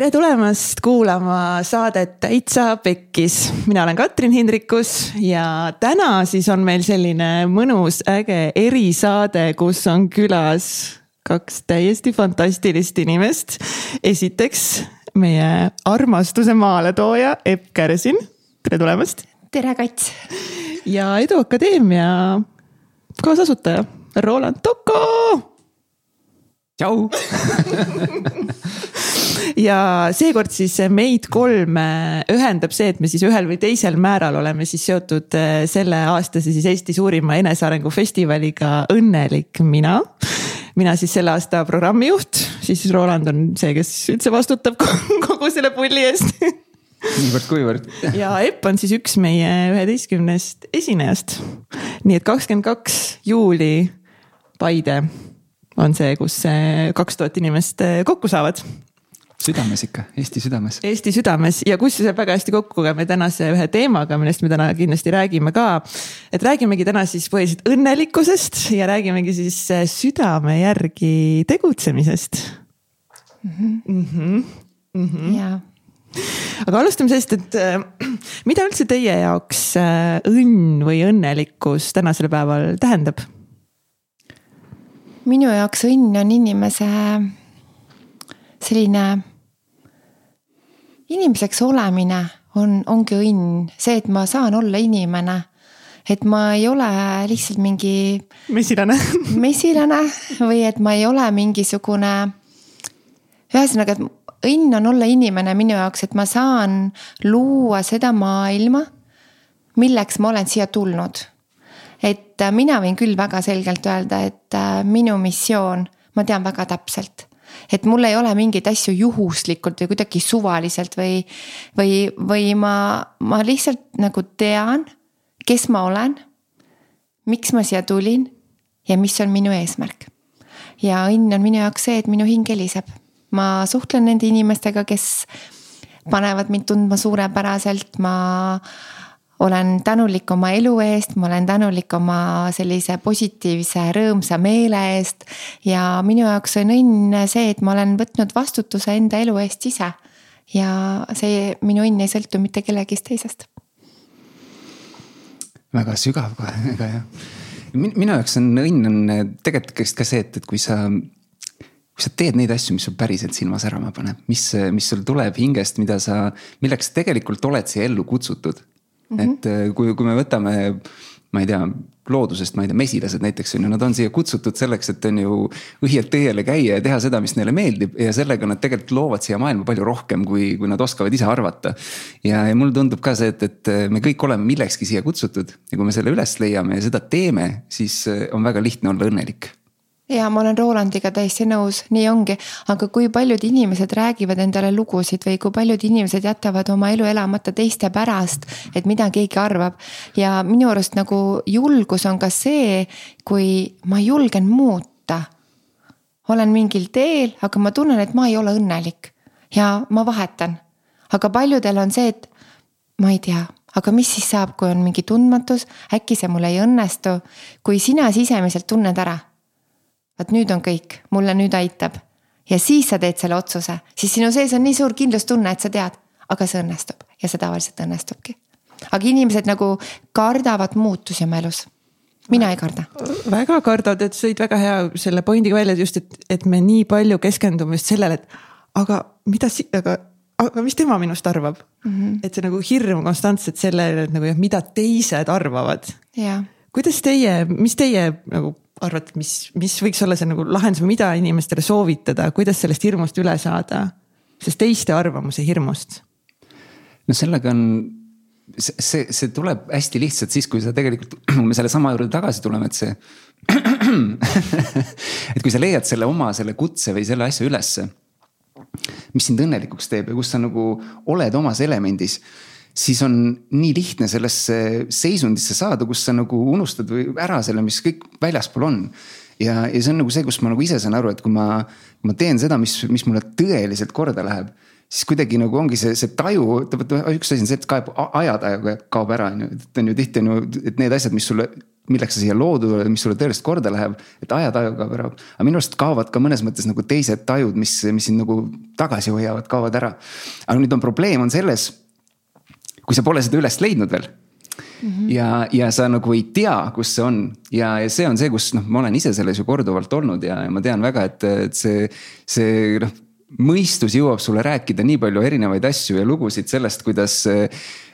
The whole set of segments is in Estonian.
tere tulemast kuulama saadet Täitsa Pekkis. mina olen Katrin Hindrikus ja täna siis on meil selline mõnus äge erisaade, kus on külas kaks täiesti fantastilist inimest. esiteks meie armastuse maaletooja Epp Kärsin, tere tulemast. tere, Kats. ja Edu Akadeemia kaasasutaja Roland Toko. tšau ja seekord siis meid kolme ühendab see, et me siis ühel või teisel määral oleme siis seotud äh, selle aastase siis Eesti suurima enesearengu festivaliga Õnnelik mina mina siis selle aasta programmijuht, siis Roland on see, kes üldse vastutab kogu selle pulli eest niivõrd-kuivõrd. ja Epp on siis üks meie üheteistkümnest esinejast. nii et kakskümmend kaks juuli Paide on see, kus kaks tuhat inimest kokku saavad südames ikka, Eesti südames. Eesti südames ja kus see saab väga hästi kokku ka meie tänase ühe teemaga, millest me täna kindlasti räägime ka. et räägimegi täna siis põhiliselt õnnelikkusest ja räägimegi siis äh, südame järgi tegutsemisest mm. -hmm. Mm -hmm. Mm -hmm. ja aga alustame sellest, et äh, mida üldse teie jaoks äh, õnn või õnnelikkus tänasel päeval tähendab? minu jaoks õnn on inimese selline inimeseks olemine on, ongi õnn, see, et ma saan olla inimene. et ma ei ole lihtsalt mingi. mesilane mesilane või et ma ei ole mingisugune. ühesõnaga, et õnn on olla inimene minu jaoks, et ma saan luua seda maailma, milleks ma olen siia tulnud. et mina võin küll väga selgelt öelda, et äh, minu missioon, ma tean väga täpselt et mul ei ole mingeid asju juhuslikult või kuidagi suvaliselt või, või, või ma, ma lihtsalt nagu tean, kes ma olen. miks ma siia tulin ja mis on minu eesmärk. ja õnn on minu jaoks see, et minu hing heliseb. ma suhtlen nende inimestega, kes panevad mind tundma suurepäraselt, ma olen tänulik oma elu eest, ma olen tänulik oma sellise positiivse rõõmsa meele eest. ja minu jaoks on õnn see, et ma olen võtnud vastutuse enda elu eest ise. ja see minu õnn ei sõltu mitte kellegist teisest. väga sügav kohe, väga hea. minu jaoks on õnn on tegelikult ka see, et, et kui sa kui sa teed neid asju, mis sul päriselt silma särama paneb, mis, mis sul tuleb hingest, mida sa, milleks tegelikult oled siia ellu kutsutud Mm -hmm. et äh, kui, kui me võtame, ma ei tea, loodusest, ma ei tea, mesilased näiteks on ju, nad on siia kutsutud selleks, et on ju õielt teele käia ja teha seda, mis neile meeldib ja sellega nad tegelikult loovad siia maailma palju rohkem, kui, kui nad oskavad ise arvata. ja, ja mulle tundub ka see, et, et me kõik oleme millekski siia kutsutud ja kui me selle üles leiame ja seda teeme, siis äh, on väga lihtne olla õnnelik ja ma olen Rolandiga täiesti nõus, nii ongi, aga kui paljud inimesed räägivad endale lugusid või kui paljud inimesed jätavad oma elu elamata teiste pärast, et mida keegi arvab. ja minu arust nagu julgus on ka see, kui ma julgen muuta. olen mingil teel, aga ma tunnen, et ma ei ole õnnelik ja ma vahetan. aga paljudel on see, et ma ei tea aga mis siis saab, kui on mingi tundmatus, äkki see mul ei õnnestu, kui sina sisemiselt tunned ära vaat nüüd on kõik, mulle nüüd aitab. ja siis sa teed selle otsuse, siis sinu sees on nii suur kindlustunne, et sa tead, aga see õnnestub ja see tavaliselt õnnestubki. aga inimesed nagu kardavad muutusi oma elus mina ei karda. väga kardad, et sa tõid väga hea selle pointiga välja, just, et, et me nii palju keskendume just sellele, et aga mida si-, aga, aga mis tema minust arvab mm. -hmm. et see nagu hirm konstantselt sellele, et nagu jah, mida teised arvavad. kuidas teie, mis teie nagu arvad, mis, mis võiks olla see nagu lahendus mida inimestele soovitada, kuidas sellest hirmust üle saada? sellest teiste arvamuse hirmust. no sellega on, see, see, tuleb hästi lihtsalt siis, kui sa tegelikult, me sellesama juurde tagasi tuleme, et see et kui sa leiad selle oma selle kutse või selle asja ülesse. mis sind õnnelikuks teeb ja kus sa nagu oled omas elemendis siis on nii lihtne sellesse seisundisse saada, kus sa nagu unustad või ära selle, mis kõik väljaspool on. ja, ja see on nagu see, kus ma nagu ise saan aru, et kui ma, ma teen seda, mis, mis mulle tõeliselt korda läheb, siis kuidagi nagu ongi see, see taju, üks asi on see, et kaeb, ajataju kaob ära, on ju, et on ju tihti on ju, et need asjad, mis sulle milleks sa siia loodud oled, mis sulle tõeliselt korda läheb, et ajataju kaob ära. aga minu arust kaovad ka mõnes mõttes nagu teised tajud, mis, mis sind nagu tagasi hoiavad, kaovad ära. aga nüüd on probleem on selles, kui sa pole seda üles leidnud veel Mm -hmm. ja, ja sa nagu ei tea, kus see on ja, ja see on see, kus noh, ma olen ise selles ju korduvalt olnud ja, ja ma tean väga, et, et see, see noh. mõistus jõuab sulle rääkida nii palju erinevaid asju ja lugusid sellest, kuidas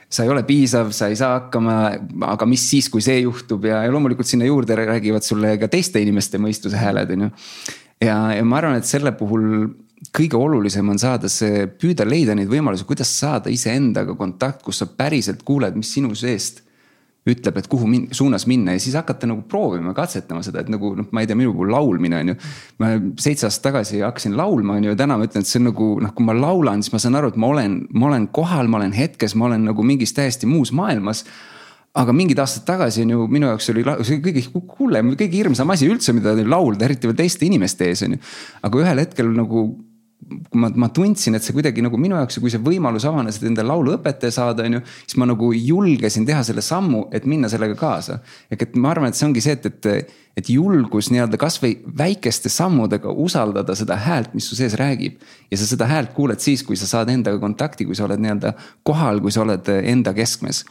sa ei ole piisav, sa ei saa hakkama, aga mis siis, kui see juhtub ja, ja loomulikult sinna juurde räägivad sulle ka teiste inimeste mõistuse hääled, on ju. ja, ja ma arvan, et selle puhul kõige olulisem on saada see, püüda leida neid võimalusi, kuidas saada iseendaga kontakt, kus sa päriselt kuuled, mis sinu seest ütleb, et kuhu min suunas minna ja siis hakata nagu proovima, katsetama seda, et nagu noh, ma ei tea, minu puhul laulmine on ju. ma seitse aastat tagasi hakkasin laulma, on ju, ja täna ma ütlen, et see on nagu noh, kui ma laulan, siis ma saan aru, et ma olen, ma olen kohal, ma olen hetkes, ma olen nagu mingis täiesti muus maailmas aga mingid aastad tagasi on ju minu jaoks oli see kõige hullem, kõige hirmsam asi üldse, mida laulda, eriti veel teiste inimeste ees on ju. aga ühel hetkel nagu ma, ma tundsin, et see kuidagi nagu minu jaoks ja kui see võimalus avanes, et endale lauluõpetaja saada, on ju. siis ma nagu julgesin teha selle sammu, et minna sellega kaasa. ehk et ma arvan, et see ongi see, et, et, et julgus nii-öelda kasvõi väikeste sammudega usaldada seda häält, mis su sees räägib. ja sa seda häält kuuled siis, kui sa saad endaga kontakti, kui sa oled nii-öelda kohal, kui sa oled enda keskmes.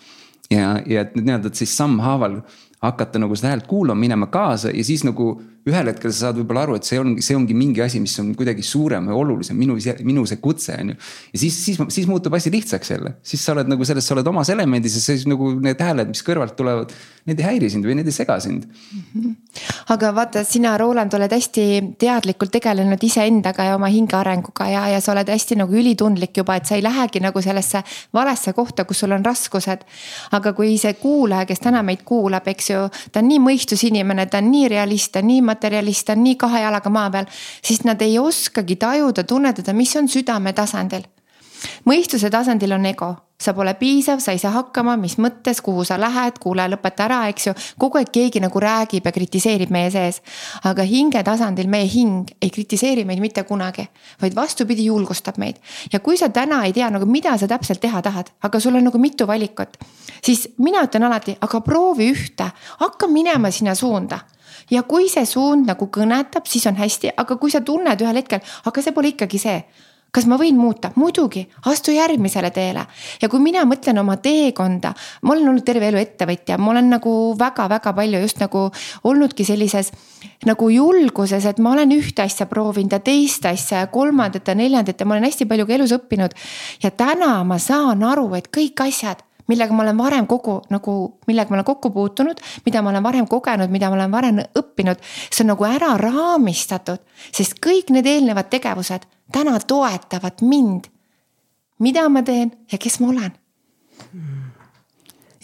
ja, ja et nii-öelda, et siis sammhaaval hakata nagu seda häält kuulama, minema kaasa ja siis nagu ühel hetkel sa saad võib-olla aru, et see ongi, see ongi mingi asi, mis on kuidagi suurem või olulisem, minu, minu see kutse on ju. ja siis, siis, siis muutub asi lihtsaks jälle, siis sa oled nagu selles, sa oled omas elemendis ja siis nagu need hääled, mis kõrvalt tulevad. Need ei häiri sind või need ei sega sind mm. -hmm. aga vaata, sina, Roland, oled hästi teadlikult tegelenud iseendaga ja oma hinge arenguga ja, ja sa oled hästi nagu ülitundlik juba, et sa ei lähegi nagu sellesse valesse kohta, kus sul on raskused. aga kui see kuulaja, kes täna meid kuulab, eks ju, ta on nii mõistusinimene, ta on nii realist, ta on nii materjalist on nii kahe jalaga maa peal, siis nad ei oskagi tajuda, tunnetada, mis on südame tasandil. mõistuse tasandil on ego, sa pole piisav, sa ei saa hakkama, mis mõttes, kuhu sa lähed, kuule, lõpeta ära, eks ju. kogu aeg keegi nagu räägib ja kritiseerib meie sees. aga hinge tasandil meie hing ei kritiseeri meid mitte kunagi, vaid vastupidi, julgustab meid. ja kui sa täna ei tea nagu, mida sa täpselt teha tahad, aga sul on nagu mitu valikut, siis mina ütlen alati, aga proovi ühte, hakka minema sinna suunda ja kui see suund nagu kõnetab, siis on hästi, aga kui sa tunned ühel hetkel, aga see pole ikkagi see kas ma võin muuta? muidugi, astu järgmisele teele. ja kui mina mõtlen oma teekonda, ma olen olnud terve elu ettevõtja, ma olen nagu väga-väga palju just nagu olnudki sellises nagu julguses, et ma olen ühte asja proovinud ja teist asja ja kolmandat ja neljandat ja ma olen hästi palju ka elus õppinud. ja täna ma saan aru, et kõik asjad millega ma olen varem kogu nagu, millega ma olen kokku puutunud, mida ma olen varem kogenud, mida ma olen varem õppinud. see on nagu ära raamistatud, sest kõik need eelnevad tegevused täna toetavad mind. mida ma teen ja kes ma olen.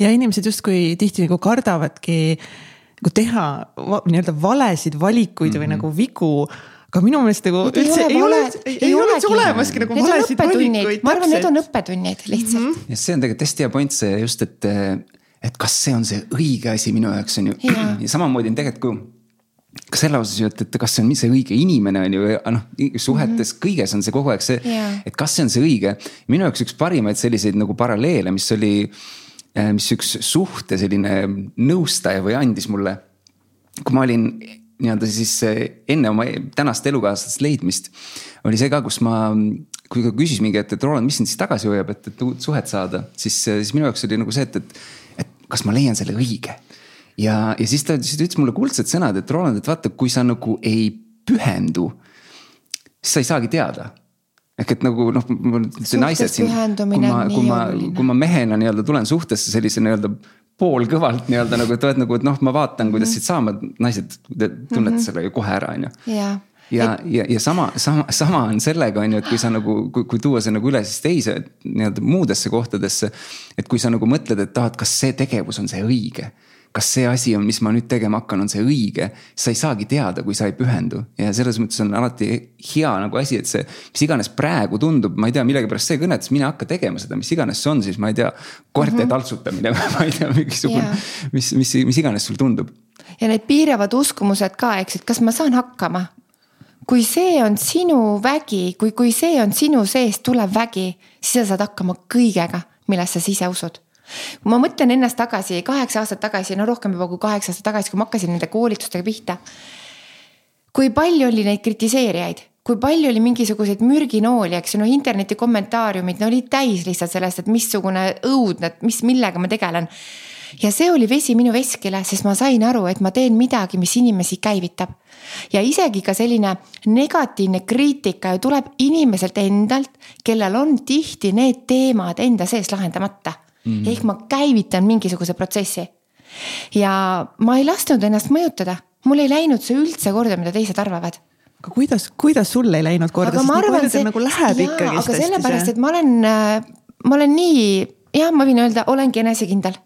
ja inimesed justkui tihti nagu kardavadki nagu teha nii-öelda valesid valikuid mm -hmm. või mhm. nagu vigu aga minu meelest nagu üldse ei ole, ei, ei ole üldse olemaski nagu valesid valikuid. ma arvan, need on õppetunnid lihtsalt mm. -hmm. ja see on tegelikult hästi hea point see just, et, et kas see on see õige asi minu jaoks on ju. ja samamoodi on tegelikult kui ka selle osas ju, et, et kas see on see õige inimene on ju, noh suhetes mm -hmm. kõiges on see kogu aeg see yeah., et kas see on see õige. minu jaoks üks parimaid selliseid nagu paralleele, mis oli, mis üks suhte selline nõustaja või andis mulle. kui ma olin nii-öelda siis enne oma tänast elukaaslast leidmist. oli see ka, kus ma, kui ta küsis mingi, et, et Roland, mis sind siis tagasi hoiab, et, et uut suhet saada, siis, siis minu jaoks oli nagu see, et, et, et kas ma leian selle õige. ja, ja siis ta, siis ta ütles mulle kuldsed sõnad, et Roland, et vaata, kui sa nagu ei pühendu, siis sa ei saagi teada ehk et nagu noh, naised siin, kui ma, kui ma, kui ma mehena nii-öelda tulen suhtesse sellise nii-öelda poolkõvalt nii-öelda nagu, et oled nagu, et noh, ma vaatan, kuidas -hmm. siit saama, naised tunnete mm -hmm. selle ju kohe ära, on ju. ja, ja, ja, ja sama, sama, sama on sellega, on ju, et kui sa nagu, kui, tuua see nagu üle siis teise nii-öelda muudesse kohtadesse. et kui sa nagu mõtled, et ah, et kas see tegevus on see õige kas see asi on, mis ma nüüd tegema hakkan, on see õige. sa ei saagi teada, kui sa ei pühendu ja selles mõttes on alati hea nagu asi, et see, mis iganes praegu tundub, ma ei tea, millegipärast see kõnetas, mine hakka tegema seda, mis iganes see on siis, ma ei tea. koerte mm -hmm. taltsutamine või ma ei tea, mingisugune yeah., mis, mis, mis iganes sul tundub. ja need piiravad uskumused ka, eks, et kas ma saan hakkama kui see on sinu vägi, kui, kui see on sinu seest tulev vägi, siis sa saad hakkama kõigega, millesse sa ise usud kui ma mõtlen ennast tagasi kaheksa aastat tagasi, no rohkem juba kui kaheksa aastat tagasi, kui ma hakkasin nende koolitustega pihta. kui palju oli neid kritiseerijaid, kui palju oli mingisuguseid mürginooli, eks ju, noh interneti kommentaariumid no olid täis lihtsalt sellest, et missugune õudne, et mis, millega ma tegelen. ja see oli vesi minu veskile, sest ma sain aru, et ma teen midagi, mis inimesi käivitab. ja isegi ka selline negatiivne kriitika ju tuleb inimeselt endalt, kellel on tihti need teemad enda sees lahendamata mm. ehk ma käivitan mingisuguse protsessi. ja ma ei lasknud ennast mõjutada, mul ei läinud see üldse korda, mida teised arvavad aga kuidas, kuidas sul ei läinud korda, sest nii palju teil nagu läheb hästi. aga sellepärast, et ma olen, ma olen nii, jah, ma võin öelda, olengi enesekindel.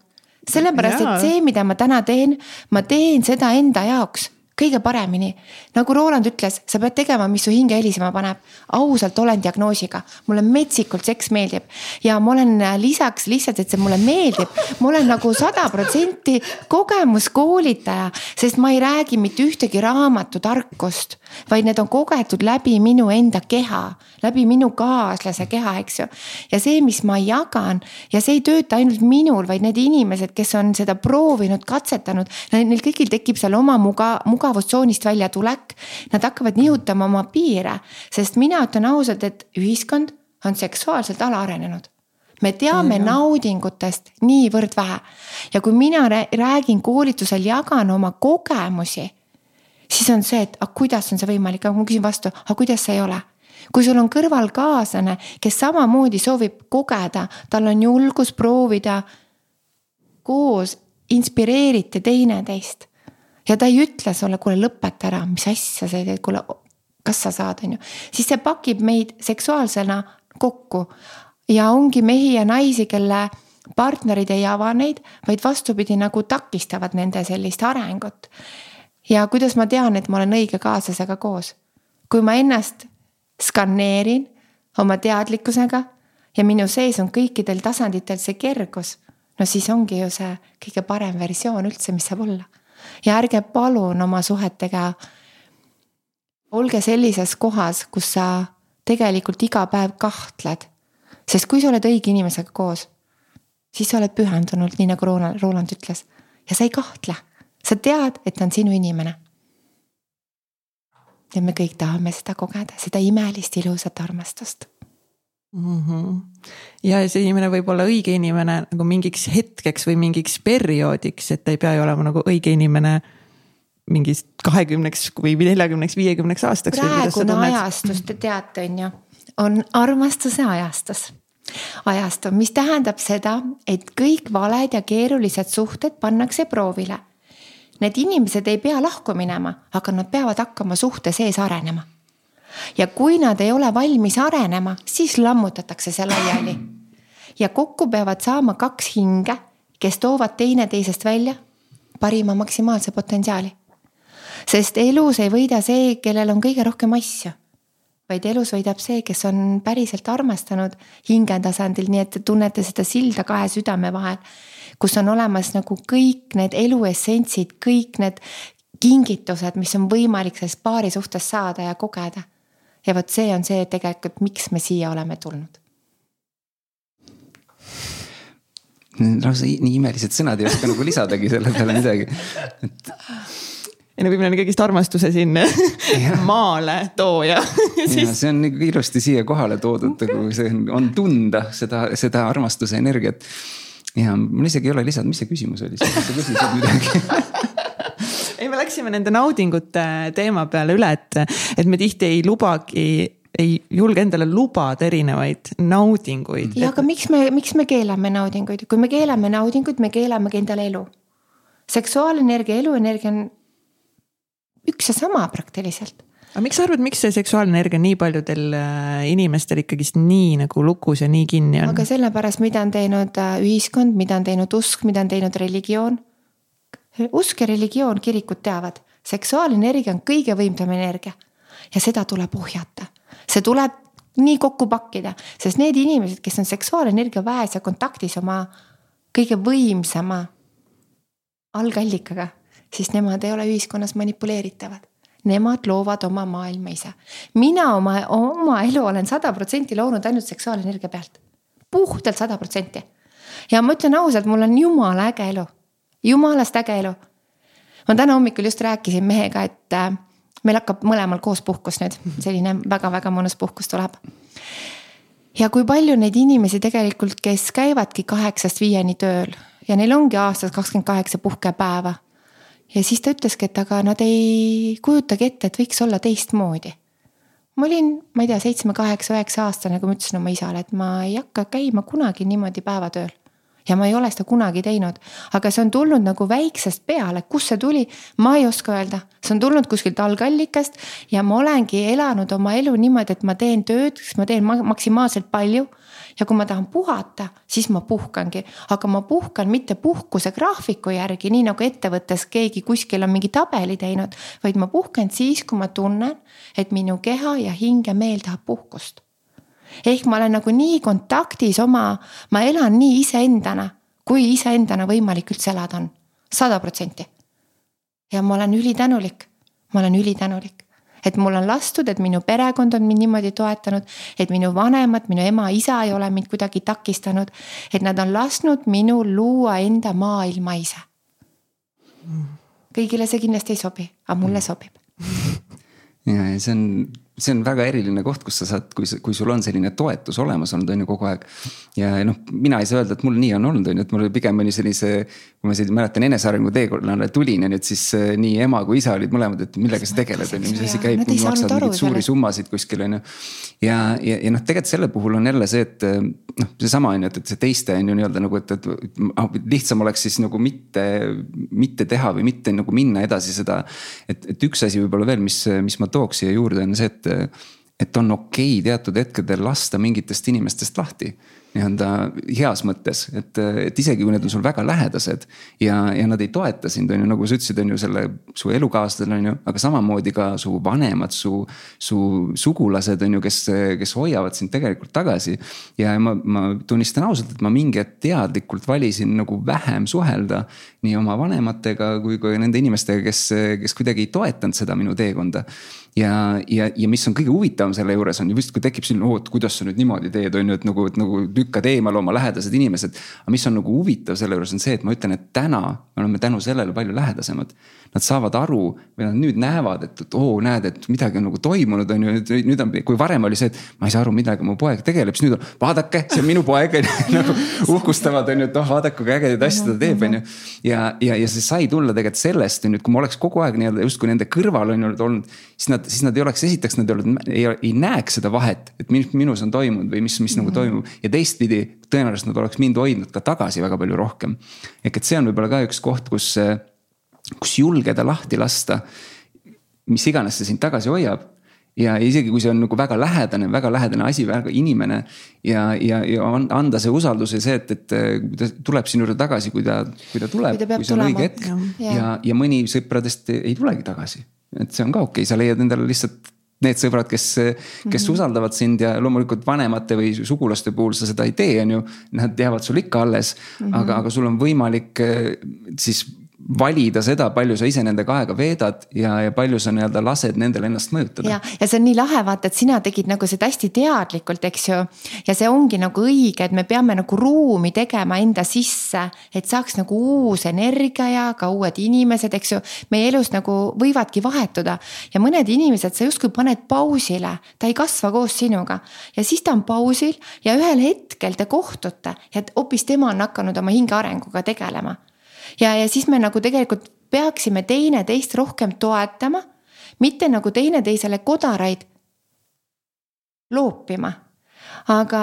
sellepärast, et see, mida ma täna teen, ma teen seda enda jaoks kõige paremini. nagu Roland ütles, sa pead tegema, mis su hinge helisema paneb. ausalt olen diagnoosiga, mulle metsikult seks meeldib ja ma olen äh, lisaks lihtsalt, et see mulle meeldib, ma olen nagu sada protsenti kogemuskoolitaja, sest ma ei räägi mitte ühtegi raamatu tarkust, vaid need on kogetud läbi minu enda keha, läbi minu kaaslase keha, eks ju. ja see, mis ma jagan ja see ei tööta ainult minul, vaid need inimesed, kes on seda proovinud, katsetanud, neil kõigil tekib seal oma muga, muga mugavustsoonist väljatulek. Nad hakkavad nihutama oma piire, sest mina ütlen ausalt, et ühiskond on seksuaalselt alaarenenud me teame mm -hmm. naudingutest niivõrd vähe ja kui mina räägin koolitusel, jagan oma kogemusi, siis on see, et aga kuidas on see võimalik, aga ma küsin vastu, aga kuidas see ei ole kui sul on kõrval kaaslane, kes samamoodi soovib kogeda, tal on julgus proovida koos inspireerite teineteist ja ta ei ütle sulle, kuule lõpeta ära, mis asja sa teed, kuule, kas sa saad, on ju. siis see pakib meid seksuaalsena kokku ja ongi mehi ja naisi, kelle partnerid ei ava neid, vaid vastupidi nagu takistavad nende sellist arengut. Ja kuidas ma tean, et ma olen õige kaaslasega koos? kui ma ennast skaneerin oma teadlikkusega ja minu sees on kõikidel tasanditel see kergus, no siis ongi ju see kõige parem versioon üldse, mis saab olla ja ärge palun oma suhetega. olge sellises kohas, kus sa tegelikult iga päev kahtled. sest kui sa oled õige inimesega koos, siis sa oled pühendunud, nii nagu Roland, Roland ütles ja sa ei kahtle, sa tead, et ta on sinu inimene. ja me kõik tahame seda kogeda, seda imelist, ilusat armastust mm. -hmm. ja see inimene võib olla õige inimene nagu mingiks hetkeks või mingiks perioodiks, et ta ei pea ju olema nagu õige inimene mingist kahekümneks või neljakümneks, viiekümneks aastaks. praegune ajastus, te teate, on ju, on armastuse ajastus ajastu, mis tähendab seda, et kõik valed ja keerulised suhted pannakse proovile. Need inimesed ei pea lahku minema, aga nad peavad hakkama suhte sees arenema ja kui nad ei ole valmis arenema, siis lammutatakse see laiali. ja kokku peavad saama kaks hinge, kes toovad teineteisest välja parima maksimaalse potentsiaali. sest elus ei võida see, kellel on kõige rohkem asju vaid elus võidab see, kes on päriselt armastanud hinge tasandil, nii et te tunnete seda silda kahe südame vahel. Kus on olemas nagu kõik need elu essentsid, kõik need kingitused, mis on võimalik sellest paari suhtes saada ja kogeda ja vot see on see tegelikult, miks me siia oleme tulnud. lausa nii imelised sõnad ei oska nagu lisadagi selle peale midagi, et ei no võib-olla on ikkagist armastuse siin maale tooja siis.... see on nagu ilusti siia kohale toodud, nagu see on, on tunda seda, seda armastuse energiat. Ja mul isegi ei ole lisada, mis see küsimus oli, sa küsisid midagi ei, me läksime nende naudingute teema peale üle, et, et me tihti ei lubagi ei julge endale lubada erinevaid naudinguid. ja aga miks me, miks me keelame naudinguid, kui me keelame naudinguid, me keelamegi endale elu. seksuaalenergia, eluenergia on üks ja sama praktiliselt. Aga miks sa arvad, miks see seksuaalenergia nii paljudel äh, inimestel ikkagist nii nagu lukus ja nii kinni on? aga sellepärast, mida on teinud äh, ühiskond, mida on teinud usk, mida on teinud religioon usk ja religioon, kirikud teavad, seksuaalenergia on kõige võimsam energia ja seda tuleb ohjata. see tuleb nii kokku pakkida, sest need inimesed, kes on seksuaalenergia väes ja kontaktis oma kõige võimsama algallikaga, siis nemad ei ole ühiskonnas manipuleeritavad. Nemad loovad oma maailma ise. mina oma, oma elu olen sada protsenti loonud ainult seksuaalenergia pealt, puhtalt sada protsenti. ja ma ütlen ausalt, mul on jumala äge elu, jumalast äge elu. ma täna hommikul just rääkisin mehega, et äh, meil hakkab mõlemal koos puhkus nüüd, selline väga-väga mõnus puhkus tuleb ja kui palju neid inimesi tegelikult, kes käivadki kaheksast viieni tööl ja neil ongi aastas kakskümmend kaheksa puhkepäeva. Ja siis ta ütleski, et aga nad ei kujutagi ette, et võiks olla teistmoodi. ma olin, ma ei tea, seitsme, kaheksa, üheksa aastane, kui ma ütlesin oma isale, et ma ei hakka käima kunagi niimoodi päevatööl ja ma ei ole seda kunagi teinud. aga see on tulnud nagu väiksest peale, kust see tuli, ma ei oska öelda. see on tulnud kuskilt algallikast ja ma olengi elanud oma elu niimoodi, et ma teen tööd, ma teen maksimaalselt palju ja kui ma tahan puhata, siis ma puhkangi, aga ma puhkan mitte puhkuse graafiku järgi, nii nagu ettevõttes keegi kuskil on mingi tabeli teinud, vaid ma puhkan siis, kui ma tunnen, et minu keha ja hing ja meel tahab puhkust. ehk ma olen nagu nii kontaktis oma, ma elan nii iseendana, kui iseendana võimalik üldse elada on, sada protsenti. ja ma olen ülitänulik, ma olen ülitänulik et mul on lastud, et minu perekond on mind niimoodi toetanud, et minu vanemad, minu ema-isa ei ole mind kuidagi takistanud. et nad on lasknud minul luua enda maailma ise. kõigile see kindlasti ei sobi, aga mulle sobib. ja, ja see on see on väga eriline koht, kus sa saad, kui, kui sul on selline toetus olemas olnud, on ju kogu aeg. ja noh, mina ei saa öelda, et mul nii on olnud, on ju, et mul pigem oli sellise, kui ma siin mäletan enesearengu teekonnale tulin, ju, et siis äh, nii ema kui isa olid mõlemad, et millega sa tegeled, on ju, mis asi käib, maksad mingeid suuri summasid kuskil, on ju. ja, ja, ja noh, tegelikult selle puhul on jälle see, et äh, noh, seesama on ju, et, et see teiste on ju nii-öelda nagu, et, et lihtsam oleks siis nagu mitte, mitte teha või mitte nagu minna edasi seda. et, et üks asi võib-olla veel, mis, mis ma tooks siia juurde, on see, et et, et on okei okay teatud hetkedel lasta mingitest inimestest lahti nii-öelda heas mõttes, et, et isegi kui need on sul väga lähedased ja, ja nad ei toeta sind, on ju, nagu sa ütlesid, on ju selle su elukaaslased on ju, aga samamoodi ka su vanemad, su, su sugulased on ju, kes, kes hoiavad sind tegelikult tagasi. ja ma, ma tunnistan ausalt, et ma mingi hetk teadlikult valisin nagu vähem suhelda nii oma vanematega kui ka nende inimestega, kes, kes kuidagi ei toetanud seda minu teekonda ja, ja, ja mis on kõige huvitavam selle juures on ju vist, kui tekib selline, oo, et kuidas sa nüüd niimoodi teed, on ju, et nagu, et nagu lükkad eemale oma lähedased inimesed. aga mis on nagu huvitav selle juures on see, et ma ütlen, et täna me oleme tänu sellele palju lähedasemad. Nad saavad aru või nad nüüd näevad, et, et oo, näed, et midagi on nagu toimunud, on ju, nüüd on, kui varem oli see, et ma ei saa aru, millega mu poeg tegeleb, siis nüüd on, vaadake, see on minu poeg on ju nagu uhkustavad, on ju, et oh, vaadake, kui ägedaid asju ta teeb, on ju. ja, ja, ja see sai tulla tegelikult sellest, on ju, et kui ma oleks kogu aeg nii-öelda justkui nende kõrval on ju olnud, siis nad, siis nad ei oleks, esiteks nad ei olnud, ei, ei näeks seda vahet, et mis minus on toimunud või mis, mis mm -hmm. nagu mhm. toimub. ja teistpidi, tõenäoliselt nad oleks mind hoidnud ka tagasi väga palju rohkem. ehk et see on võib-olla ka üks koht, kus kus julgeda lahti lasta. mis iganes see sind tagasi hoiab ja isegi kui see on nagu väga lähedane, väga lähedane asi, väga inimene. ja, ja, ja anda see usaldus ja see, et, et ta tuleb sinu juurde tagasi, kui ta, kui ta tuleb, kui see on tulema. õige hetk. ja, ja, ja mõni sõpradest ei tulegi tagasi, et see on ka okei okay., sa leiad endale lihtsalt need sõbrad, kes, kes mm -hmm. usaldavad sind ja loomulikult vanemate või sugulaste puhul sa seda ei tee, on ju. Nad jäävad sul ikka alles mm, -hmm. aga, aga sul on võimalik eh, siis valida seda, palju sa ise nendega aega veedad ja, ja palju sa nii-öelda lased nendel ennast mõjutada. ja, ja see on nii lahe, vaata, et sina tegid nagu seda hästi teadlikult, eks ju. ja see ongi nagu õige, et me peame nagu ruumi tegema enda sisse, et saaks nagu uus energia ja ka uued inimesed, eks ju. meie elus nagu võivadki vahetuda ja mõned inimesed sa justkui paned pausile, ta ei kasva koos sinuga. ja siis ta on pausil ja ühel hetkel te kohtute ja hoopis tema on hakanud oma hinge arenguga tegelema ja, ja siis me nagu tegelikult peaksime teineteist rohkem toetama, mitte nagu teineteisele kodaraid loopima aga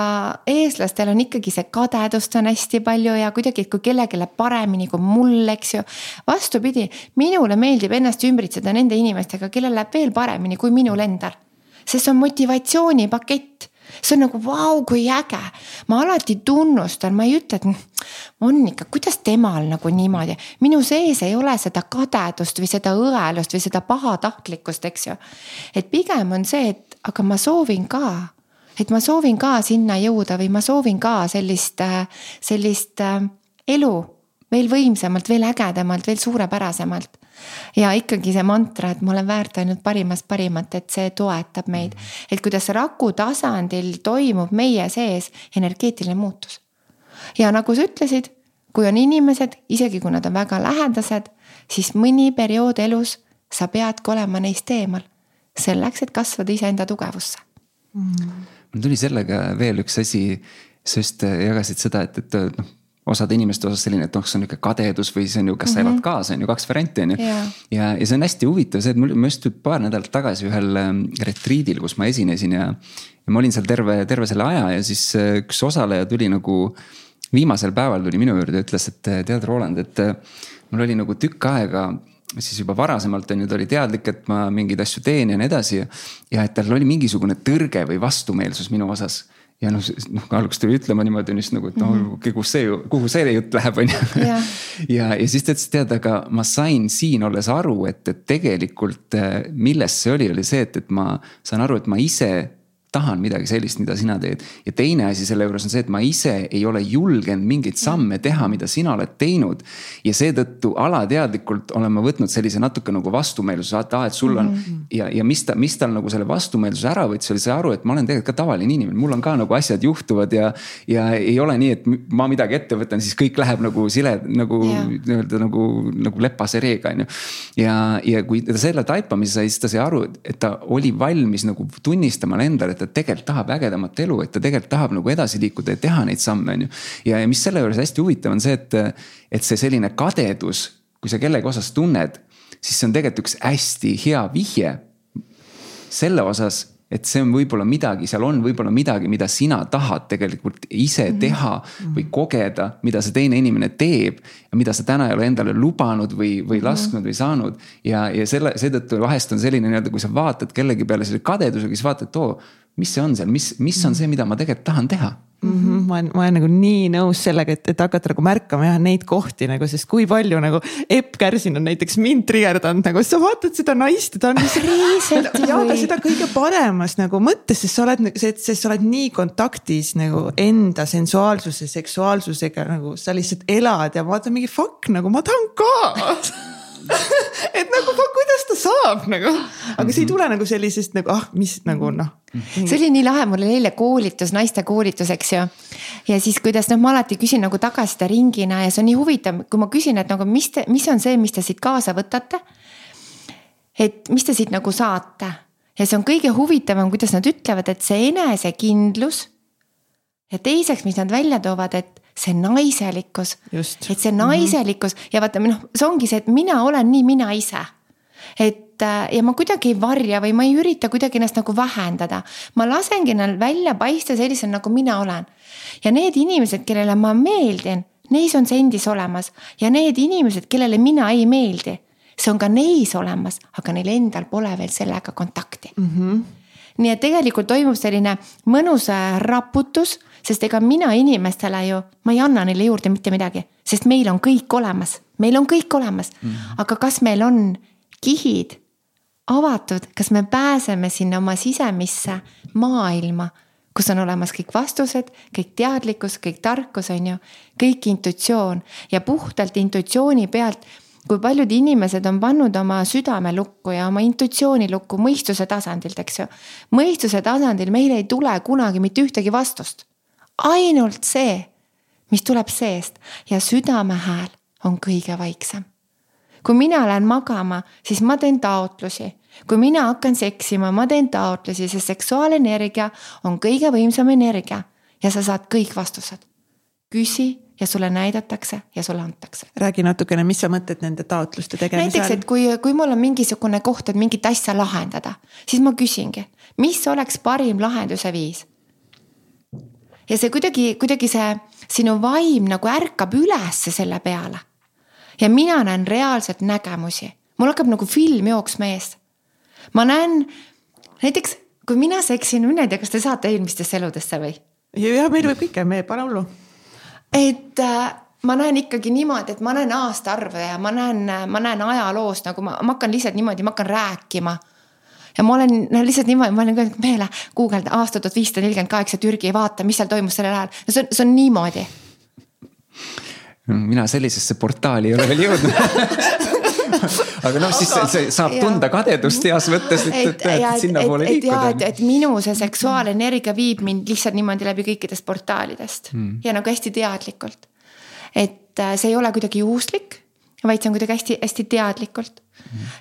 eestlastel on ikkagi see kadedust on hästi palju ja kuidagi, et kui kellelegi läheb paremini kui mul, eks ju. vastupidi, minule meeldib ennast ümbritseda nende inimestega, kellel läheb veel paremini kui minul endal. sest see on motivatsioonipakett see on nagu vau, kui äge. ma alati tunnustan, ma ei ütle, et on ikka, kuidas temal nagu niimoodi. minu sees ei ole seda kadedust või seda õelust või seda pahatahtlikkust, eks ju. et pigem on see, et aga ma soovin ka et ma soovin ka sinna jõuda või ma soovin ka sellist, sellist äh, elu veel võimsamalt, veel ägedamalt, veel suurepärasemalt ja ikkagi see mantra, et ma olen väärt ainult parimast parimat, et see toetab meid. et kuidas raku tasandil toimub meie sees energeetiline muutus. ja nagu sa ütlesid, kui on inimesed, isegi kui nad on väga lähedased, siis mõni periood elus sa peadki olema neist eemal. selleks, et kasvada iseenda tugevusse mm.. mul tuli sellega veel üks asi, sa just jagasid seda, et, et noh osade inimeste osas selline, et noh, see on nihuke kadedus või see on ju, kas sa mm -hmm. elad kaasa, on ju kaks varianti, on ju. ja, ja see on hästi huvitav see, et mul, ma just paar nädalat tagasi ühel ähm, retriidil, kus ma esinesin ja. ja ma olin seal terve, terve selle aja ja siis äh, üks osaleja tuli nagu viimasel päeval tuli minu juurde ja ütles, et tead, Roland, et äh, mul oli nagu tükk aega siis juba varasemalt on ju, ta oli teadlik, et ma mingeid asju teen ja nii edasi. ja et tal oli mingisugune tõrge või vastumeelsus minu osas ja noh, noh alguses tuli ütlema niimoodi on just nagu, et noh mm -hmm., kus see, kuhu see jutt läheb, on ju. ja, ja, ja siis ta ütles, tead, aga ma sain siin olles aru, et, et tegelikult eh, milles see oli, oli see, et, et ma saan aru, et ma ise tahan midagi sellist, mida sina teed. ja teine asi selle juures on see, et ma ise ei ole julgenud mingeid samme teha, mida sina oled teinud. ja seetõttu alateadlikult olen ma võtnud sellise natuke nagu vastumeelsuse, vaata, et sul on mm. -hmm. ja, ja mis ta, mis tal nagu selle vastumeelsuse ära võttis, oli see aru, et ma olen tegelikult ka tavaline inimene, mul on ka nagu asjad juhtuvad ja. ja ei ole nii, et ma midagi ette võtan, siis kõik läheb nagu sile, nagu nii-öelda nagu, nagu lepase reega, on ju. ja, ja kui ta selle taipamise sai, siis ta sai aru, et ta oli valmis nagu tunnistama endale, et ta tegelikult tahab ägedamat elu, et ta tegelikult tahab nagu edasi liikuda ja teha neid samme, on ju. ja, ja mis selle juures hästi huvitav on see, et, et see selline kadedus, kui sa kellegi osas tunned, siis see on tegelikult üks hästi hea vihje selle osas et see on võib-olla midagi, seal on võib-olla midagi, mida sina tahad tegelikult ise mhm. teha või kogeda, mida see teine inimene teeb. ja mida sa täna ei ole endale lubanud või, või mhm. lasknud või saanud. ja, ja selle, seetõttu vahest on selline nii-öelda, kui sa vaatad kellegi peale selle kadedusega, siis vaatad, oo mis see on seal, mis, mis on see, mida ma tegelikult tahan teha mm. -hmm. ma olen, ma olen nagu nii nõus sellega, et, et hakata nagu märkama jah neid kohti nagu, sest kui palju nagu Epp Kärsin on näiteks mind trigerdanud nagu, sa vaatad seda naist ja ta on lihtsalt. ja aga seda kõige paremas nagu mõttes, sest sa oled, sest sa oled nii kontaktis nagu enda sensuaalsuse, seksuaalsusega nagu sa lihtsalt elad ja vaatad mingi fuck nagu ma tahan ka et nagu kuidas ta saab nagu, aga see ei tule nagu sellisest nagu ah, mis nagu noh. see oli nii lahe, mul oli eile koolitus, naiste koolitus, eks ju. ja siis, kuidas noh, ma alati küsin nagu tagasiside ringina ja see on nii huvitav, kui ma küsin, et nagu mis te, mis on see, mis te siit kaasa võtate. et mis te siit nagu saate ja see on kõige huvitavam, kuidas nad ütlevad, et see enesekindlus. ja teiseks, mis nad välja toovad, et see naiselikkus. et see naiselikkus ja vaata, noh, see ongi see, et mina olen nii mina ise. et äh, ja ma kuidagi ei varja või ma ei ürita kuidagi ennast nagu vähendada. ma lasengi neil välja paista sellisena, nagu mina olen. ja need inimesed, kellele ma meeldin, neis on see endis olemas ja need inimesed, kellele mina ei meeldi, see on ka neis olemas, aga neil endal pole veel sellega kontakti mm. -hmm. nii et tegelikult toimub selline mõnus äh, raputus sest ega mina inimestele ju, ma ei anna neile juurde mitte midagi, sest meil on kõik olemas, meil on kõik olemas mm. -hmm. aga kas meil on kihid avatud, kas me pääseme sinna oma sisemisse maailma, kus on olemas kõik vastused, kõik teadlikkus, kõik tarkus, on ju, kõik intuitsioon ja puhtalt intuitsiooni pealt kui paljud inimesed on pannud oma südame lukku ja oma intuitsiooni lukku mõistuse tasandilt, eks ju. mõistuse tasandil meil ei tule kunagi mitte ühtegi vastust ainult see, mis tuleb seest ja südame hääl on kõige vaiksem. kui mina lähen magama, siis ma teen taotlusi. kui mina hakkan seksima, ma teen taotlusi, sest seksuaalenergia on kõige võimsam energia ja sa saad kõik vastused. küsi ja sulle näidatakse ja sulle antakse. räägi natukene, mis sa mõtled nende taotluste tegemisel? näiteks, et kui, kui mul on mingisugune koht, et mingit asja lahendada, siis ma küsingi, mis oleks parim lahenduse viis ja see kuidagi, kuidagi see sinu vaim nagu ärkab ülesse selle peale. ja mina näen reaalselt nägemusi, mul hakkab nagu film jooksma ees. ma näen näiteks, kui mina seksin, mina ei tea, kas te saate eelmistesse eludesse või? ja meil võib kõike, me pane hullu. et äh, ma näen ikkagi niimoodi, et ma näen aastaarve ja ma näen, ma näen ajaloost nagu ma, ma hakkan lihtsalt niimoodi, ma hakkan rääkima ja ma olen no lihtsalt niimoodi, ma olen öelnud, Meele, guugelda aasta tuhat viissada nelikümmend kaheksa Türgi, vaata, mis seal toimus sellel ajal. no see on, see on niimoodi. mina sellisesse portaali ei ole veel jõudnud aga noh, siis see, see saab tunda kadedust heas mõttes, et, et, et, et sinnapoole et, jaa, et, liikuda. et minu see seksuaalenergia viib mind lihtsalt niimoodi läbi kõikidest portaalidest mm. ja nagu hästi teadlikult. et äh, see ei ole kuidagi juhuslik, vaid see on kuidagi hästi-hästi teadlikult.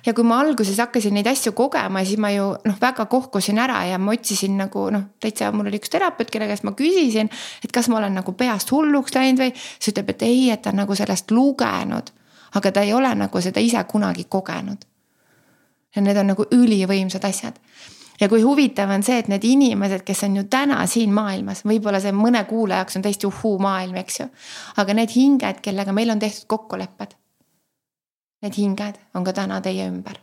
Ja kui ma alguses hakkasin neid asju kogema, siis ma ju noh, väga kohkusin ära ja ma otsisin nagu noh, täitsa mul oli üks terapeut, kelle käest ma küsisin, et kas ma olen nagu peast hulluks läinud või. siis ütleb, et ei, et ta on nagu sellest lugenud, aga ta ei ole nagu seda ise kunagi kogenud ja need on nagu ülivõimsad asjad. ja kui huvitav on see, et need inimesed, kes on ju täna siin maailmas, võib-olla see mõne kuulaja jaoks on täiesti uhuu maailm, eks ju. aga need hinged, kellega meil on tehtud kokkulepped. Need hinged on ka täna teie ümber.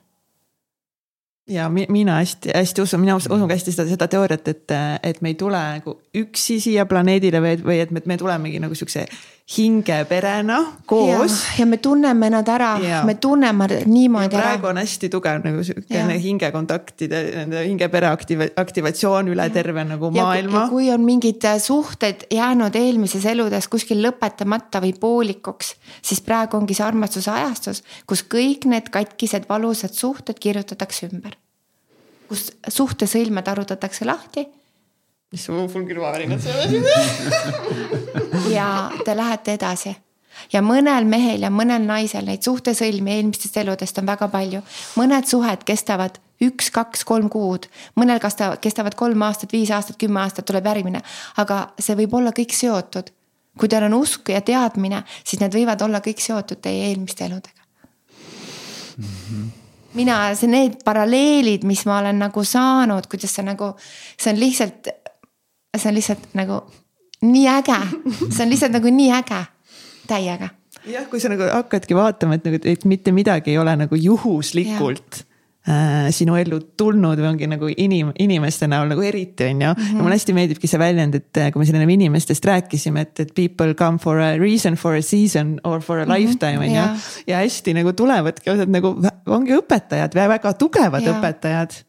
ja mi, mina hästi-hästi usun, mina usun ka hästi seda, seda teooriat, et, et me ei tule nagu üksi siia planeedile või, või et me, me tulemegi nagu siukse hingeperena koos. ja me tunneme nad ära, me tunneme niimoodi ära. praegu on hästi tugev nagu siukene hingekontaktide, nende hingepere aktiva, aktivatsioon üle ja. terve nagu maailma. kui on mingid suhted jäänud eelmises eludes kuskil lõpetamata või poolikuks, siis praegu ongi see armastuse ajastus, kus kõik need katkised valusad suhted kirjutatakse ümber. kus suhtesõlmed arutatakse lahti issand, mul külmavärinad selles ja te lähete edasi ja mõnel mehel ja mõnel naisel neid suhtesõlmi eelmistest eludest on väga palju. mõned suhed kestavad üks, kaks, kolm kuud, mõnel kesta-, kestavad kolm aastat, viis aastat, kümme aastat, tuleb järgmine. aga see võib olla kõik seotud. kui teil on usk ja teadmine, siis need võivad olla kõik seotud teie eelmiste eludega mm. -hmm mina, see, need paralleelid, mis ma olen nagu saanud, kuidas see nagu, see on lihtsalt see on lihtsalt nagu nii äge, see on lihtsalt nagu nii äge, täiega. jah, kui sa nagu hakkadki vaatama, et nagu, et mitte midagi ei ole nagu juhuslikult äh, sinu ellu tulnud või ongi nagu inim-, inimeste näol nagu eriti, on ju. ja Mhm. mulle hästi meeldibki see väljend, et äh, kui me siin ennem inimestest rääkisime, et, et people come for a reason, for a season or for a lifetime on ju. ja hästi nagu tulevadki osad nagu ongi õpetajad, väga tugevad Jaa. õpetajad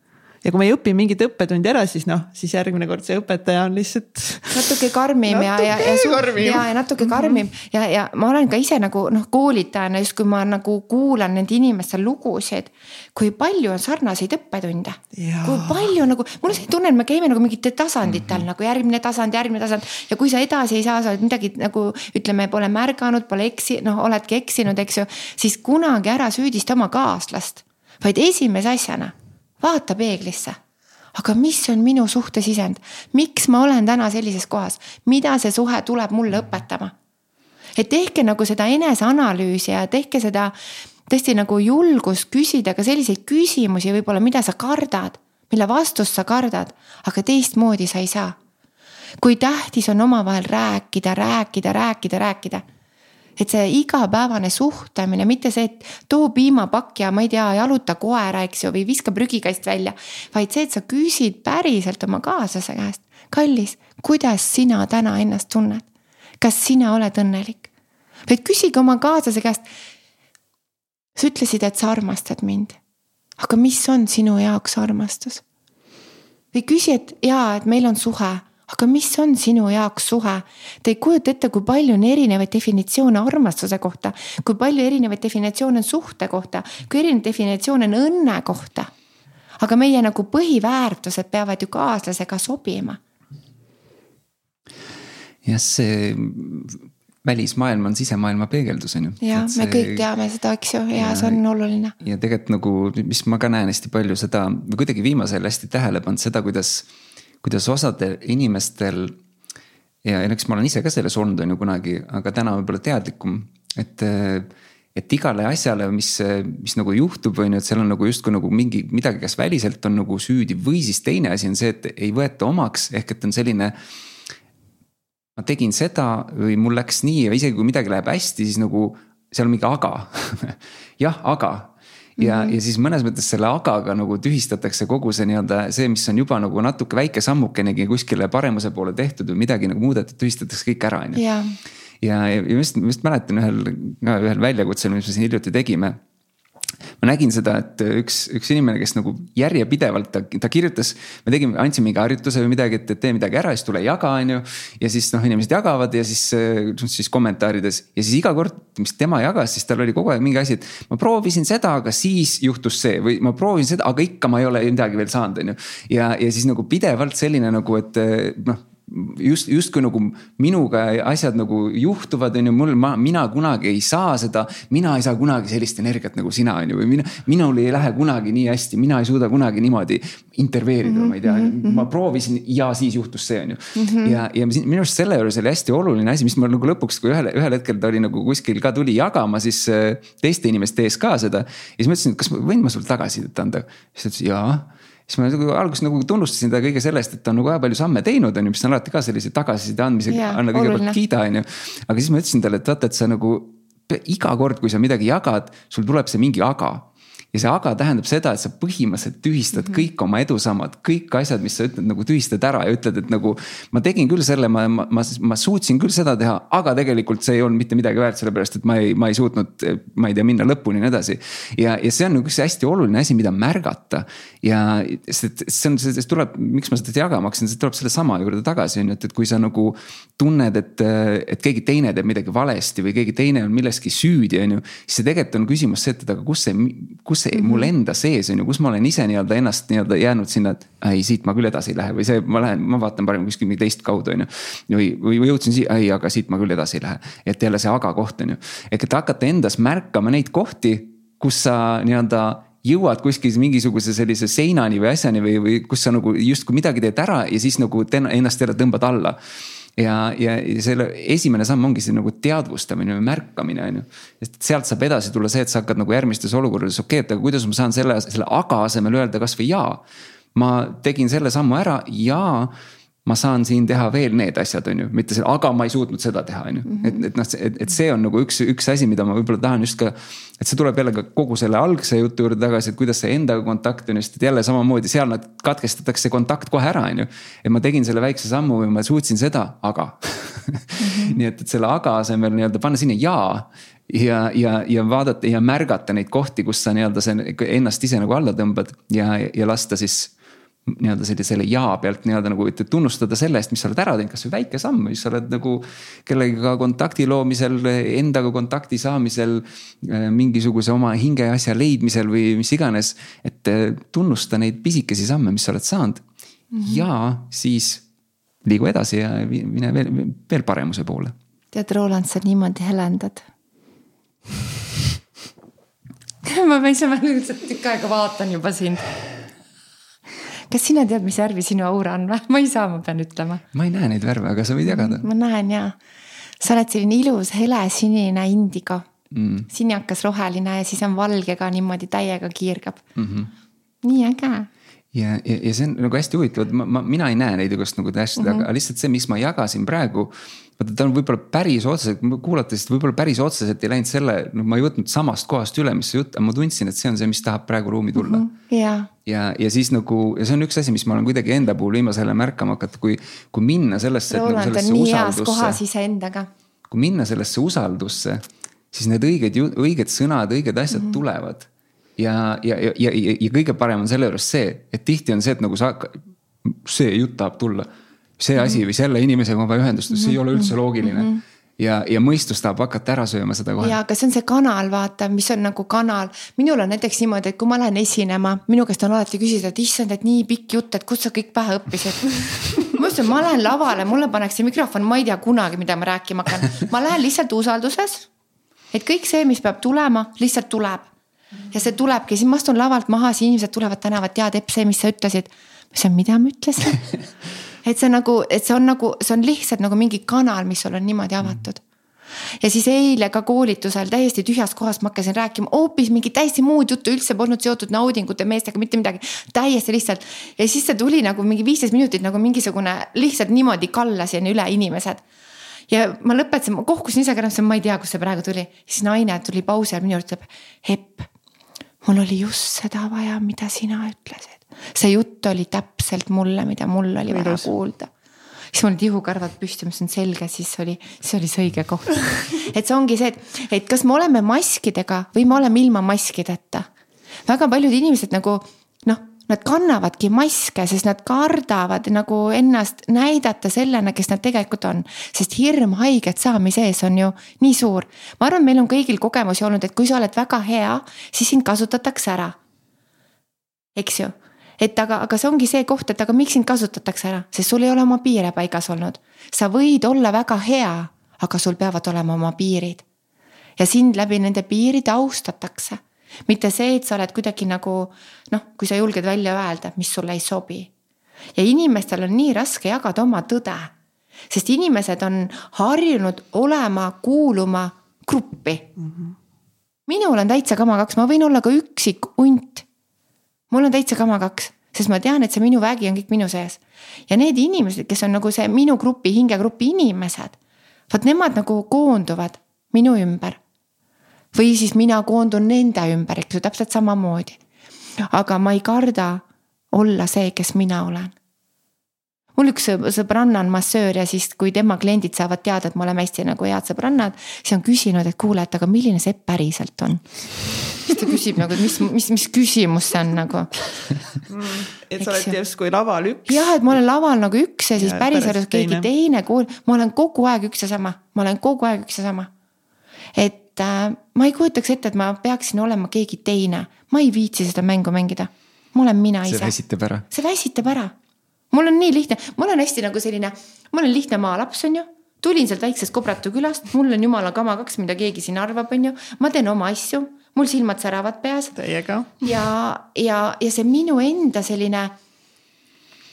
ja kui me ei õpi mingit õppetundi ära, siis noh, siis järgmine kord see õpetaja on lihtsalt. natuke karmim ja, ja, ja, ja, ja natuke karmim ja, ja ma olen ka ise nagu noh, koolitajana just kui ma nagu kuulan nende inimeste lugusid. kui palju on sarnaseid õppetunde, kui palju nagu, mul on selline tunne, et me käime nagu mingitel tasanditel mm -hmm. nagu järgmine tasand, järgmine tasand. ja kui sa edasi ei saa, sa oled midagi nagu ütleme, pole märganud, pole eksi-, noh, oledki eksinud, eks ju. siis kunagi ära süüdista oma kaaslast, vaid esimese asjana vaata peeglisse. aga mis on minu suhtesisend, miks ma olen täna sellises kohas, mida see suhe tuleb mulle õpetama? et tehke nagu seda eneseanalüüsi ja tehke seda tõesti nagu julgust küsida ka selliseid küsimusi võib-olla, mida sa kardad, mille vastust sa kardad, aga teistmoodi sa ei saa. kui tähtis on omavahel rääkida, rääkida, rääkida, rääkida et see igapäevane suhtlemine, mitte see, et too piimapakk ja ma ei tea, jaluta koera, eks ju, või viska prügikast välja. vaid see, et sa küsid päriselt oma kaaslase käest, kallis, kuidas sina täna ennast tunned? kas sina oled õnnelik? vaid küsige oma kaaslase käest. sa ütlesid, et sa armastad mind. aga mis on sinu jaoks armastus? või küsi, et jaa, et meil on suhe aga mis on sinu jaoks suhe? Te ei kujuta ette, kui palju on erinevaid definitsioone armastuse kohta, kui palju erinevaid definitsioone on suhte kohta, kui erinevaid definitsioone on õnne kohta. aga meie nagu põhiväärtused peavad ju kaaslasega sobima. jah, see välismaailm on sisemaailma peegeldus, on ju. ja see... me kõik teame seda, eks ju, ja see on oluline. ja tegelikult nagu, mis ma ka näen hästi palju seda või kuidagi viimasel hästi tähele pannud seda, kuidas, kuidas osadel inimestel. ja eks ma olen ise ka selles olnud, on ju kunagi, aga täna võib-olla teadlikum, et et igale asjale, mis, mis nagu juhtub, on ju, et seal on nagu justkui nagu mingi midagi, kas väliselt on nagu süüdi või siis teine asi on see, et ei võeta omaks, ehk et on selline. ma tegin seda või mul läks nii ja isegi kui midagi läheb hästi, siis nagu seal on mingi aga jah, aga ja mm, -hmm. ja siis mõnes mõttes selle agaga nagu tühistatakse kogu see nii-öelda see, mis on juba nagu natuke väike sammukenegi kuskile paremuse poole tehtud või midagi nagu muudetud, tühistatakse kõik ära, on ju. ja, ja just, just mäletan ühel, ühel väljakutsel, mis me siin hiljuti tegime. Ma nägin seda, et üks, üks inimene, kes nagu järjepidevalt ta, ta kirjutas, me tegime, andsime mingi harjutuse või midagi, et, tee midagi ära, siis tule jaga, on ju. ja siis noh, inimesed jagavad ja siis, siis kommentaarides ja siis iga kord, mis tema jagas, siis tal oli kogu aeg mingi asi, et. ma proovisin seda, aga siis juhtus see või ma proovisin seda, aga ikka ma ei ole midagi veel saanud, on ju. ja, ja siis nagu pidevalt selline nagu, et noh just, justkui nagu minuga asjad nagu juhtuvad, on ju, mul, ma, mina kunagi ei saa seda. mina ei saa kunagi sellist energiat nagu sina, on ju, või mina, minul ei lähe kunagi nii hästi, mina ei suuda kunagi niimoodi intervjueerida mm, -hmm. ma ei tea mm, -hmm. ma proovisin ja siis juhtus see, on ju. -hmm. ja, ja minu arust selle juures oli hästi oluline asi, mis ma nagu lõpuks, kui ühel, ühel hetkel ta oli nagu kuskil ka tuli jagama siis äh, teiste inimeste ees ka seda. ja siis ma ütlesin, et kas ma võin ma sulle tagasisidet anda, siis ta ütles jaa siis ma nagu alguses nagu tunnustasin teda kõige sellest, et ta on nagu väga palju samme teinud, on ju, mis on alati ka sellise tagasiside andmise yeah,, anna kõigepealt kiida, on ju. aga siis ma ütlesin talle, et vaata, et sa nagu iga kord, kui sa midagi jagad, sul tuleb see mingi aga ja see aga tähendab seda, et sa põhimõtteliselt tühistad mm -hmm. kõik oma edusammad, kõik asjad, mis sa ütled, nagu tühistad ära ja ütled, et nagu. ma tegin küll selle, ma, ma, ma, ma suutsin küll seda teha, aga tegelikult see ei olnud mitte midagi väärt, sellepärast et ma ei, ma ei suutnud, ma ei tea, minna lõpuni ja nii edasi. ja, ja see on nagu üks hästi oluline asi, mida märgata. ja see, see on, see tuleb, miks ma seda jagama hakkasin, see tuleb sellesama juurde tagasi, on ju, et, et kui sa nagu tunned, et, et keegi teine teeb midagi valesti või keegi teine on milleski süüdi, on ju. siis see tegelikult on küsimus see, et aga kus see, kus see mm -hmm. mul enda sees on ju, kus ma olen ise nii-öelda ennast nii-öelda jäänud sinna, et ei, siit ma küll edasi ei lähe või see, ma lähen, ma vaatan parem kuskil mingi teist kaudu, on ju. või, või, või jõudsin siia, ei, aga siit ma küll edasi ei lähe, et jälle see aga koht on ju. ehk et hakata endas märkama neid kohti, kus sa nii-öelda jõuad kuskil mingisuguse sellise seinani või asjani või, või kus sa nagu justkui midagi teed ära ja siis nagu ennast jälle tõmbad alla ja, ja selle esimene samm ongi see nagu teadvustamine või märkamine, on ju. sest sealt saab edasi tulla see, et sa hakkad nagu järgmistes olukordades, okei okay,, et aga kuidas ma saan selle, selle aga asemel öelda kasvõi jaa. ma tegin selle sammu ära ja ma saan siin teha veel need asjad, on ju, mitte see, aga ma ei suutnud seda teha, on ju. Mhm. et, et noh, et, et see on nagu üks, üks asi, mida ma võib-olla tahan just ka. et see tuleb jälle ka kogu selle algse jutu juurde tagasi, et kuidas see endaga kontakt on, sest et jälle samamoodi seal nad katkestatakse kontakt kohe ära, on ju. et ma tegin selle väikse sammu või ma suutsin seda, aga. -hmm. nii et, et selle aga asemel nii-öelda panna sinna ja ja, ja, ja vaadata ja märgata neid kohti, kus sa nii-öelda ennast ise nagu alla tõmbad ja, ja lasta siis nii-öelda sellisele jaa pealt nii-öelda nagu tunnustada selle eest, mis sa oled ära teinud, kasvõi väike samm, mis sa oled nagu. kellegagi kontakti loomisel, endaga kontakti saamisel, äh, mingisuguse oma hingeasja leidmisel või mis iganes. et äh, tunnusta neid pisikesi samme, mis sa oled saanud mm. -hmm. ja siis liigu edasi ja mine veel, veel paremuse poole. tead, Roland, sa niimoodi helendad ma, ma ise, ma lihtsalt tükk aega vaatan juba sind kas sina tead, mis värvi sinu aura on või? ma ei saa, ma pean ütlema. ma ei näe neid värve, aga sa võid jagada. ma näen ja. sa oled selline ilus helesinine indigo mm.. sinikas roheline ja siis on valge ka niimoodi täiega kiirgab mm. -hmm. nii äge ja, ja, ja see on nagu hästi huvitav, et ma, ma, mina ei näe neid igast nagu hästi mm, -hmm. aga lihtsalt see, mis ma jagasin praegu vaata, ta on võib-olla päris otseselt, kuulates võib-olla päris otseselt ei läinud selle, no ma ei võtnud samast kohast üle, mis see jutt, ma tundsin, et see on see, mis tahab praegu ruumi tulla mm. -hmm. Yeah. ja, ja siis nagu ja see on üks asi, mis ma olen kuidagi enda puhul viimasel ajal märkama hakanud, kui, kui minna sellesse. Nagu on nii heas kohas iseendaga. kui minna sellesse usaldusse, siis need õiged, õiged sõnad, õiged asjad mm -hmm. tulevad. ja, ja, ja, ja, ja kõige parem on selle juures see, et tihti on see, et nagu sa, see jutt tahab tulla see asi või selle inimesega on vaja ühendust, see ei ole üldse loogiline mm. -hmm ja, ja mõistus tahab hakata ära sööma seda kohe. ja, aga see on see kanal, vaata, mis on nagu kanal. minul on näiteks niimoodi, et kui ma lähen esinema, minu käest on alati küsida, et issand, et nii pikk jutt, et kust sa kõik pähe õppisid ma ütlesin, ma lähen lavale, mulle pannakse mikrofon, ma ei tea kunagi, mida ma rääkima hakkan. ma lähen lihtsalt usalduses. et kõik see, mis peab tulema, lihtsalt tuleb. ja see tulebki, siis ma astun lavalt maha, siis inimesed tulevad tänavalt, tead, Epp, see, mis sa ütlesid. ma ütlesin, mida ma ütlesin et see nagu, et see on nagu, see on lihtsalt nagu mingi kanal, mis sul on niimoodi avatud ja siis eile ka koolitusel täiesti tühjast kohast ma hakkasin rääkima hoopis mingi täiesti muud juttu, üldse polnud seotud naudingute, meestega, mitte midagi. täiesti lihtsalt ja siis see tuli nagu mingi viisteist minutit nagu mingisugune lihtsalt niimoodi kallasin üle inimesed. ja ma lõpetasin, ma kohkusin ise ka ennast, ma ei tea, kust see praegu tuli. siis naine tuli pausi ajal minu juurde, ütleb, Epp, mul oli just seda vaja, mida sina ütlesid see jutt oli täpselt mulle, mida mul oli vaja kuulda. siis mul olid ihukarvad püsti, ma ütlesin selge, siis oli, siis oli see õige koht. et see ongi see, et, et kas me oleme maskidega või me oleme ilma maskideta. väga paljud inimesed nagu noh, nad kannavadki maske, sest nad kardavad nagu ennast näidata sellena, kes nad tegelikult on. sest hirm haiget saamise ees on ju nii suur. ma arvan, meil on kõigil kogemusi olnud, et kui sa oled väga hea, siis sind kasutatakse ära. eks ju et aga, aga see ongi see koht, et aga miks sind kasutatakse ära, sest sul ei ole oma piire paigas olnud. sa võid olla väga hea, aga sul peavad olema oma piirid. ja sind läbi nende piiride austatakse. mitte see, et sa oled kuidagi nagu noh, kui sa julged välja öelda, mis sulle ei sobi. ja inimestel on nii raske jagada oma tõde, sest inimesed on harjunud olema, kuuluma gruppi mm. -hmm. minul on täitsa kama kaks, ma võin olla ka üksik hunt mul on täitsa kama kaks, sest ma tean, et see minu vägi on kõik minu sees. ja need inimesed, kes on nagu see minu grupi, hingegrupi inimesed, vot nemad nagu koonduvad minu ümber. või siis mina koondun nende ümber, eks ju, täpselt samamoodi. aga ma ei karda olla see, kes mina olen mul üks sõbranna on massöör ja siis, kui tema kliendid saavad teada, et me oleme hästi nagu head sõbrannad, siis on küsinud, et kuule, et aga milline see päriselt on. siis ta küsib nagu, et mis, mis, mis küsimus see on nagu mm,. et sa oled justkui laval üks. jah, et ma olen laval nagu üks ja siis päriselus keegi teine, teine kuul-, ma olen kogu aeg üks ja sama, ma olen kogu aeg üks ja sama. et äh, ma ei kujutaks ette, et ma peaksin olema keegi teine, ma ei viitsi seda mängu mängida. ma olen mina ise. see väsitab ära. see väsitab ära mul on nii lihtne, ma olen hästi nagu selline, ma olen lihtne maalaps, on ju tulin sealt väiksest Kobratu külast, mul on jumala kama kaks, mida keegi siin arvab, on ju. ma teen oma asju, mul silmad säravad peas. Teiega. ja, ja, ja see minu enda selline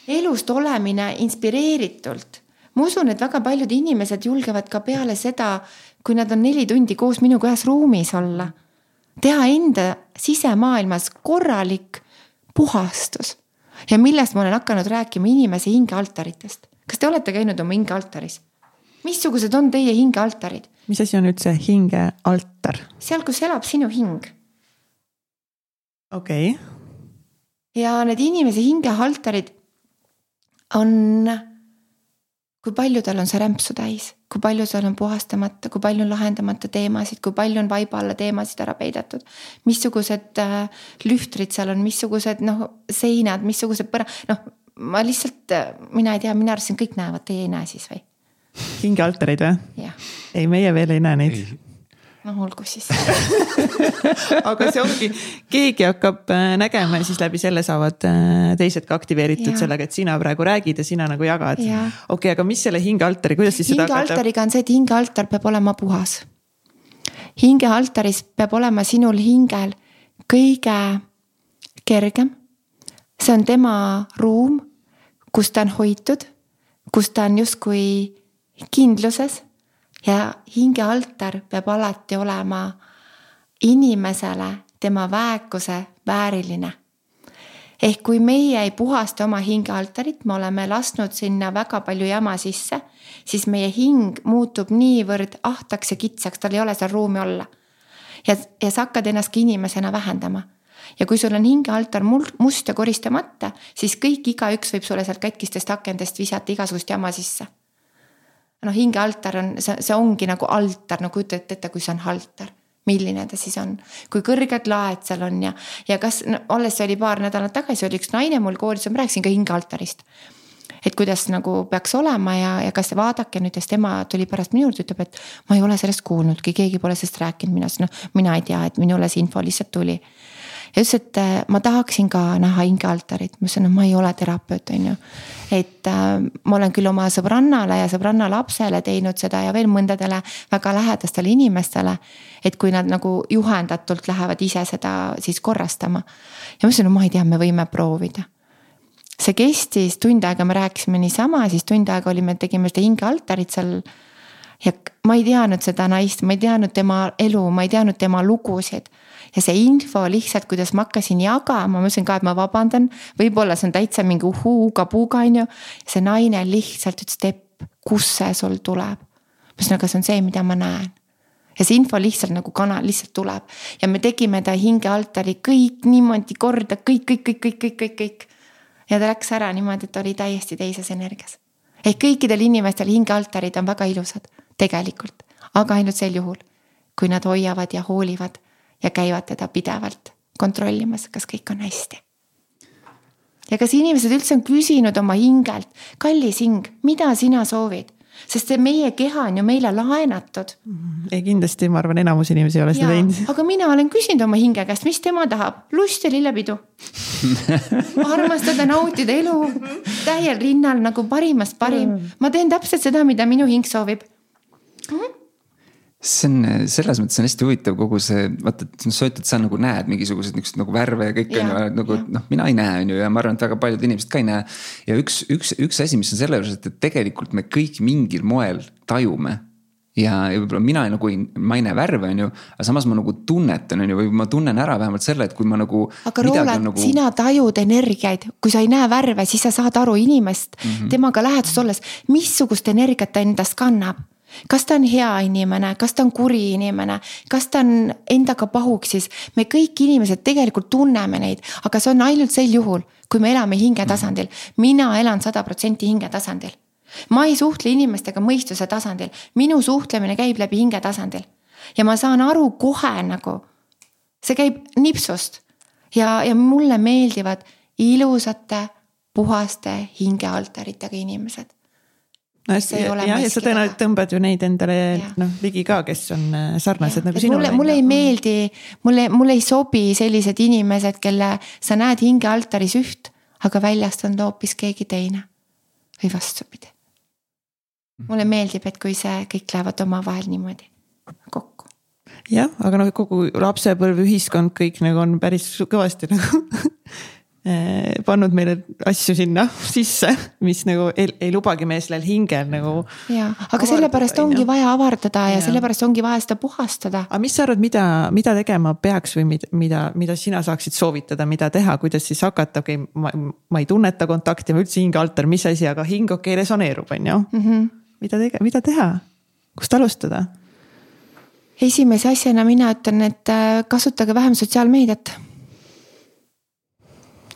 elust olemine inspireeritult. ma usun, et väga paljud inimesed julgevad ka peale seda, kui nad on neli tundi koos minuga ühes ruumis olla. teha enda sisemaailmas korralik puhastus ja millest ma olen hakanud rääkima inimese hingealtaritest. kas te olete käinud oma hingealtaris? missugused on teie hingealtarid? mis asi on üldse hingealtar? seal, kus elab sinu hing. okei okay.. ja need inimese hingealtarid on, kui palju tal on see rämpsu täis kui palju seal on puhastamata, kui palju on lahendamata teemasid, kui palju on vaiba alla teemasid ära peidetud. missugused äh, lühtrid seal on, missugused noh, seinad, missugused põra-, noh, ma lihtsalt, äh, mina ei tea, mina arvasin, kõik näevad, teie ei näe siis või? hingealtareid või? ei, meie veel ei näe neid no olgu siis aga see ongi, keegi hakkab äh, nägema ja siis läbi selle saavad äh, teised ka aktiveeritud ja. sellega, et sina praegu räägid ja sina nagu jagad. okei okay,, aga mis selle hingealtari, kuidas siis seda hakata? hingealtariga on see, et hingealtar peab olema puhas. hingealtaris peab olema sinul hingel kõige kergem. see on tema ruum, kus ta on hoitud, kus ta on justkui kindluses ja hingealtar peab alati olema inimesele tema väekuse vääriline. ehk kui meie ei puhasta oma hingealtarit, me oleme lasknud sinna väga palju jama sisse, siis meie hing muutub niivõrd ahtaks ja kitsaks, tal ei ole seal ruumi olla. ja, ja sa hakkad ennastki inimesena vähendama ja kui sul on hingealtar must ja koristamata, siis kõik, igaüks võib sulle sealt katkistest akendest visata igasugust jama sisse noh, hingealtar on, see, see ongi nagu altar, no kujutate ette, kui see on altar milline ta siis on, kui kõrged laed seal on ja, ja kas no, alles oli paar nädalat tagasi oli üks naine mul koolis ma rääkisin ka hingealtarist. et kuidas nagu peaks olema ja, ja kas vaadake nüüd, sest tema tuli pärast minu juurde, ütleb, et ma ei ole sellest kuulnudki, keegi pole sellest rääkinud, mina ütlesin, noh, mina ei tea, et minule see info lihtsalt tuli ja ütles, et äh, ma tahaksin ka näha hingealtarit, ma ütlesin, et ma ei ole terapeut, on ju. et äh, ma olen küll oma sõbrannale ja sõbranna lapsele teinud seda ja veel mõndadele väga lähedastele inimestele. et kui nad nagu juhendatult lähevad ise seda siis korrastama. ja ma ütlesin, no ma ei tea, me võime proovida see kestis tund aega, me rääkisime niisama, siis tund aega olime, tegime seda hingealtarit seal. ja ma ei teadnud seda naist, ma ei teadnud tema elu, ma ei teadnud tema lugusid ja see info lihtsalt, kuidas ma hakkasin jagama, ma mõtlesin ka, et ma vabandan, võib-olla see on täitsa mingi uhuu-uga-puuga on ju. see naine lihtsalt ütles, Tepp, kust see sul tuleb? ma ütlesin, aga see on see, mida ma näen ja see info lihtsalt nagu kanal lihtsalt tuleb ja me tegime ta hingealtari kõik niimoodi korda, kõik, kõik, kõik, kõik, kõik, kõik, kõik. ja ta läks ära niimoodi, et ta oli täiesti teises energias. ehk kõikidel inimestel hingealtarid on väga ilusad, tegelikult, aga ainult sel juhul, kui nad hoiavad ja hoolivad ja käivad teda pidevalt kontrollimas, kas kõik on hästi. ja kas inimesed üldse on küsinud oma hingelt, kallis hing, mida sina soovid? sest see meie keha on ju meile laenatud. ei kindlasti, ma arvan, enamus inimesi ei ole seda teinud. aga mina olen küsinud oma hinge käest, mis tema tahab, lust ja lillepidu armastada, nautida elu täiel rinnal nagu parimast parim. ma teen täpselt seda, mida minu hing soovib mm see on selles mõttes on hästi huvitav kogu see, vaata, et sa ütled, sa nagu näed mingisuguseid niisuguseid nagu värve ja kõike on ju nagu noh, mina ei näe, on ju, ja ma arvan, et väga paljud inimesed ka ei näe. ja üks, üks, üks asi, mis on selle juures, et, tegelikult me kõik mingil moel tajume ja, ja võib-olla mina nagu ei, ma ei näe värve, on ju, aga samas ma nagu tunnetan, on ju, või ma tunnen ära vähemalt selle, et kui ma nagu. aga Roland nagu..., sina tajud energiaid, kui sa ei näe värve, siis sa saad aru inimest mm, -hmm. temaga läheduses olles, missugust energiat ta endast kannab kas ta on hea inimene, kas ta on kuri inimene, kas ta on endaga pahuksis, me kõik inimesed tegelikult tunneme neid, aga see on ainult sel juhul, kui me elame hingetasandil. mina elan sada protsenti hingetasandil. ma ei suhtle inimestega mõistuse tasandil, minu suhtlemine käib läbi hingetasandil. ja ma saan aru kohe nagu, see käib nipsust ja, ja mulle meeldivad ilusate, puhaste hingealtaritega inimesed no hästi jah, ja sa tõenäoliselt tõmbad ju neid endale noh ligi ka, kes on äh, sarnased ja. nagu sinul. mulle, mulle ei meeldi, mulle, mulle ei sobi sellised inimesed, kelle sa näed hingealtaris üht, aga väljast on ta hoopis keegi teine. või vastupidi. mulle meeldib, et kui see kõik lähevad omavahel niimoodi kokku jah, aga noh, kogu lapsepõlve ühiskond kõik nagu on päris kõvasti nagu pannud meile asju sinna sisse, mis nagu ei, ei lubagi meie sellel hingel nagu. ja, aga sellepärast ongi vaja avardada ja, ja sellepärast ongi vaja seda puhastada. aga mis sa arvad, mida, mida tegema peaks või mida, mida, mida sina saaksid soovitada, mida teha, kuidas siis hakata, okei okay,, ma, ma ei tunneta kontakti, ma üldse hingealtar, mis asi, aga hing okei okay, resoneerub, on ju mm. -hmm. mida tege-, mida teha, kust alustada? esimese asjana mina ütlen, et äh, kasutage vähem sotsiaalmeediat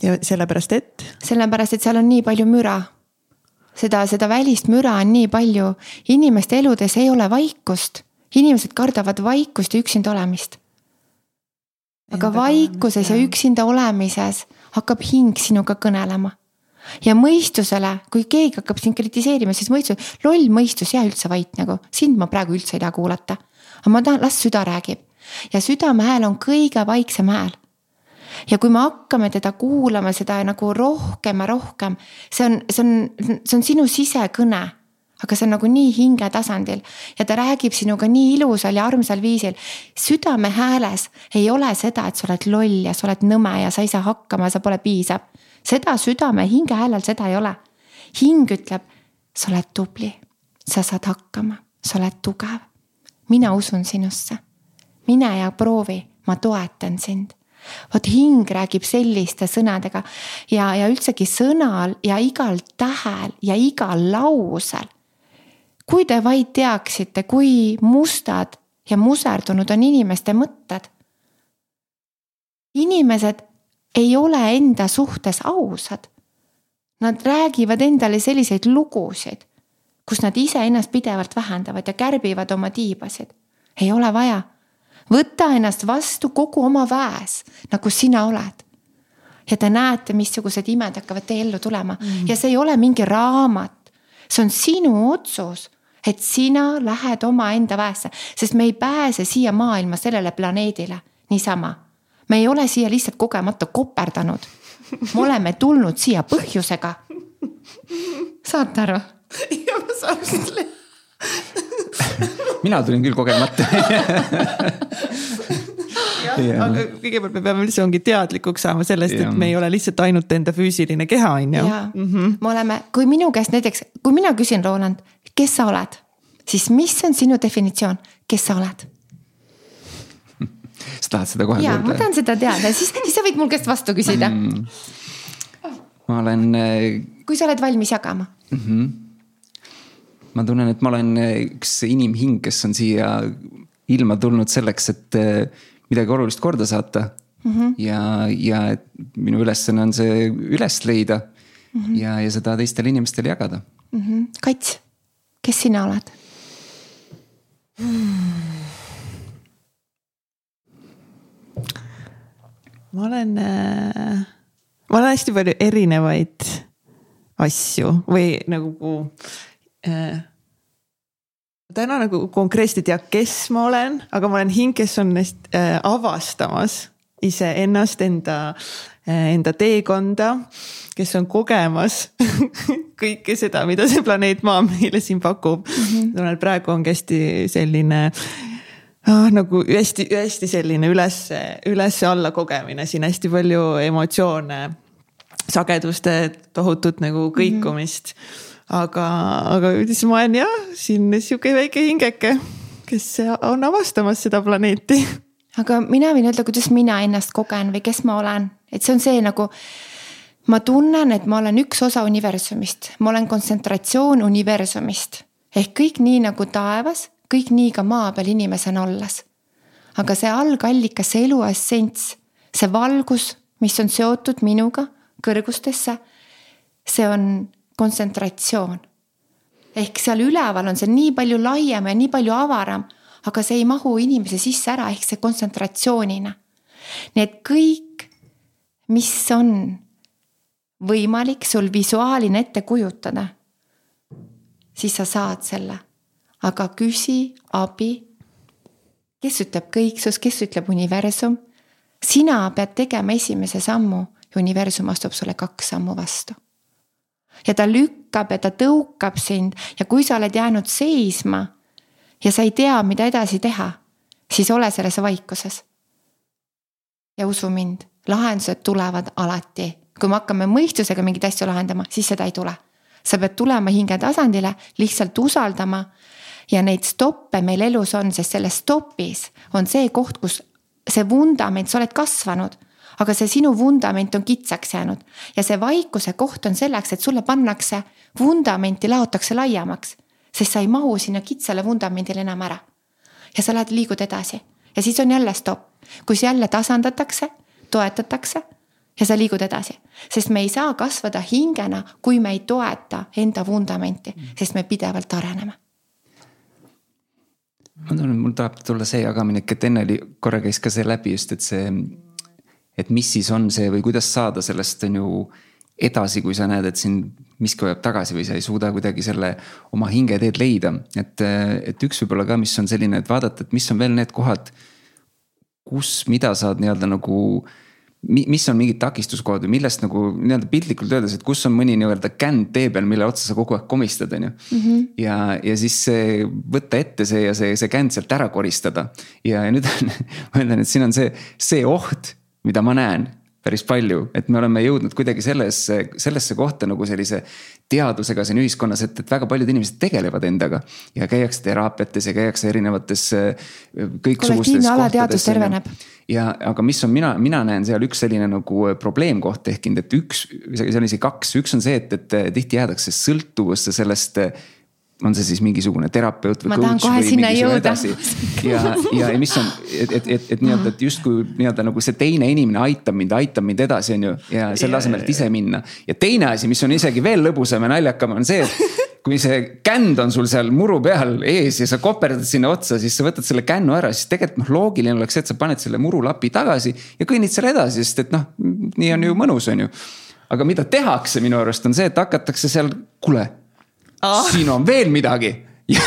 ja sellepärast, et? sellepärast, et seal on nii palju müra. seda, seda välist müra on nii palju, inimeste eludes ei ole vaikust, inimesed kardavad vaikust ja üksinda olemist. aga Enda vaikuses ja üksinda olemises hakkab hing sinuga kõnelema ja mõistusele, kui keegi hakkab sind kritiseerima, siis mõistus, loll mõistus, jää üldse vait nagu, sind ma praegu üldse ei taha kuulata. aga ma tahan, las süda räägib ja südame hääl on kõige vaiksem hääl ja kui me hakkame teda kuulama, seda nagu rohkem ja rohkem, see on, see on, see on sinu sisekõne aga see on nagu nii hinge tasandil ja ta räägib sinuga nii ilusal ja armsal viisil. südame hääles ei ole seda, et sa oled loll ja sa oled nõme ja sa ei saa hakkama, sa pole piisav. seda südame hinge häälel, seda ei ole. hing ütleb, sa oled tubli, sa saad hakkama, sa oled tugev. mina usun sinusse. mine ja proovi, ma toetan sind vot hing räägib selliste sõnadega ja, ja üldsegi sõnal ja igal tähel ja igal lausel. kui te vaid teaksite, kui mustad ja muserdunud on inimeste mõtted. inimesed ei ole enda suhtes ausad. Nad räägivad endale selliseid lugusid, kus nad iseennast pidevalt vähendavad ja kärbivad oma tiibasid. ei ole vaja võta ennast vastu kogu oma väes, nagu sina oled. ja te näete, missugused imed hakkavad teie ellu tulema mm. ja see ei ole mingi raamat, see on sinu otsus et sina lähed omaenda väesse, sest me ei pääse siia maailma sellele planeedile niisama. me ei ole siia lihtsalt kogemata koperdanud. me oleme tulnud siia põhjusega. saate aru? ja ma saan selle mina tulin küll kogemata Ja, aga kõigepealt me peame üldse ongi teadlikuks saama sellest, et me ei ole lihtsalt ainult enda füüsiline keha, on ju. -hmm. me oleme, kui minu käest näiteks, kui mina küsin, Roland, kes sa oled, siis mis on sinu definitsioon, kes sa oled? sa tahad seda kohe kuulda? ma tahan seda teada, siis, siis sa võid mul käest vastu küsida mm.. ma olen. Äh, kui sa oled valmis jagama mm. -hmm ma tunnen, et ma olen eh, üks inimhing, kes on siia ilma tulnud selleks, et eh, midagi olulist korda saata mm. -hmm. ja, ja et minu ülesanne on see üles leida mm -hmm. ja, ja seda teistele inimestele jagada Kats, kes sina oled? ma olen äh,, ma olen hästi palju erinevaid asju või nagu täna nagu konkreetselt ei tea, kes ma olen, aga ma olen hing, kes on neist äh, avastamas iseennast, enda äh,, enda teekonda. kes on kogemas kõike seda, mida see planeet Maa meile siin pakub mm. -hmm. praegu ongi hästi selline ah, nagu hästi, hästi selline üles, üles-alla kogemine, siin hästi palju emotsioone, sageduste tohutut nagu mhm. kõikumist mm. -hmm. Aga, aga siis ma olen jah, siin sihuke väike hingeke, kes on avastamas seda planeeti. aga mina võin öelda, kuidas mina ennast kogen või kes ma olen, et see on see nagu ma tunnen, et ma olen üks osa universumist, ma olen kontsentratsioon universumist ehk kõik nii nagu taevas kõik nii ka maa peal inimesena olles. aga see algallikas, see elu essents, see valgus, mis on seotud minuga kõrgustesse, see on kontsentratsioon. ehk seal üleval on see nii palju laiem ja nii palju avaram, aga see ei mahu inimese sisse ära, ehk see kontsentratsioonina. nii et kõik, mis on võimalik sul visuaalina ette kujutada, siis sa saad selle aga küsi abi. kes ütleb kõiksus, kes ütleb universum? sina pead tegema esimese sammu ja universum astub sulle kaks sammu vastu. Ja ta lükkab ja ta tõukab sind ja kui sa oled jäänud seisma ja sa ei tea, mida edasi teha, siis ole selles vaikuses. ja usu mind, lahendused tulevad alati, kui me hakkame mõistusega mingeid asju lahendama, siis seda ei tule. Sa pead tulema hinge tasandile, lihtsalt usaldama ja neid stoppe meil elus on, sest selles stopis on see koht, kus see vundament, sa oled kasvanud aga see sinu vundament on kitsaks jäänud ja see vaikuse koht on selleks, et sulle pannakse vundamenti, laotakse laiemaks. sest sa ei mahu sinna kitsale vundamendile enam ära. ja sa lähed, liigud edasi ja siis on jälle stopp, kus jälle tasandatakse, toetatakse ja sa liigud edasi. sest me ei saa kasvada hingena, kui me ei toeta enda vundamenti, sest me pidevalt areneme ma tunnen, mul tahab tulla see jagamine, et enne oli, korra käis ka see läbi just, et see. Et mis siis on see või kuidas saada sellest on ju edasi, kui sa näed, et siin miski hoiab tagasi või sa ei suuda kuidagi selle oma hingeteed leida. et, et üks võib-olla ka, mis on selline, et vaadata, et mis on veel need kohad, kus, mida saad nii-öelda nagu mis on mingid takistuskohad või millest nagu nii-öelda piltlikult öeldes, et kus on mõni nii-öelda känd tee peal, mille otsa sa kogu aeg komistad, on ju. Mhm. ja, ja siis see, võtta ette see ja see, see känd sealt ära koristada. ja, ja nüüd on, ma ütlen, et siin on see, see oht, mida ma näen päris palju, et me oleme jõudnud kuidagi sellesse, sellesse kohta nagu sellise teadusega siin ühiskonnas, et, et väga paljud inimesed tegelevad endaga. ja käiakse teraapiates ja käiakse erinevates kõiksugustes kohtades. ja, aga mis on, mina, mina näen seal üks selline nagu probleemkoht tekkinud, et üks, seal on isegi kaks, üks on see, et, et tihti jäädakse sõltuvusse sellest on see siis mingisugune terapeut või coach või mingisugune edasi. ja, ja mis on, et, et, et, et nii-öelda, et justkui nii-öelda nagu see teine inimene aitab mind, aitab mind edasi, on ju. ja selle asemel, et ise minna. ja teine asi, mis on isegi veel lõbusam ja naljakam, on see, et kui see känd on sul seal muru peal ees ja sa koperdad sinna otsa, siis sa võtad selle kännu ära, siis tegelikult noh, loogiline oleks see, et sa paned selle murulapi tagasi ja kõnnid seal edasi, sest et noh, nii on ju mõnus, on ju. aga mida tehakse minu arust on see, et hakatakse seal, kuule oh. siin on veel midagi ja,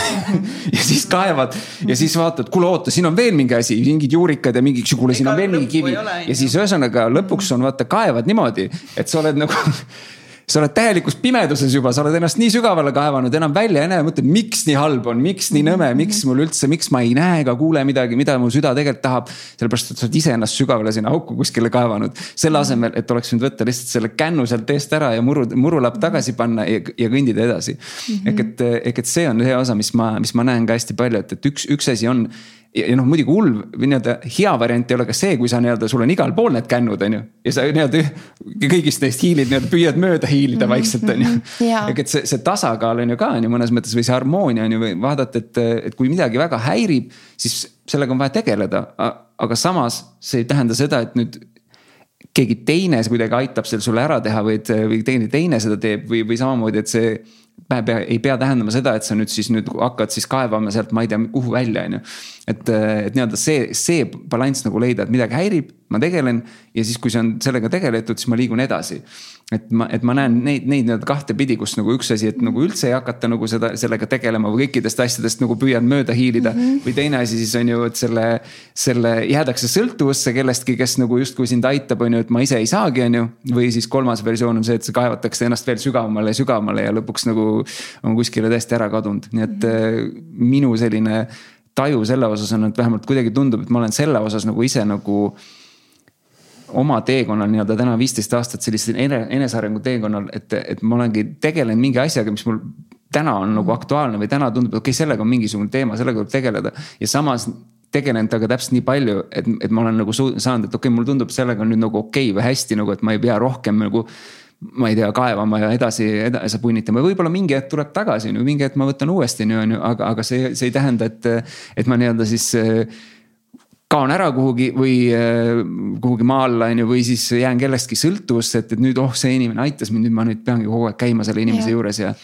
ja siis kaevad ja siis vaatad, kuule oota, siin on veel mingi asi, mingid juurikad ja mingi, kuule, siin on veel mingi kivi. ja siis ühesõnaga lõpuks on vaata kaevad niimoodi, et sa oled nagu sa oled täielikus pimeduses juba, sa oled ennast nii sügavale kaevanud, enam välja ei näe, mõtled, miks nii halb on, miks nii nõme, miks mul üldse, miks ma ei näe ega kuule midagi, mida mu süda tegelikult tahab. sellepärast, et sa oled ise ennast sügavale sinna auku kuskile kaevanud. selle asemel, et oleks võinud võtta lihtsalt selle kännu sealt eest ära ja muru, murulapp tagasi panna ja, ja kõndida edasi mm. -hmm. ehk et, ehk et see on see osa, mis ma, mis ma näen ka hästi palju, et, et üks, üks asi on ja, ja noh, muidugi hull või nii-öelda hea variant ei ole ka see, kui sa nii-öelda, sul on igal pool need kännud, on ju. ja sa nii-öelda kõigist neist hiilid nii-öelda püüad mööda hiilida mm -hmm. vaikselt, on ju. Mhm. ehk et see, see tasakaal on ju ka on ju mõnes mõttes või see harmoonia on ju või vaadata, et, et kui midagi väga häirib, siis sellega on vaja tegeleda. aga samas see ei tähenda seda, et nüüd keegi teine kuidagi aitab seal sulle ära teha või et, või keegi teine seda teeb või, või samamoodi, et see ei pea tähendama seda, et sa nüüd siis nüüd hakkad siis kaevama sealt, ma ei tea, kuhu välja, on ju. et, et nii-öelda see, see balanss nagu leida, et midagi häirib, ma tegelen ja siis, kui see on sellega tegeletud, siis ma liigun edasi et ma, et ma näen neid, neid nii-öelda kahte pidi, kus nagu üks asi, et nagu üldse ei hakata nagu seda, sellega tegelema või kõikidest asjadest nagu püüad mööda hiilida mm. -hmm. või teine asi siis on ju, et selle, selle jäädakse sõltuvusse kellestki, kes nagu justkui sind aitab, on ju, et ma ise ei saagi, on ju. või siis kolmas versioon on see, et kaevatakse ennast veel sügavamale ja sügavamale ja lõpuks nagu on kuskile täiesti ära kadunud, nii et mm -hmm. minu selline taju selle osas on, et vähemalt kuidagi tundub, et ma olen selle osas nagu ise nagu oma teekonnal nii-öelda täna viisteist aastat sellisel enesearengu teekonnal, et, et ma olengi tegelenud mingi asjaga, mis mul täna on nagu aktuaalne või täna tundub, et okei okay,, sellega on mingisugune teema, sellega tuleb tegeleda. ja samas tegelenud temaga täpselt nii palju, et, et ma olen nagu saanud, et okei okay,, mulle tundub, sellega on nüüd nagu okei okay või hästi nagu, et ma ei pea rohkem nagu ma ei tea, kaevama ja edasi, edasi punnitama, võib-olla mingi hetk tuleb tagasi, mingi hetk ma võtan uuesti, on ju, aga, aga see, see ei tähenda, et, et ma nii-öelda siis kaon ära kuhugi või äh, kuhugi maa alla, on ju, või siis jään kellestki sõltuvusse, et, et nüüd oh, see inimene aitas mind, nüüd ma nüüd peangi kogu aeg käima selle inimese ja. juures ja.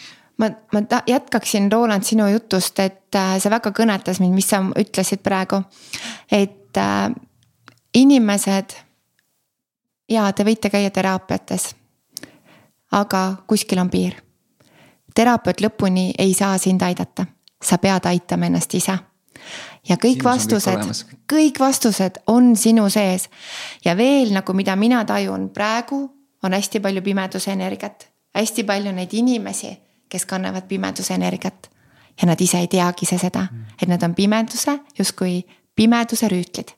ma, ma jätkaksin, Roland, sinu jutust, et äh, see väga kõnetas mind, mis sa ütlesid praegu. et äh, inimesed, jaa, te võite käia teraapiates. aga kuskil on piir. terapeut lõpuni ei saa sind aidata, sa pead aitama ennast ise ja kõik Sinus vastused, kõik vastused on sinu sees. ja veel nagu, mida mina tajun praegu, on hästi palju pimeduse energiat, hästi palju neid inimesi, kes kannavad pimeduse energiat. ja nad ise ei teagi ise seda, et nad on pimeduse, justkui pimeduse rüütlid.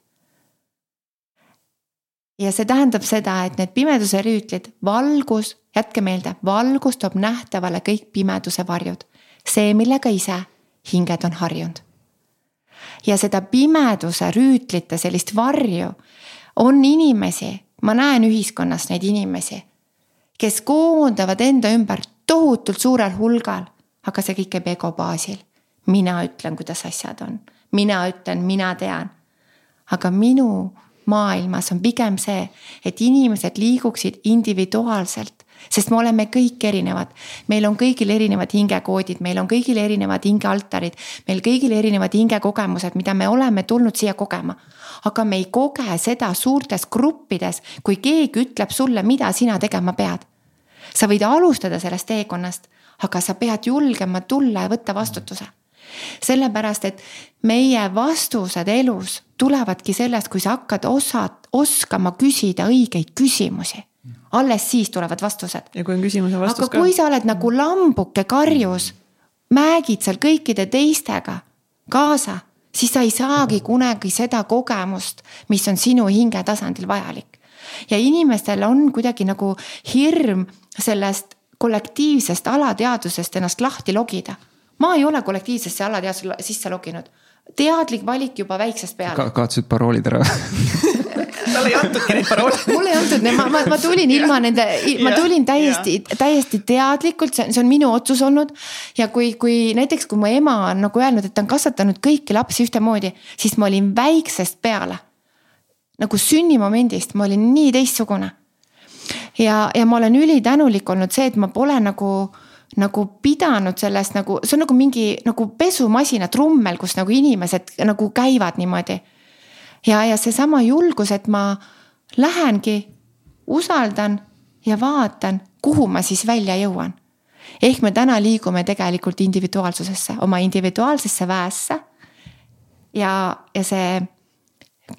ja see tähendab seda, et need pimeduse rüütlid, valgus, jätke meelde, valgus toob nähtavale kõik pimeduse varjud. see, millega ise hinged on harjunud ja seda pimeduse rüütlite sellist varju on inimesi, ma näen ühiskonnas neid inimesi, kes koondavad enda ümber tohutult suurel hulgal, aga see kõik käib ego baasil. mina ütlen, kuidas asjad on, mina ütlen, mina tean. aga minu maailmas on pigem see, et inimesed liiguksid individuaalselt sest me oleme kõik erinevad. meil on kõigil erinevad hingekoodid, meil on kõigil erinevad hingealtarid, meil kõigil erinevad hingekogemused, mida me oleme tulnud siia kogema. aga me ei koge seda suurtes gruppides, kui keegi ütleb sulle, mida sina tegema pead. sa võid alustada sellest teekonnast, aga sa pead julgema tulla ja võtta vastutuse sellepärast, et meie vastused elus tulevadki sellest, kui sa hakkad osad, oskama küsida õigeid küsimusi alles siis tulevad vastused. ja kui on küsimuse vastus aga ka. kui sa oled nagu lambuke karjus, määgid seal kõikide teistega kaasa, siis sa ei saagi kunagi seda kogemust, mis on sinu hinge tasandil vajalik. ja inimestel on kuidagi nagu hirm sellest kollektiivsest alateadvusest ennast lahti logida. ma ei ole kollektiivsesse alateadvusesse sisse loginud teadlik valik juba väiksest peale Ka. kaotasid paroolid ära talle ei antudki neid paroole. mulle ei antud, ma, ma, ma tulin ilma nende, ma tulin täiesti, täiesti teadlikult, see on, see on minu otsus olnud. ja kui, kui näiteks, kui mu ema on nagu öelnud, et ta on kasvatanud kõiki lapsi ühtemoodi, siis ma olin väiksest peale. nagu sünnimomendist, ma olin nii teistsugune. ja, ja ma olen ülitänulik olnud see, et ma pole nagu nagu pidanud sellest nagu, see on nagu mingi nagu pesumasina trummel, kus nagu inimesed nagu käivad niimoodi ja, ja seesama julgus, et ma lähengi, usaldan ja vaatan, kuhu ma siis välja jõuan. ehk me täna liigume tegelikult individuaalsusesse, oma individuaalsesse väesse. ja, ja see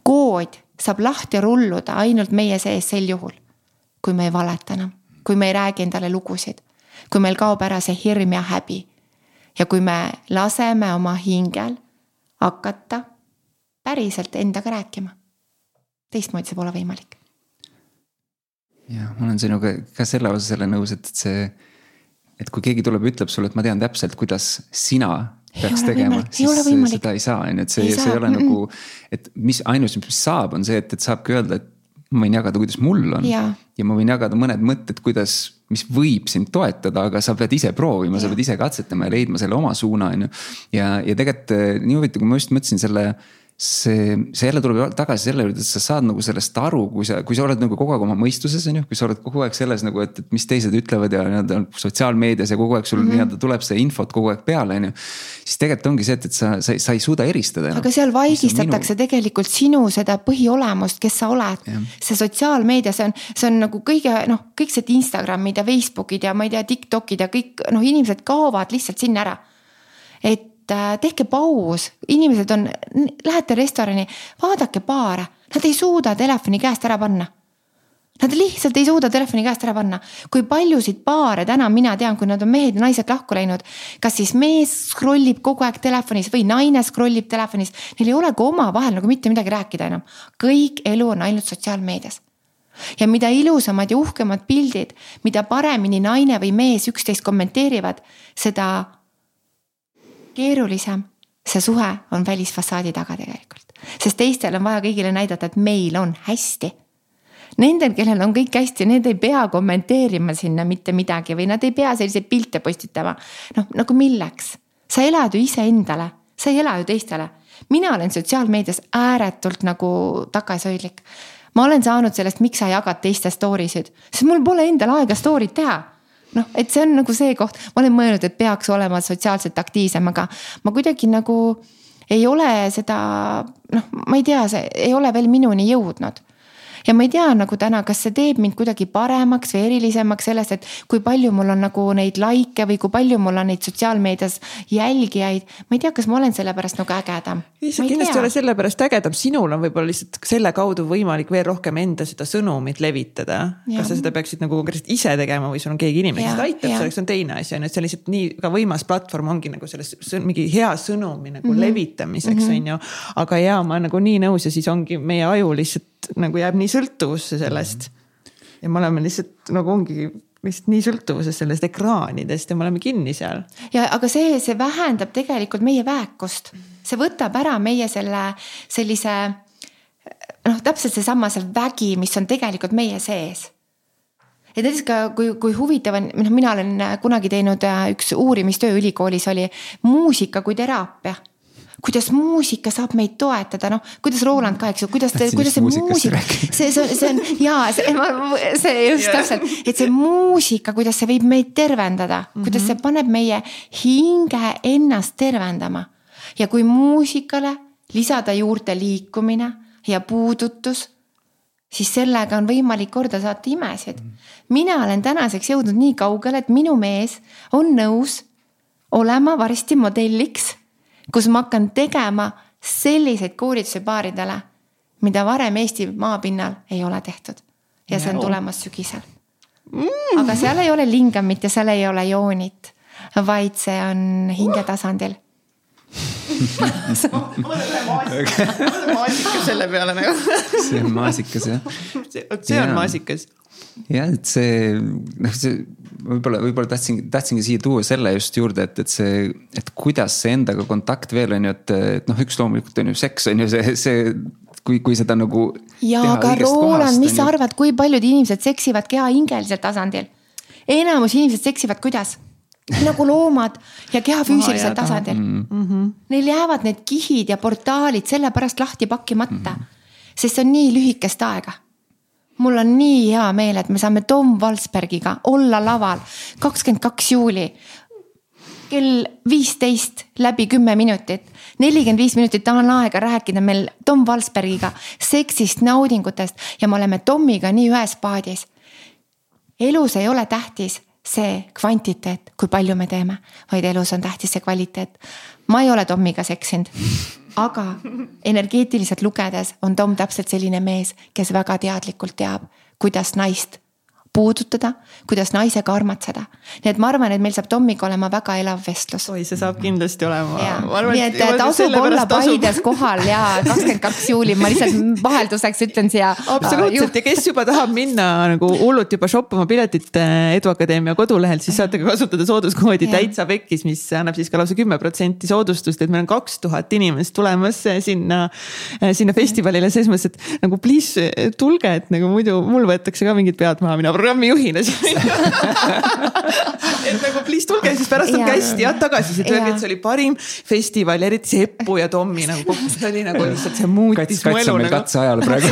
kood saab lahti rulluda ainult meie sees sel juhul, kui me ei valeta enam, kui me ei räägi endale lugusid, kui meil kaob ära see hirm ja häbi. ja kui me laseme oma hingel hakata päriselt endaga rääkima. teistmoodi see pole võimalik. ja ma olen sinuga ka selle osas jälle nõus, et see, et kui keegi tuleb, ütleb sulle, et ma tean täpselt, kuidas sina peaks tegema, siis seda ei saa, on ju, et see, see ei ole mm -mm. nagu. et mis ainus, mis saab, on see, et, et saabki öelda, et ma võin jagada, kuidas mul on. ja ma võin jagada mõned mõtted, kuidas, mis võib sind toetada, aga sa pead ise proovima, sa pead ise katsetama ja leidma selle oma suuna, on ju. ja, ja tegelikult nii huvitav, kui ma just mõtlesin selle see, see jälle tuleb tagasi selle juurde, et sa saad nagu sellest aru, kui sa, kui sa oled nagu kogu aeg oma mõistuses, on ju, kui sa oled kogu aeg selles nagu, et, et mis teised ütlevad ja nii-öelda sotsiaalmeedias ja kogu aeg sul mm -hmm. nii-öelda tuleb see infot kogu aeg peale, on ju. siis tegelikult ongi see, et, et sa, sa, sa ei suuda eristada. aga seal vaigistatakse minu... tegelikult sinu seda põhiolemust, kes sa oled. see sotsiaalmeedia, see on, see on nagu kõige noh, kõik see Instagramid ja Facebookid ja ma ei tea, Tiktokid ja kõik noh, inimesed kaovad lihtsalt sinna ära. et Äh, tehke paus, inimesed on, lähete restorani, vaadake baare, nad ei suuda telefoni käest ära panna. Nad lihtsalt ei suuda telefoni käest ära panna. kui paljusid baare täna mina tean, kui nad on mehed ja naised lahku läinud, kas siis mees scroll ib kogu aeg telefonis või naine scroll ib telefonis, neil ei olegi omavahel nagu mitte midagi rääkida enam. kõik elu on ainult sotsiaalmeedias ja mida ilusamad ja uhkemad pildid, mida paremini naine või mees üksteist kommenteerivad, seda keerulisem see suhe on välisfassaadi taga tegelikult, sest teistel on vaja kõigile näidata, et meil on hästi. Nendel, kellel on kõik hästi, need ei pea kommenteerima sinna mitte midagi või nad ei pea selliseid pilte postitama. noh, nagu milleks, sa elad ju iseendale, sa ei ela ju teistele. mina olen sotsiaalmeedias ääretult nagu tagasihoidlik. ma olen saanud sellest, miks sa jagad teiste story sid, sest mul pole endal aega story'd teha noh, et see on nagu see koht, ma olen mõelnud, et peaks olema sotsiaalselt aktiivsem, aga ma kuidagi nagu ei ole seda noh, ma ei tea, see ei ole veel minuni jõudnud ja ma ei tea nagu täna, kas see teeb mind kuidagi paremaks või erilisemaks sellest, et kui palju mul on nagu neid likee või kui palju mul on neid sotsiaalmeedias jälgijaid. ma ei tea, kas ma olen selle pärast nagu ägedam. ei, sa kindlasti ei ole selle pärast ägedam, sinul on võib-olla lihtsalt selle kaudu võimalik veel rohkem enda seda sõnumit levitada. kas sa seda peaksid nagu konkreetselt ise tegema või sul on keegi inimene, kes aitab, selleks on teine asi on ju, et see on lihtsalt nii ka võimas platvorm ongi nagu selles mingi hea sõnumi nagu mm -hmm. levitamiseks mm -hmm. on ju. aga ja ma olen nagu nii nõus ja siis ongi meie aju lihtsalt nagu jääb nii sõltuvusse sellest. ja me oleme lihtsalt nagu ongi lihtsalt nii sõltuvuses sellest ekraanidest ja me oleme kinni seal. ja aga see, see vähendab tegelikult meie väekust, see võtab ära meie selle sellise noh, täpselt seesama see vägi, mis on tegelikult meie sees ja näiteks ka kui, kui huvitav on, noh, mina olen kunagi teinud äh, üks uurimistöö ülikoolis oli muusika kui teraapia kuidas muusika saab meid toetada, noh, kuidas Roland ka, eks ju, kuidas, kuidas see muusika, see, see, see on ja see, see just yeah. täpselt, et see muusika, kuidas see võib meid tervendada mm, -hmm. kuidas mhm. see paneb meie hinge ennast tervendama. ja kui muusikale lisada juurde liikumine ja puudutus, siis sellega on võimalik korda saata imesid. mina olen tänaseks jõudnud nii kaugele, et minu mees on nõus olema varsti modelliks kus ma hakkan tegema selliseid koolitusi paaridele, mida varem Eesti maapinnal ei ole tehtud. ja see on tulemas sügisel. Aga seal ei ole lingamit ja seal ei ole joonit, vaid see on hingetasandil maasikas selle peale nagu. see on maasikas jah. see on maasikas jah, et see noh, see võib-olla, võib-olla tahtsin, tahtsingi siia tuua selle just juurde, et, et see, et kuidas see endaga kontakt veel on ju, et, et noh, üks loomulikult on ju seks on ju see, see kui, kui seda nagu. ja aga Roland, mis sa arvad, kui paljud inimesed seksivad keha hingelisel tasandil? enamus inimesed seksivad kuidas? Nagu loomad ja keha füüsilisel tasandil mm. -hmm. Neil jäävad need kihid ja portaalid sellepärast lahti pakkimata mm, -hmm. sest see on nii lühikest aega mul on nii hea meel, et me saame Tom Valsbergiga olla laval kakskümmend kaks juuli kell viisteist läbi kümme minutit. nelikümmend viis minutit on aega rääkida meil Tom Valsbergiga seksist, naudingutest ja me oleme Tomiga nii ühes paadis. elus ei ole tähtis see kvantiteet, kui palju me teeme, vaid elus on tähtis see kvaliteet. ma ei ole Tomiga seksinud aga energeetiliselt lugedes on Tom täpselt selline mees, kes väga teadlikult teab, kuidas naist puudutada, kuidas naisega armatseda. nii et ma arvan, et meil saab Tommiga olema väga elav vestlus. oi, see saab kindlasti olema. nii et tasub olla Paides kohal ja kakskümmend kaks juuli, ma lihtsalt vahelduseks ütlen siia. absoluutselt ja kes juba tahab minna nagu hullult juba shoppama piletit äh, Edu Akadeemia kodulehelt, siis saate ka kasutada sooduskoodi täitsa pekkis, mis annab siis ka lausa kümme protsenti soodustust, et meil on kaks tuhat inimest tulemas äh, sinna, äh, sinna festivalile selles mõttes, et nagu please tulge, et nagu muidu mul võetakse ka mingid pead maha, mina programmijuhina siin et nagu please tulge siis pärast on hästi jah tagasisidet, öelge, Jaa. et see oli parim festival ja eriti see Eppu ja Tommi nagu kogu see oli nagu lihtsalt see muutis kats, mu elu nagu katseajal praegu.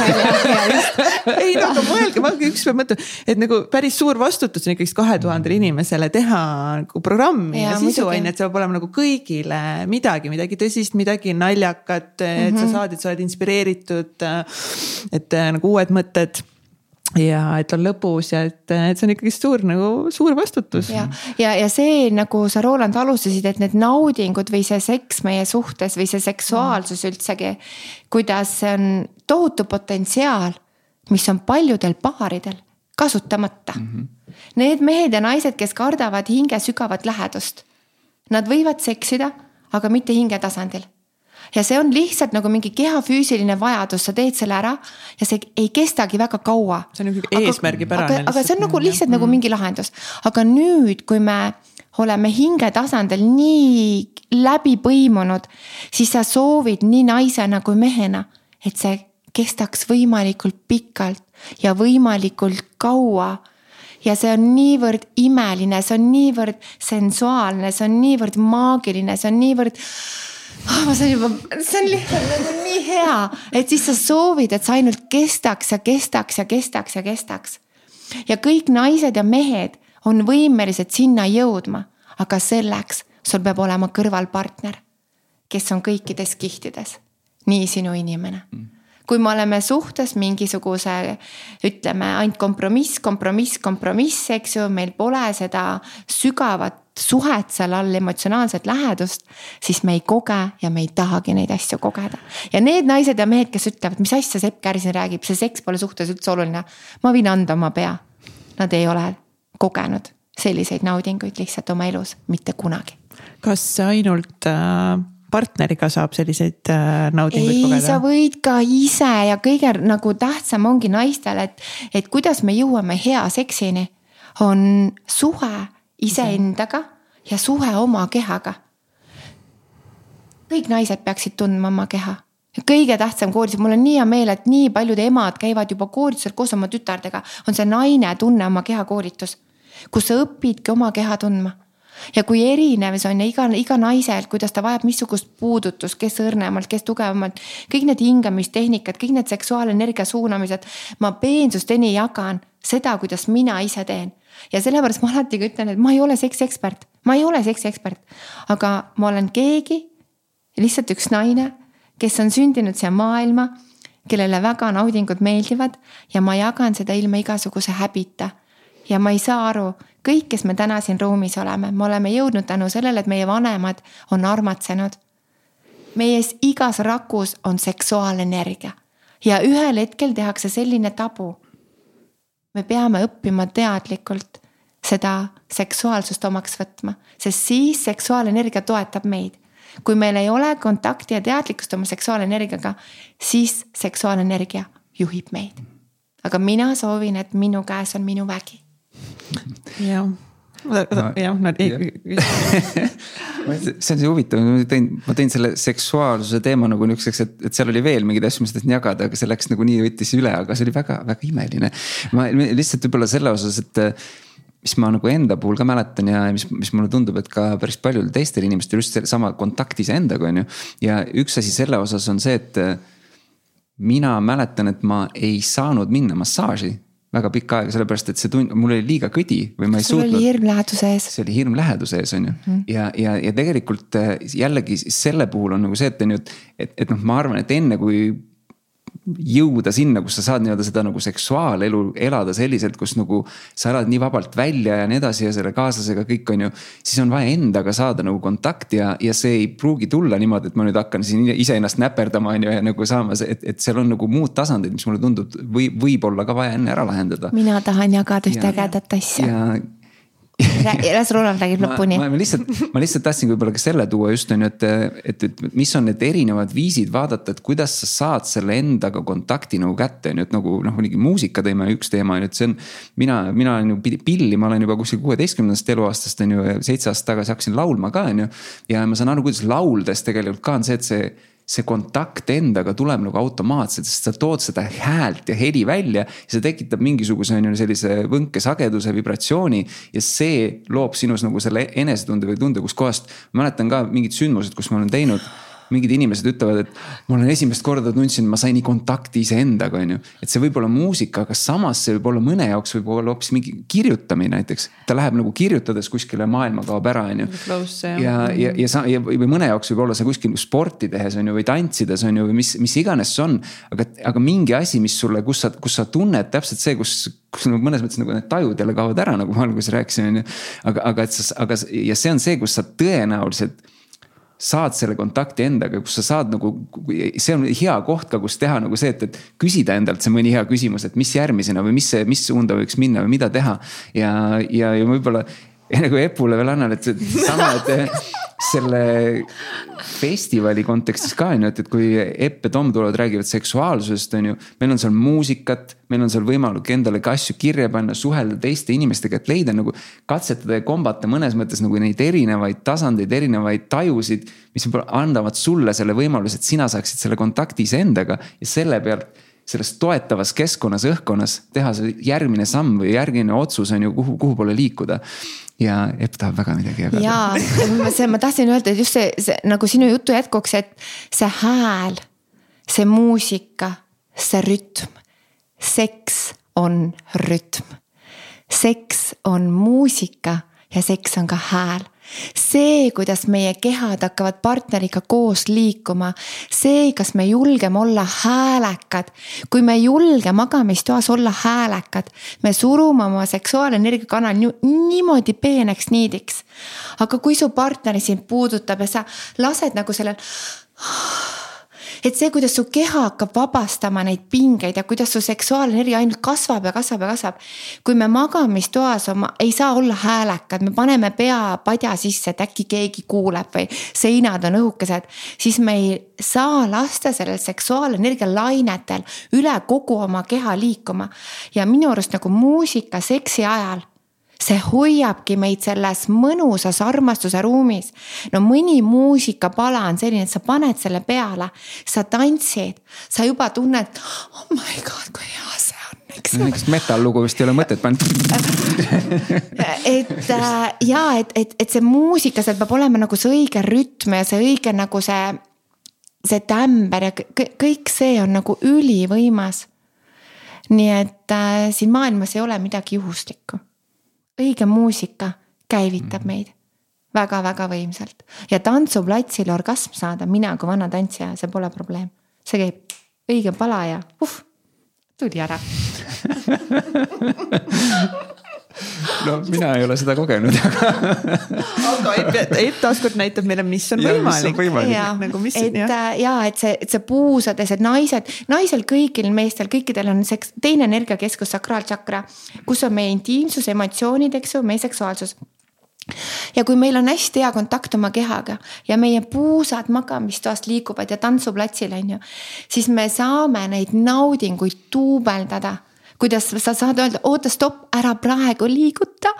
ei no aga mõelge, ma üks päev mõtlen, et nagu päris suur vastutus on ikkagist kahe tuhandele inimesele teha nagu programmi ja, ja sisu on ju, et see peab olema nagu kõigile midagi, midagi tõsist, midagi naljakat mm, -hmm. et Mhm. sa saad, et sa oled inspireeritud. et nagu uued mõtted ja et on lõbus ja et, et see on ikkagist suur nagu suur vastutus. ja, ja, ja see nagu sa, Roland, alustasid, et need naudingud või see seks meie suhtes või see seksuaalsus üldsegi. kuidas see on tohutu potentsiaal, mis on paljudel paaridel kasutamata mm. -hmm. Need mehed ja naised, kes kardavad hinge sügavat lähedust. Nad võivad seksida, aga mitte hinge tasandil ja see on lihtsalt nagu mingi keha füüsiline vajadus, sa teed selle ära ja see ei kestagi väga kaua. See on niisugune eesmärgipärane aga, aga see on lihtsalt, nagu jah. lihtsalt nagu mingi lahendus, aga nüüd, kui me oleme hinge tasandil nii läbi põimunud, siis sa soovid nii naisena kui mehena, et see kestaks võimalikult pikalt ja võimalikult kaua ja see on niivõrd imeline, see on niivõrd sensuaalne, see on niivõrd maagiline, see on niivõrd oh, ma saan juba, see on lihtsalt nagu nii hea, et siis sa soovid, et see ainult kestaks ja kestaks ja kestaks ja kestaks. ja kõik naised ja mehed on võimelised sinna jõudma, aga selleks sul peab olema kõrvalpartner, kes on kõikides kihtides, nii sinu inimene. Mm kui me oleme suhtes mingisuguse, ütleme ainult kompromiss, kompromiss, kompromiss, eks ju, meil pole seda sügavat suhet seal all, emotsionaalset lähedust, siis me ei koge ja me ei tahagi neid asju kogeda. ja need naised ja mehed, kes ütlevad, mis asja Sepp Kärsin räägib, see seks pole suhtes üldse oluline. ma võin anda oma pea. Nad ei ole kogenud selliseid naudinguid lihtsalt oma elus mitte kunagi. kas ainult äh, partneriga saab selliseid äh, naudinguid ei, sa kogeda? võid ka ise ja kõige nagu tähtsam ongi naistel, et, et kuidas me jõuame hea seksini, on suhe iseendaga ja suhe oma kehaga. kõik naised peaksid tundma oma keha kõige tähtsam koolitus, mul on nii hea meel, et nii paljud emad käivad juba koolitusel koos oma tütardega, on see naine tunne oma keha koolitus, kus sa õpidki oma keha tundma ja kui erinev see on ja iga, iga naisel, kuidas ta vajab missugust puudutust, kes õrnemalt, kes tugevamalt. kõik need hingamistehnikad, kõik need seksuaalenergia suunamised, ma peensusteni jagan seda, kuidas mina ise teen. ja sellepärast ma alati ka ütlen, et ma ei ole seksekspert, ma ei ole seksekspert, aga ma olen keegi, lihtsalt üks naine, kes on sündinud siia maailma, kellele väga naudingud meeldivad ja ma jagan seda ilma igasuguse häbita ja ma ei saa aru, kõik, kes me täna siin ruumis oleme, me oleme jõudnud tänu sellele, et meie vanemad on armatsenud. meies igas rakus on seksuaalenergia ja ühel hetkel tehakse selline tabu. me peame õppima teadlikult seda seksuaalsust omaks võtma, sest siis seksuaalenergia toetab meid. kui meil ei ole kontakti ja teadlikkust oma seksuaalenergiaga, siis seksuaalenergia juhib meid. aga mina soovin, et minu käes on minu vägi jah, jah, nad ei. see on see huvitav, ma tõin, ma tõin selle seksuaalsuse teema nagu niisuguseks, et, et seal oli veel mingeid asju, mis tahtsin jagada, aga see läks nagu nii võttis üle, aga see oli väga-väga imeline. ma lihtsalt võib-olla selle osas, et mis ma nagu enda puhul ka mäletan ja mis, mis mulle tundub, et ka päris paljudel teistel inimestel just seesama kontakt iseendaga on ju. ja üks asi selle osas on see, et mina mäletan, et ma ei saanud minna massaaži väga pikka aega, sellepärast et see tund, mul oli liiga kõdi või ma ei sul suutnud. oli hirm läheduse ees. see oli hirm läheduse ees, on ju mm. -hmm. ja, ja, ja tegelikult äh, jällegi selle puhul on nagu see, et on ju, et, et, et noh, ma arvan, et enne kui jõuda sinna, kus sa saad nii-öelda seda nagu seksuaalelu elada selliselt, kus nagu sa elad nii vabalt välja ja nii edasi ja selle kaaslasega kõik on ju. siis on vaja endaga saada nagu kontakti ja, ja see ei pruugi tulla niimoodi, et ma nüüd hakkan siin iseennast näperdama, on ju, ja nagu saama, et, et seal on nagu muud tasandid, mis mulle tundub, või võib-olla ka vaja enne ära lahendada. mina tahan jagada ühte Ja- ägedat asja. ja las Roland räägib lõpuni. ma, lihtsalt, ma lihtsalt tahtsin võib-olla ka selle tuua just on ju, et, et, et mis on need erinevad viisid vaadata, et kuidas sa saad selle endaga kontakti nagu kätte, on ju, et nagu noh, muidugi muusika teema üks teema on ju, et see on. mina, mina olen ju pilli, ma olen juba kuskil kuueteistkümnendast eluaastast on ju, seitse aastat tagasi hakkasin laulma ka on ju. ja ma saan aru, kuidas lauldes tegelikult ka on see, et see see kontakt endaga tuleb nagu automaatselt, sest sa tood seda häält ja heli välja. ja see tekitab mingisuguse on ju sellise võnkesageduse, vibratsiooni ja see loob sinus nagu selle enesetunde või tunde, kuskohast. mäletan ka mingid sündmused, kus ma olen teinud mingid inimesed ütlevad, et ma olen esimest korda tundsin, ma sain kontakti iseendaga, on ju. et see võib olla muusika, aga samas see võib olla mõne jaoks võib olla hoopis mingi kirjutamine näiteks. ta läheb nagu kirjutades kuskile, maailma kaob ära, on ju. ja, ja, ja sa ja, või mõne jaoks võib olla see kuskil sporti tehes on ju või tantsides on ju või mis, mis iganes see on. aga, aga mingi asi, mis sulle, kus sa, kus sa tunned täpselt see, kus kus nagu mõnes mõttes nagu need tajud jälle kaovad ära, nagu ma alguses rääkisin, on ju. aga, aga et sa, aga ja see on see, kus sa tõenäoliselt saad selle kontakti endaga, kus sa saad nagu, see on hea koht ka, kus teha nagu see, et, et küsida endalt see mõni hea küsimus, et mis järgmisena või mis see, mis suunda võiks minna või mida teha. ja, ja, ja võib-olla nagu Epule veel annan, et sama, et selle festivali kontekstis ka on ju, et, et kui Epp ja Tom tulevad, räägivad seksuaalsusest, on ju. meil on seal muusikat, meil on seal võimalik endale ka asju kirja panna, suhelda teiste inimestega, et leida nagu. katsetada ja kombata mõnes mõttes nagu neid erinevaid tasandeid, erinevaid tajusid. mis annavad sulle selle võimaluse, et sina saaksid selle kontakti iseendaga ja selle pealt selles toetavas keskkonnas, õhkkonnas teha see järgmine samm või järgmine otsus on ju, kuhu, kuhu poole liikuda ja Epp tahab väga midagi jagada. ja, see, ma tahtsin öelda, et just see, see nagu sinu jutu jätkuks, et see hääl, see muusika, see rütm, seks on rütm. seks on muusika ja seks on ka hääl see, kuidas meie kehad hakkavad partneriga koos liikuma, see, kas me julgeme olla häälekad. kui me ei julge magamistoas olla häälekad, me surume oma seksuaalenergia kanali niimoodi peeneks niidiks. aga kui su partner sind puudutab ja sa lased nagu sellel et see, kuidas su keha hakkab vabastama neid pingeid ja kuidas su seksuaalenergia ainult kasvab ja kasvab ja kasvab. kui me magamistoas oma, ei saa olla häälekad, me paneme pea padja sisse, et äkki keegi kuuleb või seinad on õhukesed, siis me ei saa lasta sellel seksuaalenergia lainetel üle kogu oma keha liikuma. ja minu arust nagu muusika seksi ajal see hoiabki meid selles mõnusas armastuse ruumis. no mõni muusikapala on selline, et sa paned selle peale, sa tantsid, sa juba tunned, oh my god, kui hea see on eks ole. niisugust metal-lugu vist ei ole mõtet panna et äh, ja et, et, et see muusika, seal peab olema nagu see õige rütm ja see õige nagu see, see tämber ja kõik see on nagu ülivõimas. nii et äh, siin maailmas ei ole midagi juhuslikku õige muusika käivitab mm. meid väga-väga võimsalt ja tantsuplatsil orgasm saada, mina kui vana tantsija, see pole probleem. see käib õige pala ja uh, tuli ära no mina ei ole seda kogenud, aga. aga Epp, Epp taaskord näitab meile, mis on ja, võimalik. nagu mis, et ja. Äh, ja et see, et see puusades, et naised, naisel kõigil meestel, kõikidel on see teine energiakeskus, sakraaltsakra, kus on meie intiimsus, emotsioonid, eks ju, meie seksuaalsus ja kui meil on hästi hea kontakt oma kehaga ja meie puusad magamistoast liiguvad ja tantsuplatsil on ju, siis me saame neid naudinguid duubeldada kuidas sa saad öelda, oota, stopp, ära praegu liiguta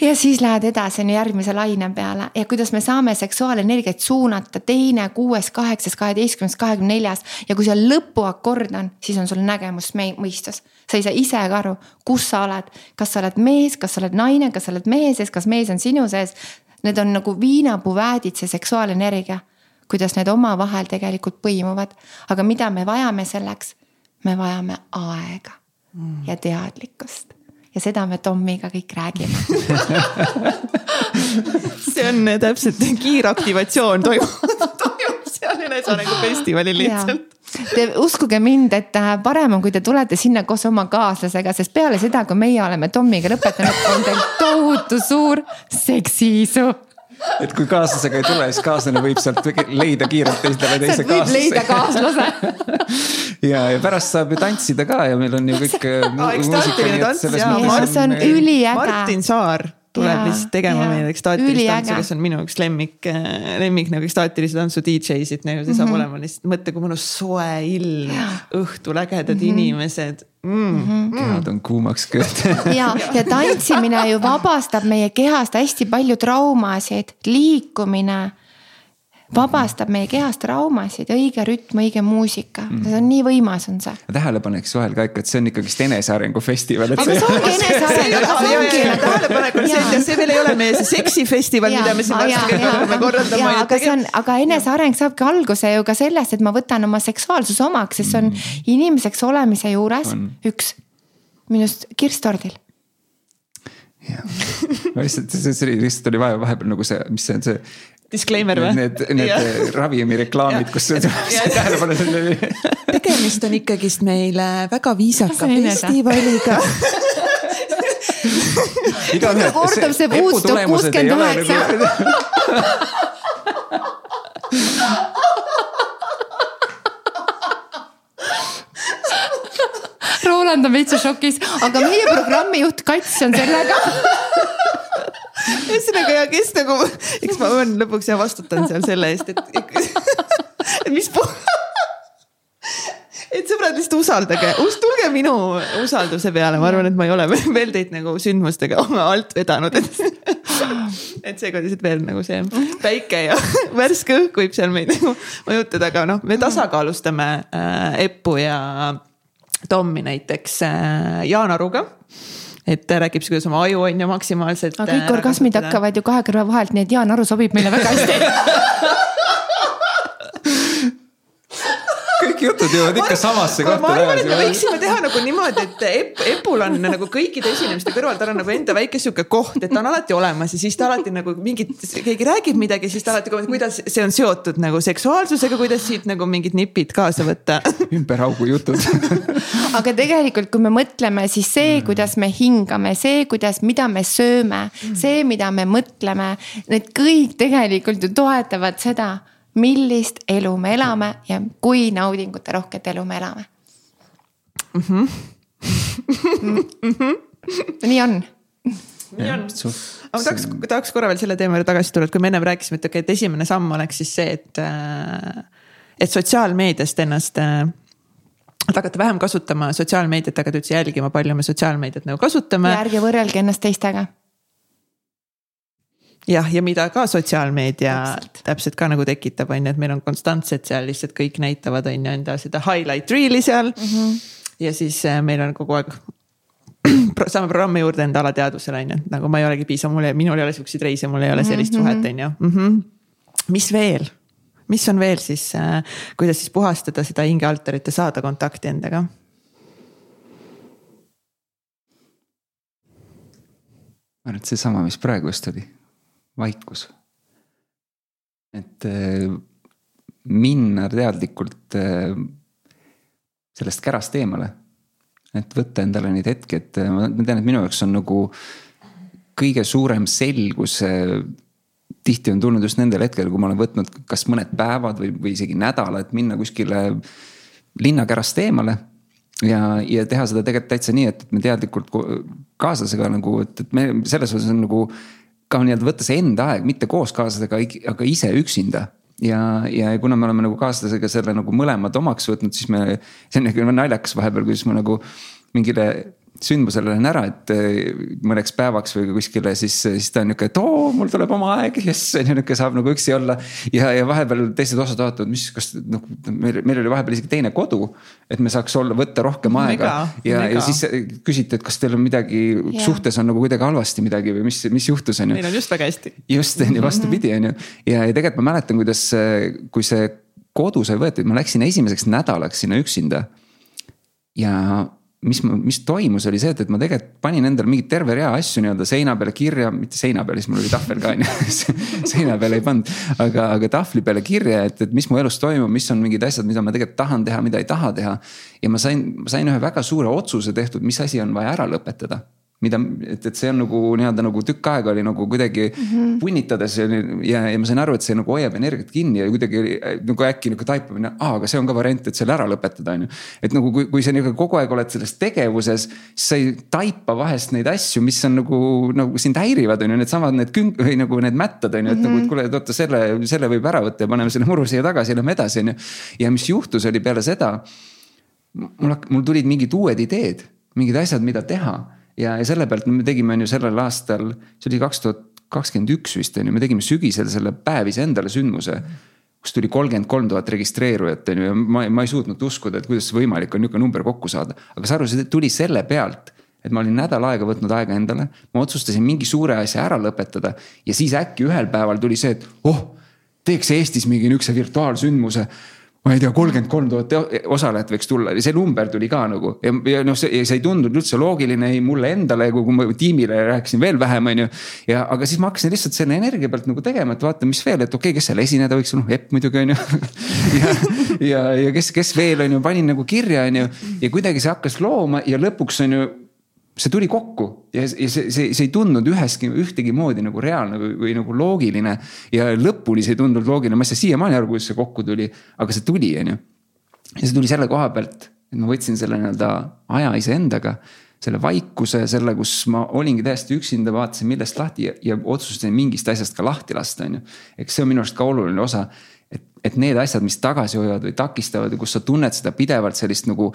ja siis lähed edasi on ju järgmise laine peale ja kuidas me saame seksuaalenergiat suunata teine, kuues, kaheksas, kaheteistkümnes, kahekümne neljas. ja kui see lõpuakord on, siis on sul nägemus mõistus. sa ei saa ise ka aru, kus sa oled, kas sa oled mees, kas sa oled naine, kas sa oled mehe sees, kas mees on sinu sees. Need on nagu viinapuu-väädid, see seksuaalenergia. kuidas need omavahel tegelikult põimuvad, aga mida me vajame selleks me vajame aega mm. ja teadlikkust ja seda me Tommiga kõik räägime see on täpselt kiiraktivatsioon toimub, toimub seal Ülesanegu festivalil lihtsalt. Te uskuge mind, et äh, parem on, kui te tulete sinna koos oma kaaslasega, sest peale seda, kui meie oleme Tommiga lõpetanud, on teil tohutu suur seksiisu et kui kaaslasega ei tule, siis kaaslane võib sealt leida kiirelt teisele teise kaaslase. leida kaaslase ja, ja pärast saab ju tantsida ka ja meil on ju kõik see on üliäge. Martin Saar tuleb lihtsalt tegema meile ekstaatilist tantsu, kes on minu üks lemmik, lemmik nagu ekstaatilise tantsu DJ-sid nagu see saab mm -hmm. olema lihtsalt, mõtle, kui mõnus soe ilm, õhtul ägedad mm -hmm. inimesed. Mm.. Mm. -hmm. kehad on kuumaks kööd ja, ja tantsimine ju vabastab meie kehast hästi palju traumasid, liikumine vabastab meie kehast traumasid, õige rütm, õige muusika mm., see on nii võimas, on see. tähelepaneks vahel ka ikka, et see on ikkagist enesearengu festival. aga see ongi eneseareng, aga see ongi tähelepanek on see, et see veel ei ole meie see seksifestival, mida me siin varsti hakkame korraldama. aga see on, aga eneseareng saabki alguse ju ka sellest, et ma võtan oma seksuaalsuse omaks, sest see on mm. inimeseks olemise juures on. üks minust kirstordil jah, ma lihtsalt, see oli lihtsalt oli vaja vahepeal nagu see, mis see on see disclaimer või? Need, need ravimireklaamid, kus tähelepanu sellele. tegemist on ikkagist meile väga viisaka festivaliga igaühe. kordab see Woodstock kuuskümmend üheksa. Roland on veitsa šokis, aga meie programmijuht Kats on sellega ühesõnaga ja kes nagu, eks ma olen lõpuks ja vastutan seal selle eest, et, et mis et sõbrad lihtsalt usaldage, tulge minu usalduse peale, ma arvan, et ma ei ole veel teid nagu sündmustega alt vedanud, et. et seekord lihtsalt veel nagu see päike ja värske õhk võib seal meid nagu mõjutada, aga noh, me tasakaalustame äh, Eppu ja Tommi näiteks äh, Jaan Aruga et ta räägib siis, kuidas oma aju on ju maksimaalselt. aga kõik äh, orgasmid hakkavad ju kahe kõrva vahelt, nii et Jaan Aru sobib meile väga hästi kõik jutud jõuavad ikka samasse kohta tagasi. ma arvan, et me võiksime teha nagu niimoodi, et Ep, Epul on nagu kõikide esinemiste kõrval, tal on nagu enda väike sihuke koht, et ta on alati olemas ja siis ta alati nagu mingit, keegi räägib midagi, siis ta alati, kuidas see on seotud nagu seksuaalsusega, kuidas siit nagu mingid nipid kaasa võtta. ümberaugu jutud aga tegelikult, kui me mõtleme, siis see, mm. kuidas me hingame, see, kuidas, mida me sööme, see, mida me mõtleme, need kõik tegelikult ju toetavad seda millist elu me elame ja kui naudinguterohket elu me elame mm. -hmm. Mm -hmm. nii on. nii on, aga tahaks, tahaks korra veel selle teema juurde tagasi tulla, et kui me ennem rääkisime, et okei okay,, et esimene samm oleks siis see, et, äh, et sotsiaalmeediast ennast äh, et hakata vähem kasutama sotsiaalmeediat, hakata üldse jälgima, palju me sotsiaalmeediat nagu kasutame. ja ärge võrrelge ennast teistega jah, ja mida ka sotsiaalmeedia täpselt. täpselt ka nagu tekitab, on ju, et meil on konstantselt seal lihtsalt kõik näitavad, on ju, enda seda highlight reel'i seal mm. -hmm. ja siis äh, meil on kogu aeg saame programmi juurde enda alateadvusele on ju, et nagu ma ei olegi piisav, mul ei, minul ei ole siukseid reise, mul ei ole sellist mm -hmm. suhet, on ju. -hmm. mis veel, mis on veel siis äh,, kuidas siis puhastada seda hingealtarit ja saada kontakti endaga? ma arvan, et seesama, mis praegu just oli vaikus. et äh, minna teadlikult äh, sellest kärast eemale. et võtta endale neid hetki, et äh, ma tean, et minu jaoks on nagu kõige suurem selgus tihti on tulnud just nendel hetkedel, kui ma olen võtnud kas mõned päevad või, või isegi nädala, et minna kuskile linnakärast eemale. ja, ja teha seda tegelikult täitsa nii, et me teadlikult kaaslasega nagu, et, et me selles osas on nagu ka nii-öelda võtta see enda aeg, mitte koos kaaslasega, aga ise üksinda. Ja, ja kuna me oleme nagu kaaslasega selle nagu mõlemad omaks võtnud, siis me, see on nagu naljakas vahepeal, kuidas ma nagu mingile sündmusele lähen ära, et eh, mõneks päevaks või kuskile, siis, siis ta on nihuke, et oo, mul tuleb oma aeg, jess, on ju nihuke, saab nagu üksi olla. ja, ja vahepeal teised osad vaatavad, mis, kas noh, meil, meil oli vahepeal isegi teine kodu. et me saaks olla, võtta rohkem aega mega, ja, ja siis küsiti, et kas teil on midagi yeah. suhtes on nagu kuidagi halvasti midagi või mis, mis juhtus, on ju. meil on just väga hästi. just, on ju, vastupidi, on ju. ja, ja tegelikult ma mäletan, kuidas, kui see kodu sai võetud, ma läksin esimeseks nädalaks sinna üksinda. ja mis, mis toimus, oli see, et, et ma tegelikult panin endale mingi terve rea asju nii-öelda seina peale kirja, mitte seina peale, siis mul oli tahvel ka on ju. Seina peale ei pannud, aga, aga tahvli peale kirja, et, et mis mu elus toimub, mis on mingid asjad, mida ma tegelikult tahan teha, mida ei taha teha. ja ma sain, ma sain ühe väga suure otsuse tehtud, mis asi on vaja ära lõpetada mida, et, et see on nagu nii-öelda nagu tükk aega oli nagu kuidagi mm -hmm. punnitades ja, ja, ja ma sain aru, et see nagu hoiab energiat kinni ja kuidagi nagu äkki nagu taipamine, aa, aga see on ka variant, et selle ära lõpetada, on ju. et nagu kui, kui sa nagu kogu aeg oled selles tegevuses, siis sa ei taipa vahest neid asju, mis on nagu, nagu sind häirivad, on ju, needsamad need künk- või nagu need mättad, on ju, et mm -hmm. nagu, et mhm. kuule, et oota selle, selle võib ära võtta ja paneme selle muru siia tagasi ja lähme edasi, on ju. ja mis juhtus, oli peale seda. mul, mul tulid mingid uued ideed, mingid asjad, mida teha ja, ja selle pealt me tegime on ju sellel aastal, see oli kaks tuhat kakskümmend üks vist on ju, me tegime sügisel selle päev iseendale sündmuse. kus tuli kolmkümmend kolm tuhat registreerujat on ju ja ma, ma ei suutnud uskuda, et kuidas võimalik on niisugune number kokku saada. aga sa aru, see tuli selle pealt, et ma olin nädal aega võtnud aega endale, ma otsustasin mingi suure asja ära lõpetada ja siis äkki ühel päeval tuli see, et oh, teeks Eestis mingi niisuguse virtuaalsündmuse ma ei tea, kolmkümmend kolm tuhat osalejat võiks tulla ja see number tuli ka nagu ja, ja noh, see, see ei tundunud üldse loogiline ei mulle endale, kui ma tiimile rääkisin veel vähem, on ju. ja, aga siis ma hakkasin lihtsalt selle energia pealt nagu tegema, et vaata, mis veel, et okei okay,, kes seal esineda võiks, noh Epp muidugi on ju ja, ja, ja kes, kes veel on ju, panin nagu kirja, on ju. ja kuidagi see hakkas looma ja lõpuks on ju see tuli kokku ja, ja see, see, see ei tundnud üheski, ühtegi moodi nagu reaalne või, või nagu loogiline. ja lõpuni see ei tundunud loogiline, ma ei saa siiamaani aru, kuidas see kokku tuli, aga see tuli, on ju. ja see tuli selle koha pealt, et ma võtsin selle nii-öelda aja iseendaga. selle vaikuse, selle, kus ma olingi täiesti üksinda, vaatasin millest lahti ja, ja otsustasin mingist asjast ka lahti lasta, on ju. eks see on minu arust ka oluline osa et, et need asjad, mis tagasi hoiavad või takistavad ja kus sa tunned seda pidevalt sellist nagu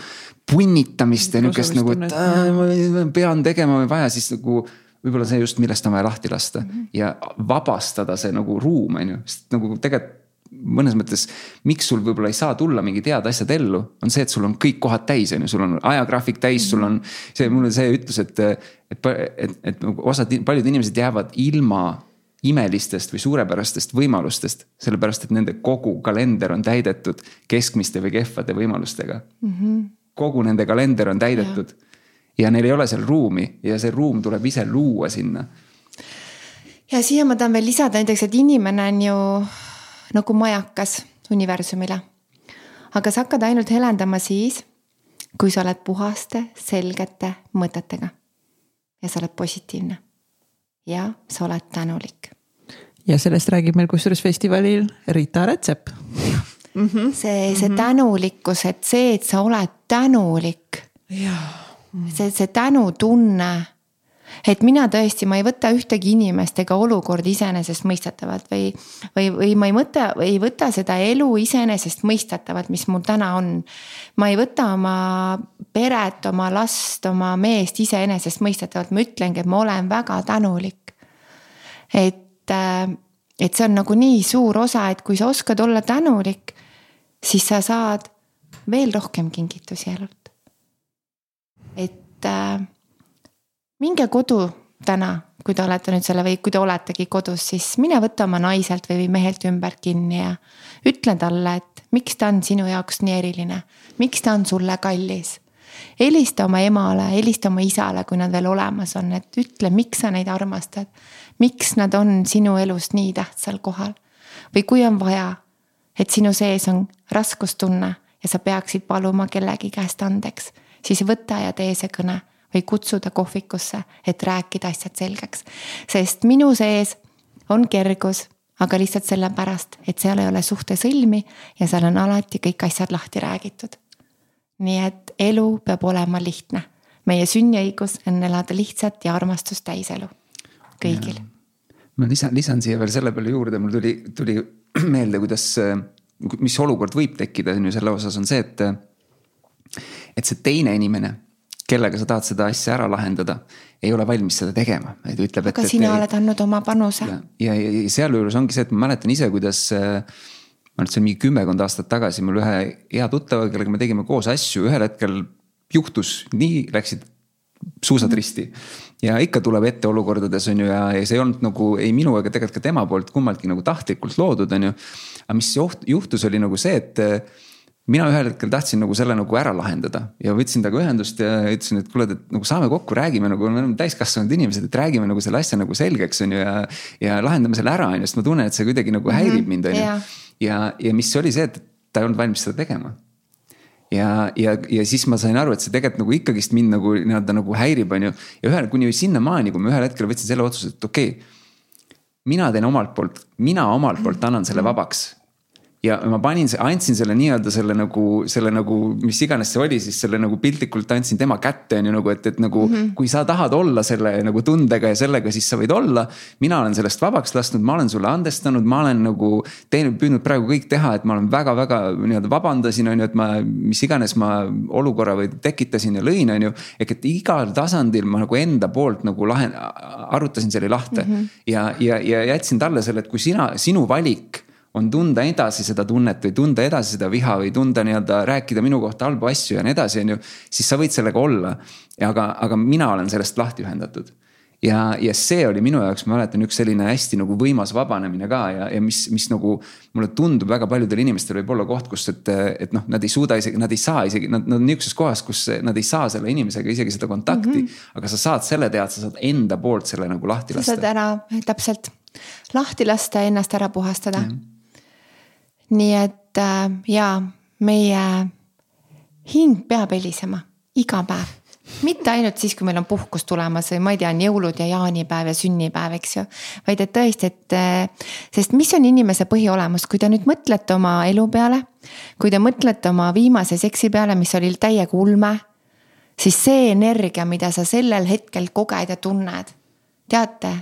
punnitamist ja nihukest nagu, et äh, ma pean tegema või vaja, siis nagu võib-olla see just, millest on vaja lahti lasta mm -hmm. ja vabastada see nagu ruum, on ju, sest nagu tegelikult mõnes mõttes, miks sul võib-olla ei saa tulla mingid head asjad ellu, on see, et sul on kõik kohad täis, on ju, sul on ajagraafik täis sul on see, mulle see ütlus, et, et, et, et osad, paljud inimesed jäävad ilma imelistest või suurepärastest võimalustest, sellepärast et nende kogu kalender on täidetud keskmiste või kehvade võimalustega mm. -hmm. kogu nende kalender on täidetud ja. ja neil ei ole seal ruumi ja see ruum tuleb ise luua sinna. ja siia ma tahan veel lisada näiteks, et inimene on ju nagu majakas universumile. aga sa hakkad ainult helendama siis, kui sa oled puhaste, selgete mõtetega. ja sa oled positiivne. ja sa oled tänulik ja sellest räägib meil kusjuures festivalil Rita Rätsep mm. -hmm. see, see mm -hmm. tänulikkus, et see, et sa oled tänulik. see, see tänutunne. et mina tõesti, ma ei võta ühtegi inimest ega olukorda iseenesestmõistetavalt või, või, või ma ei mõtle, ei võta seda elu iseenesestmõistetavalt, mis mul täna on. ma ei võta oma peret, oma last, oma meest iseenesestmõistetavalt, ma ütlengi, et ma olen väga tänulik. et et, et see on nagu nii suur osa, et kui sa oskad olla tänulik, siis sa saad veel rohkem kingitusi elult. et äh, minge kodu täna, kui te olete nüüd selle või kui te oletegi kodus, siis mine võta oma naiselt või mehelt ümber kinni ja ütle talle, et miks ta on sinu jaoks nii eriline, miks ta on sulle kallis helista oma emale, helista oma isale, kui nad veel olemas on, et ütle, miks sa neid armastad miks nad on sinu elus nii tähtsal kohal. või kui on vaja, et sinu sees on raskustunne ja sa peaksid paluma kellegi käest andeks, siis võta ja tee see kõne või kutsu ta kohvikusse, et rääkida asjad selgeks. sest minu sees on kergus, aga lihtsalt sellepärast, et seal ei ole suhtesõlmi ja seal on alati kõik asjad lahti räägitud. nii et elu peab olema lihtne. meie sünniõigus on elada lihtsat ja armastust täis elu kõigil. ma lisan, lisan siia veel selle peale juurde, mul tuli, tuli meelde, kuidas, mis olukord võib tekkida, on ju selle osas on see, et. et see teine inimene, kellega sa tahad seda asja ära lahendada, ei ole valmis seda tegema, et ütleb, et. aga sina et, oled andnud oma panuse. ja, ja, ja sealjuures ongi see, et ma mäletan ise, kuidas ma arvan, et see on mingi kümmekond aastat tagasi mul ühe hea tuttava, kellega me tegime koos asju, ühel hetkel juhtus nii, läksid suusad risti. Ja ikka tuleb ette olukordades on ju ja, ja see ei olnud nagu ei minu ega tegelikult ka tema poolt kummaltki nagu tahtlikult loodud, on ju. aga mis juhtus, oli nagu see, et mina ühel hetkel tahtsin nagu selle nagu ära lahendada ja võtsin temaga ühendust ja ütlesin, et kuule, et nagu saame kokku, räägime nagu, me oleme täiskasvanud inimesed, et räägime nagu selle asja nagu selgeks, on ju, ja. ja lahendame selle ära, on ju, sest ma tunnen, et see kuidagi nagu häirib mm -hmm, mind, on ju. ja, ja mis oli see, et ta ei olnud valmis seda tegema ja, ja, ja siis ma sain aru, et see tegelikult nagu ikkagist mind nagu nii-öelda nagu häirib, on ju. ja ühel, kuni sinnamaani, kui ma ühel hetkel võtsin selle otsuse, et okei okay,. mina teen omalt poolt, mina omalt poolt annan selle vabaks ja ma panin, andsin selle nii-öelda selle nagu, selle nagu, mis iganes see oli, siis selle nagu piltlikult andsin tema kätte on ju nagu, et, et nagu mm. -hmm. kui sa tahad olla selle nagu tundega ja sellega, siis sa võid olla. mina olen sellest vabaks lasknud, ma olen sulle andestanud, ma olen nagu teinud, püüdnud praegu kõik teha, et ma olen väga-väga nii-öelda vabandasin, on ju, et ma, mis iganes ma olukorra või tekitasin ja lõin, on ju. ehk et igal tasandil ma nagu enda poolt nagu lahen-, arutasin selle lahti mm -hmm. ja, ja, ja jätsin talle selle, et kui sina, sinu valik on tunda edasi seda tunnet või tunda edasi seda viha või tunda nii-öelda rääkida minu kohta halbu asju ja nii edasi, on ju. siis sa võid sellega olla, aga, aga mina olen sellest lahti ühendatud ja, ja see oli minu jaoks, ma mäletan, üks selline hästi nagu võimas vabanemine ka ja, ja mis, mis nagu mulle tundub väga paljudel inimestel võib olla koht, kus, et, et noh, nad ei suuda isegi, nad ei saa isegi, nad, nad on nihukeses kohas, kus nad ei saa selle inimesega isegi seda kontakti mm. -hmm. aga sa saad selle teha, et sa saad enda poolt selle nagu lahti lasta. sa saad ära, täpselt, lahti lasta ja ennast ära puhastada mm. -hmm. Nii et äh, ja meie hing peab helisema iga päev mitte ainult siis, kui meil on puhkus tulemas või ma ei tea, on jõulud ja jaanipäev ja sünnipäev, eks ju. vaid et tõesti, et eh, sest mis on inimese põhiolemus, kui te nüüd mõtlete oma elu peale. kui te mõtlete oma viimase seksi peale, mis oli täiega ulme. siis see energia, mida sa sellel hetkel koged ja tunned. teate,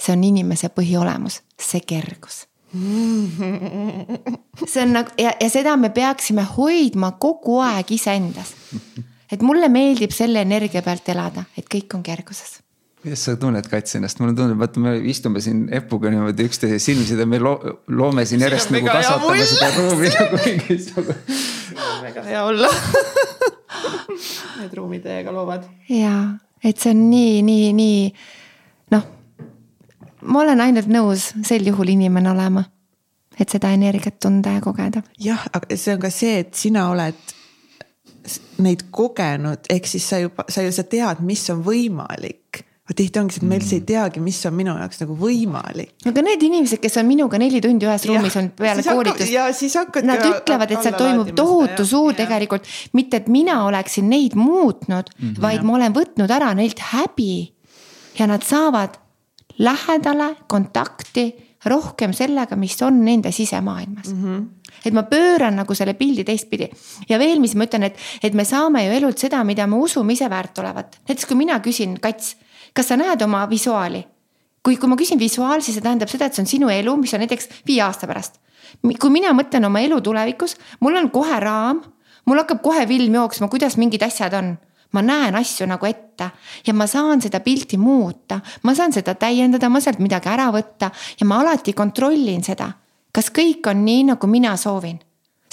see on inimese põhiolemus, see kergus see on nagu ja, ja seda me peaksime hoidma kogu aeg iseendas et mulle meeldib selle energia pealt elada, et kõik on kerguses kuidas sa tunned, Kats, ennast, mulle tundub, vaata, me istume siin Epuga niimoodi üksteise silmsid ja me lo loome siin järjest nagu kasvatame seda ruumi nagu mingisugune. väga hea olla Need ruumid täiega loovad. ja, et see on nii, nii, nii. Ma olen ainult nõus sel juhul inimene olema, et seda energiat tunda ja kogeda. jah, aga see on ka see, et sina oled neid kogenud, ehk siis sa juba, sa ju, sa tead, mis on võimalik aga tihti ongi see, et me üldse ei mm. teagi, mis on minu jaoks nagu võimalik. aga need inimesed, kes on minuga neli tundi ühes ruumis on peale koolitust. Nad ütlevad, et seal toimub tohutu suur ja. tegelikult, mitte et mina oleksin neid muutnud mm, -hmm. vaid ma olen võtnud ära neilt häbi. ja nad saavad lähedale kontakti rohkem sellega, mis on nende sisemaailmas mm. -hmm et ma pööran nagu selle pildi teistpidi. ja veel, mis ma ütlen, et, et me saame ju elult seda, mida me usume ise väärt olevat. näiteks kui mina küsin, Kats, kas sa näed oma visuaali? kui, kui ma küsin visuaal, siis see tähendab seda, et see on sinu elu, mis on näiteks viie aasta pärast. kui mina mõtlen oma elu tulevikus, mul on kohe raam, mul hakkab kohe film jooksma, kuidas mingid asjad on ma näen asju nagu ette ja ma saan seda pilti muuta, ma saan seda täiendada, ma sealt midagi ära võtta ja ma alati kontrollin seda kas kõik on nii, nagu mina soovin?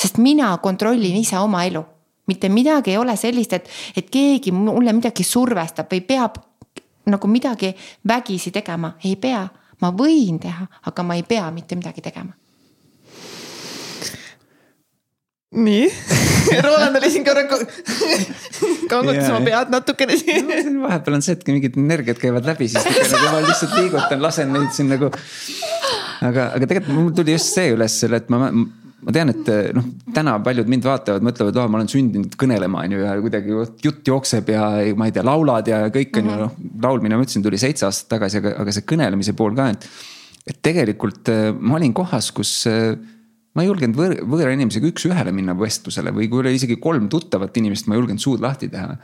sest mina kontrollin ise oma elu, mitte midagi ei ole sellist, et, et keegi mulle midagi survestab või peab nagu midagi vägisi tegema, ei pea, ma võin teha, aga ma ei pea mitte midagi tegema nii Roland oli siin korra kangutas oma pead natukene siin no,. vahepeal on see, et mingid energiat käivad läbi, siis nagu ma lihtsalt liigutan, lasen neid siin nagu aga, aga tegelikult mul tuli just see üles selle, et ma, ma tean, et noh, täna paljud mind vaatavad, mõtlevad, oh, ma olen sündinud kõnelema, on ju, ja kuidagi jutt jookseb ja ma ei tea, laulad ja kõik on mm -hmm. ju noh. laulmine, ma ütlesin, tuli seitse aastat tagasi, aga, aga see kõnelemise pool ka, et. et tegelikult äh, ma olin kohas, kus äh, ma ei julgenud võõra, võõra inimesega üks-ühele minna vestlusele või kui oli isegi kolm tuttavat inimest, ma ei julgenud suud lahti teha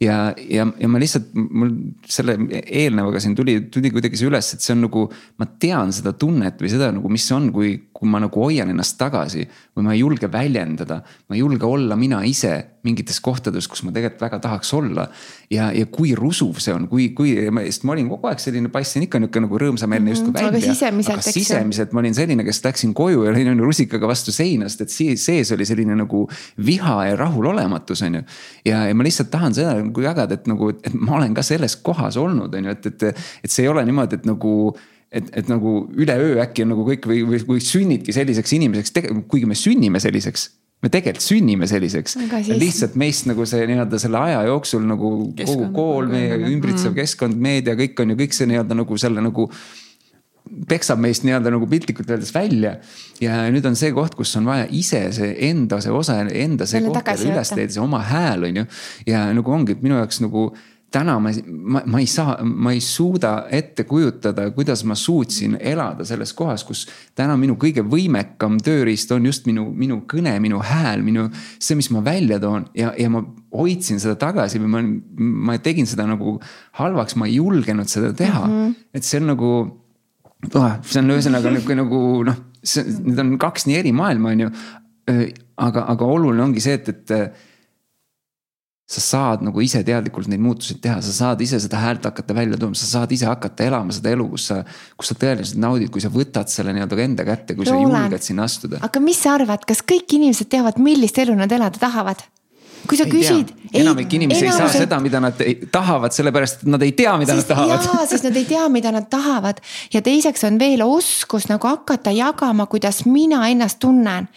ja, ja, ja ma lihtsalt, mul selle eelnevaga siin tuli, tuli kuidagi see üles, et see on nagu. ma tean seda tunnet või seda nagu, mis see on, kui, kui ma nagu hoian ennast tagasi. või ma ei julge väljendada, ma ei julge olla mina ise mingites kohtades, kus ma tegelikult väga tahaks olla. ja, ja kui rusuv see on, kui, kui, sest ma olin kogu aeg selline, paistsin ikka nihuke nagu rõõmsameelne justkui mm -hmm, välja. aga sisemiselt, aga sisemiselt ma olin selline, kes läksin koju ja olin rusikaga vastu seina, sest et sees oli selline nagu viha ja rahulolematus, on ju. ja, ja ma lihtsalt tahan seda nagu jagada, et nagu, et ma olen ka selles kohas olnud, on ju, et, et, et see ei ole niimoodi, et nagu et, et nagu üleöö äkki on nagu kõik või, või, või sünnidki selliseks inimeseks, kuigi me sünnime selliseks me tegelikult sünnime selliseks. lihtsalt meist nagu see nii-öelda selle aja jooksul nagu keskkond, kogu kool, meie ümbritsev mm. keskkond, meedia, kõik on ju kõik see nii-öelda nagu selle nagu peksab meist nii-öelda nagu piltlikult öeldes välja. ja nüüd on see koht, kus on vaja ise see enda see osa, enda see koht üles leida, see oma hääl on ju. ja nagu ongi, et minu jaoks nagu täna ma, ma, ma ei saa, ma ei suuda ette kujutada, kuidas ma suutsin elada selles kohas, kus täna minu kõige võimekam tööriist on just minu, minu kõne, minu hääl, minu. see, mis ma välja toon ja, ja ma hoidsin seda tagasi või ma, ma tegin seda nagu halvaks, ma ei julgenud seda teha mm. -hmm. et see on nagu oh,, see on ühesõnaga nihuke nagu noh, see, need on kaks nii eri maailma, on ju. aga, aga oluline ongi see, et, et sa saad nagu ise teadlikult neid muutuseid teha, sa saad ise seda häält hakata välja tooma, sa saad ise hakata elama seda elu, kus sa, kus sa tõeliselt naudid, kui sa võtad selle nii-öelda enda kätte, kui Roland, sa julged sinna astuda. aga mis sa arvad, kas kõik inimesed teavad, millist elu nad elada tahavad? kui sa ei küsid. enamik inimesi ei saa seda, mida nad ei, tahavad, sellepärast et nad ei tea, mida sest, nad tahavad. jaa, sest nad ei tea, mida nad tahavad ja teiseks on veel oskus nagu hakata jagama, kuidas mina ennast tunnen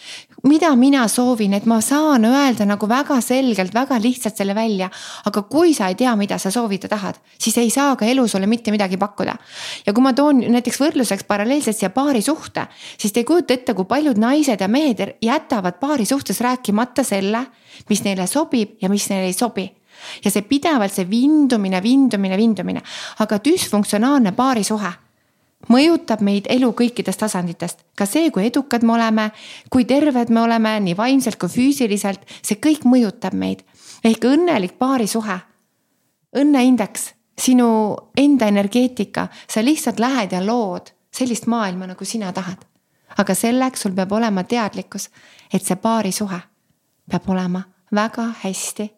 mida mina soovin, et ma saan öelda nagu väga selgelt, väga lihtsalt selle välja. aga kui sa ei tea, mida sa soovida tahad, siis ei saa ka elu sulle mitte midagi pakkuda. ja kui ma toon näiteks võrdluseks paralleelselt siia paarisuhte, siis te ei kujuta ette, kui paljud naised ja mehed jätavad paarisuhtes rääkimata selle, mis neile sobib ja mis neile ei sobi ja see pidevalt see vindumine, vindumine, vindumine, aga düsfunktsionaalne paarisuhe mõjutab meid elu kõikidest tasanditest, ka see, kui edukad me oleme, kui terved me oleme nii vaimselt kui füüsiliselt, see kõik mõjutab meid. ehk õnnelik paarisuhe, õnneindeks, sinu enda energeetika, sa lihtsalt lähed ja lood sellist maailma, nagu sina tahad. aga selleks sul peab olema teadlikkus, et see paarisuhe peab olema väga hästi.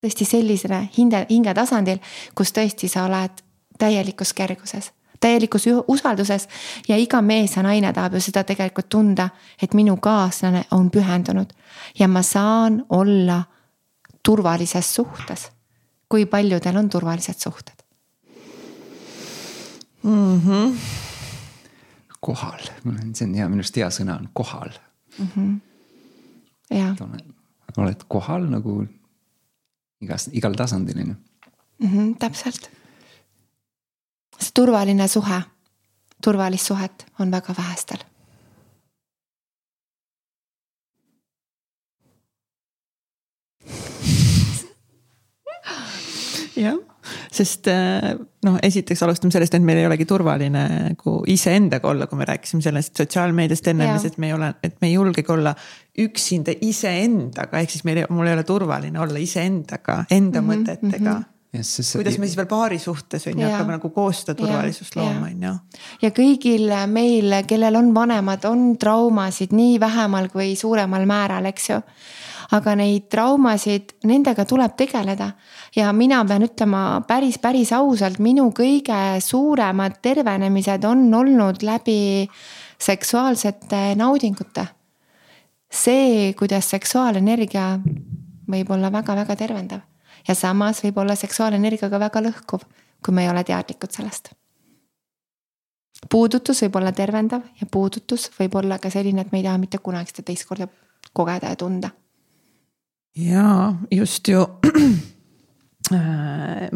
tõesti sellisele hinge, hingetasandil, kus tõesti sa oled täielikus kerguses täielikus usalduses ja iga mees ja naine tahab ju seda tegelikult tunda, et minu kaaslane on pühendunud ja ma saan olla turvalises suhtes. kui paljudel on turvalised suhted mm? -hmm. kohal, see on hea, minu arust hea sõna on kohal mm. -hmm. jah. oled kohal nagu igas, igal tasandil on ju. -hmm, täpselt turvaline suhe, turvalist suhet on väga vähestel. jah, sest äh, noh, esiteks alustame sellest, et meil ei olegi turvaline nagu iseendaga olla, kui me rääkisime sellest sotsiaalmeediast ennem, et me ei ole, et me ei julgegi olla üksinda iseendaga, ehk siis meil, mul ei ole turvaline olla iseendaga, enda mm -hmm, mõtetega mm. -hmm Yes, see, kuidas me siis veel paari suhtes on ju hakkame nagu koos seda turvalisust looma, on ju. ja kõigil meil, kellel on vanemad, on traumasid nii vähemal kui suuremal määral, eks ju. aga neid traumasid, nendega tuleb tegeleda ja mina pean ütlema päris, päris ausalt, minu kõige suuremad tervenemised on olnud läbi seksuaalsete naudingute. see, kuidas seksuaalenergia võib olla väga-väga tervendav ja samas võib olla seksuaalenergia ka väga lõhkuv, kui me ei ole teadlikud sellest. puudutus võib olla tervendav ja puudutus võib olla ka selline, et me ei taha mitte kunagi seda teist korda kogeda ja tunda. ja just ju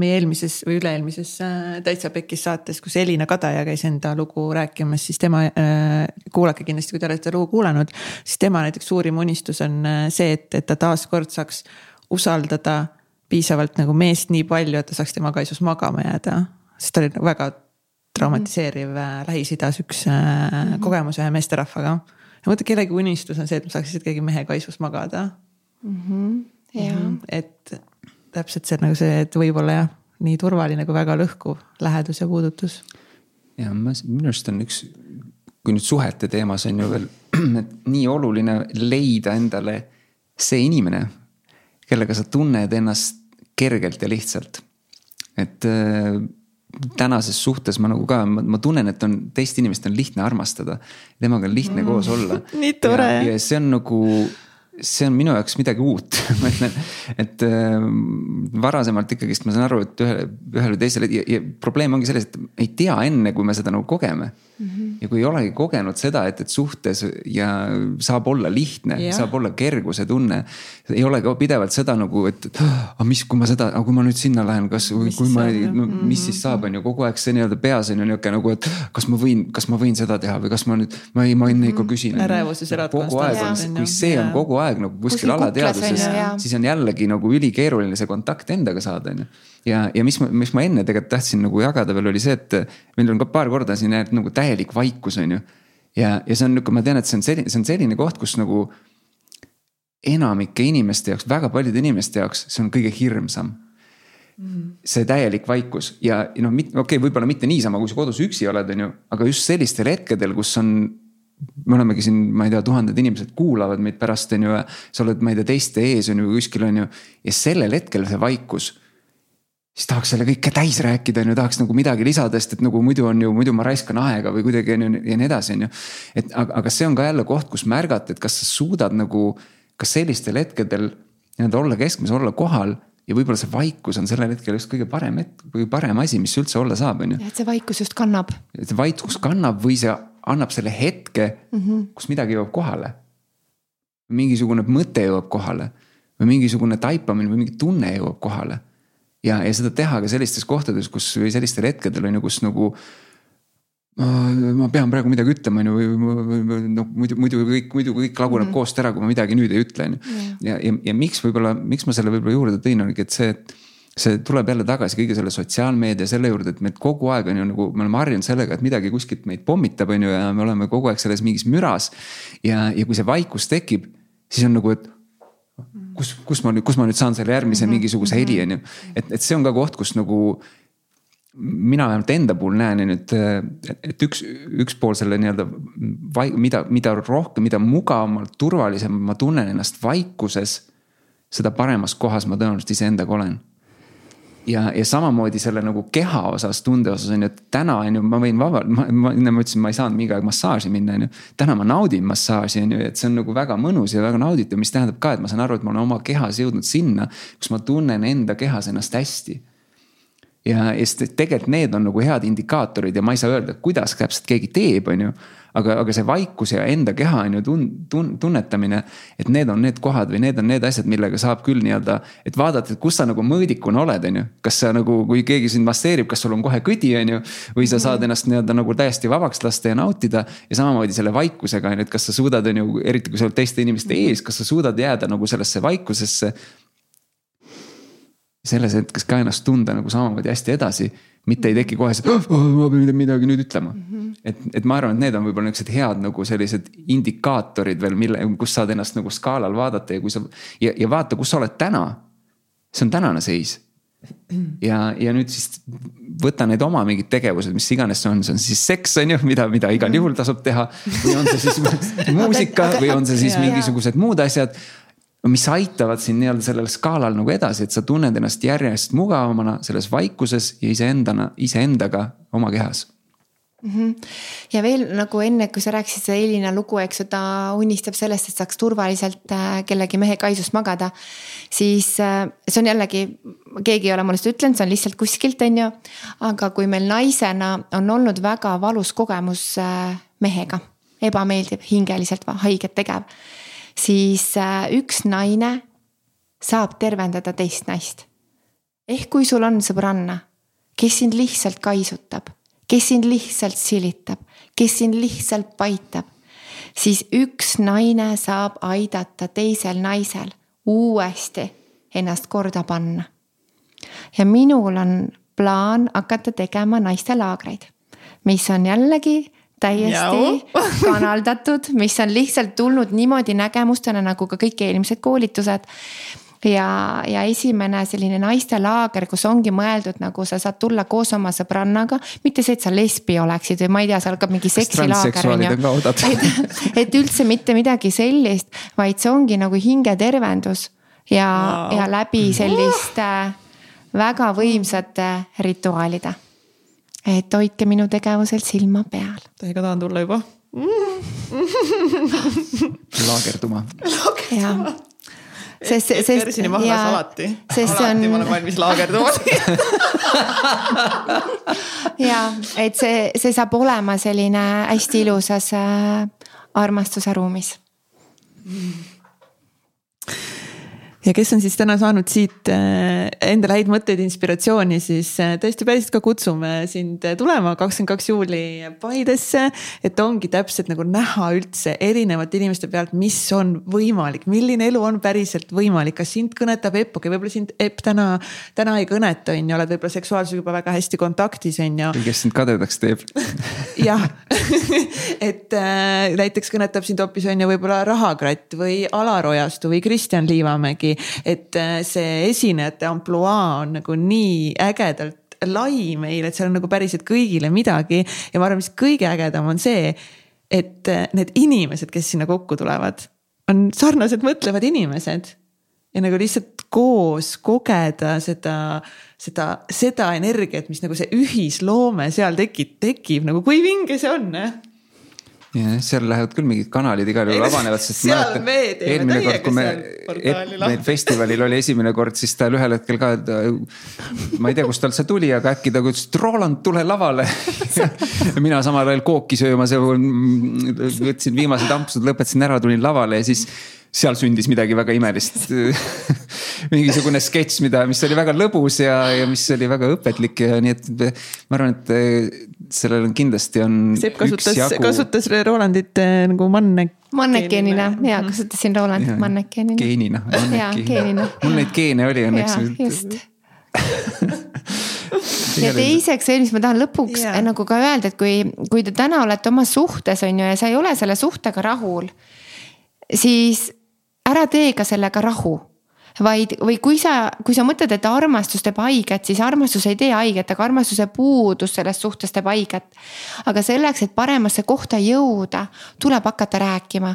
meie eelmises või üle-eelmises äh, Täitsa Pekkis saates, kus Elina Kadaja käis enda lugu rääkimas, siis tema, äh, kuulake kindlasti, kui te olete lugu kuulanud. siis tema näiteks suurim unistus on äh, see, et, et ta taaskord saaks usaldada piisavalt nagu meest nii palju, et ta saaks tema kaisus magama jääda. sest ta oli nagu väga traumatiseeriv mm. Lähis-Idas üks mm kogemus ühe meesterahvaga. ja mõtle, kellegi unistus on see, et ma saaks ikkagi mehe kaisus magada mm. -hmm. Ja. Mm -hmm. et täpselt see nagu see, et võib-olla jah, nii turvaline kui väga lõhkuv lähedus ja puudutus. ja ma, minu arust on üks, kui nüüd suhete teemas on ju veel, et nii oluline leida endale see inimene kellega sa tunned ennast kergelt ja lihtsalt. et äh, tänases suhtes ma nagu ka, ma tunnen, et on teist inimest on lihtne armastada. temaga on lihtne mm. koos olla. nii tore. ja see on nagu see on minu jaoks midagi uut ma ütlen, et äh, varasemalt ikkagist ma saan aru, et ühe, ühel või teisel ja, ja probleem ongi selles, et ei tea enne, kui me seda nagu kogeme mm. -hmm. ja kui ei olegi kogenud seda, et, et suhtes ja saab olla lihtne yeah., saab olla kerguse tunne. ei ole ka pidevalt seda nagu, et aga mis, kui ma seda, aga kui ma nüüd sinna lähen, kas, kui ma, no mis -hmm. siis saab, on ju kogu aeg see nii-öelda peas on ju nihuke nagu, et kas ma võin, kas ma võin seda teha või kas ma nüüd, ma ei, ma enne ikka küsin. ärevuses elad konstantselt. kui see on kogu aeg nagu kuskil alateadvuses, siis on jällegi nagu ülikeeruline see kontakt endaga saada, on ju. Ja, ja mis ma, mis ma enne tegelikult tahtsin nagu jagada veel oli see, et meil on ka paar korda siin jäänud nagu täielik vaikus, on ju. ja, ja see on nihuke, ma tean, et see on selline, see on selline koht, kus nagu enamike inimeste jaoks, väga paljude inimeste jaoks, see on kõige hirmsam Mm. see täielik vaikus ja noh, okei okay,, võib-olla mitte niisama, kui sa kodus üksi oled, on ju, aga just sellistel hetkedel, kus on me olemegi siin, ma ei tea, tuhanded inimesed kuulavad meid pärast, on ju, sa oled, ma ei tea, teiste ees on ju kuskil on ju. ja sellel hetkel see vaikus siis tahaks selle kõike täis rääkida, on ju, tahaks nagu midagi lisada, sest et nagu muidu on ju, muidu ma raiskan aega või kuidagi on ju ja nii edasi, on ju. et aga, aga see on ka jälle koht, kus märgata, et kas sa suudad nagu, kas sellistel hetkedel nii-öelda olla keskmes, olla kohal ja võib-olla see vaikus on sellel hetkel just kõige parem hetk, kõige parem asi, mis üldse olla saab, on ju. et see vaikus just kannab. et see vaikus kannab või see annab selle hetke mm, -hmm. kus midagi jõuab kohale. mingisugune mõte jõuab kohale või mingisugune taipamine või mingi tunne jõuab kohale ja, ja seda teha ka sellistes kohtades, kus või sellistel hetkedel on ju, kus nagu ma pean praegu midagi ütlema, on ju, või, noh, muidu, muidu kõik, muidu kõik laguneb mm -hmm. koost ära, kui ma midagi nüüd ei ütle, on ju. ja, ja, ja miks võib-olla, miks ma selle võib-olla juurde tõin, ongi, et see, et see tuleb jälle tagasi kõige selle sotsiaalmeedia selle juurde, et meid kogu aeg on ju nagu, me oleme harjunud sellega, et midagi kuskilt meid pommitab, on ju, ja me oleme kogu aeg selles mingis müras. ja, ja kui see vaikus tekib, siis on nagu, et kus, kus ma nüüd, kus ma nüüd saan selle järgmise mhm. mingisuguse heli, on ju. et, et see on ka koht, kus nagu mina vähemalt enda puhul näen, ju, et, üks, üks pool selle nii-öelda vai-, mida, mida rohkem, mida mugavamalt, turvalisem ma tunnen ennast vaikuses. seda paremas kohas ma tõenäoliselt iseendaga olen ja, ja samamoodi selle nagu keha osas, tunde osas on ju, et täna on ju, ma võin vabalt, ma, ma enne ma ütlesin, ma ei saanud mingi aeg massaaži minna, on ju. täna ma naudin massaaži, on ju, et see on nagu väga mõnus ja väga nauditav, mis tähendab ka, et ma saan aru, et ma olen oma kehas jõudnud sinna, kus ma tunnen enda kehas ennast hästi ja, ja tegelikult need on nagu head indikaatorid ja ma ei saa öelda, kuidas täpselt keegi teeb, on ju aga, aga see vaikus ja enda keha on ju tun-, tun-, tunnetamine. et need on need kohad või need on need asjad, millega saab küll nii-öelda, et vaadata, et kus sa nagu mõõdikuna oled, on ju. kas sa nagu, kui keegi sind masseerib, kas sul on kohe kõdi, on ju. või sa saad mhm. ennast nii-öelda nagu täiesti vabaks lasta ja nautida. ja samamoodi selle vaikusega on ju, et kas sa suudad, on ju, eriti kui sa oled teiste inimeste ees, kas sa suudad jääda nagu sellesse vaikusesse selles hetkes ka ennast tunda nagu samamoodi hästi edasi mitte ei teki kohe see, et oh, ma pean midagi nüüd ütlema mm. -hmm. et, et ma arvan, et need on võib-olla niuksed head nagu sellised indikaatorid veel, mille, kus saad ennast nagu skaalal vaadata ja kui sa ja, ja vaata, kus sa oled täna. see on tänane seis. ja, ja nüüd siis võta need oma mingid tegevused, mis iganes see on, see on siis seks, on ju, mida, mida igal juhul tasub teha. või on see siis muusika või on see siis mingisugused muud asjad mis aitavad sind nii-öelda sellel skaalal nagu edasi, et sa tunned ennast järjest mugavamana selles vaikuses ja iseendana, iseendaga oma kehas. -hmm. ja veel nagu enne, kui sa rääkisid seda Elina lugu, eks ju, ta unistab sellest, et saaks turvaliselt äh, kellegi mehe kaisust magada. siis äh, see on jällegi, keegi ei ole mulle seda ütlenud, see on lihtsalt kuskilt, on ju. aga kui meil naisena on olnud väga valus kogemus äh, mehega, ebameeldiv, hingeliselt haiget tegev siis äh, üks naine saab tervendada teist naist. ehk kui sul on sõbranna, kes sind lihtsalt kaisutab, kes sind lihtsalt silitab, kes sind lihtsalt paitab, siis üks naine saab aidata teisel naisel uuesti ennast korda panna. ja minul on plaan hakata tegema naistelaagreid, mis on jällegi täiesti kanaldatud, mis on lihtsalt tulnud niimoodi nägemustena nagu ka kõik eelmised koolitused. Ja, ja esimene selline naistelaager, kus ongi mõeldud nagu sa saad tulla koos oma sõbrannaga, mitte see, et sa lesbi oleksid või ma ei tea, seal ka mingi seksilaager on ju. et, et üldse mitte midagi sellist, vaid see ongi nagu hingetervendus ja wow., ja läbi selliste väga võimsate rituaalide et hoidke minu tegevusel silma peal. täiega tahan tulla juba laagerduma. jah sest, sest. Persini mahlas alati. sest see on. ma olen valmis laagerduma ja, et see, see saab olema selline hästi ilusas äh, armastuse ruumis mm ja kes on siis täna saanud siit äh, endale häid mõtteid, inspiratsiooni, siis äh, tõesti päriselt ka kutsume sind tulema kakskümmend kaks juuli Paidesse. et ongi täpselt nagu näha üldse erinevate inimeste pealt, mis on võimalik, milline elu on päriselt võimalik, kas sind kõnetab Epp, okei okay,, võib-olla sind Epp täna, täna ei kõneta, on ju, oled võib-olla seksuaalselt juba väga hästi kontaktis, on ju. või kes sind kadedaks teeb jah et äh, näiteks kõnetab sind hoopis on ju võib-olla Rahakratt või Alar Ojastu või Kristjan Liivamägi et äh, see esinejate ampluaa on nagu nii ägedalt lai meil, et seal on nagu päriselt kõigile midagi ja ma arvan, mis kõige ägedam on see et äh, need inimesed, kes sinna kokku tulevad, on sarnaselt mõtlevad inimesed. ja nagu lihtsalt koos kogeda seda, seda, seda energiat, mis nagu see ühisloome seal tekib, tekib nagu kui vinge see on eh? Jah, seal lähevad küll mingid kanalid igal juhul avanevad, sest teeme eelmine kord, kui me, meil festivalil oli esimene kord, siis tal ühel hetkel ka, ma ei tea, kust tal see tuli, aga äkki ta ütles, et Roland, tule lavale. Mina samal ajal kooki söömas ja võtsin viimased ampsud, lõpetasin ära, tulin lavale ja siis seal sündis midagi väga imelist mingisugune sketš, mida, mis oli väga lõbus ja, ja mis oli väga õpetlik ja nii, et ma arvan, et sellel on kindlasti on. Sepp kasutas, kasutas Rolandit eh, nagu manne. mannekeenina ja kasutasin Rolandit mannekeenina. geenina. jaa, geenina. mul neid geene oli õnneks. just ja teiseks veel, mis ma tahan lõpuks yeah. nagu ka öelda, et kui, kui te täna olete oma suhtes, on ju, ja sa ei ole selle suhtega rahul, siis ära tee ka sellega rahu vaid, või kui sa, kui sa mõtled, et armastus teeb haiget, siis armastus ei tee haiget, aga armastuse puudus sellest suhtest teeb haiget. aga selleks, et paremasse kohta jõuda, tuleb hakata rääkima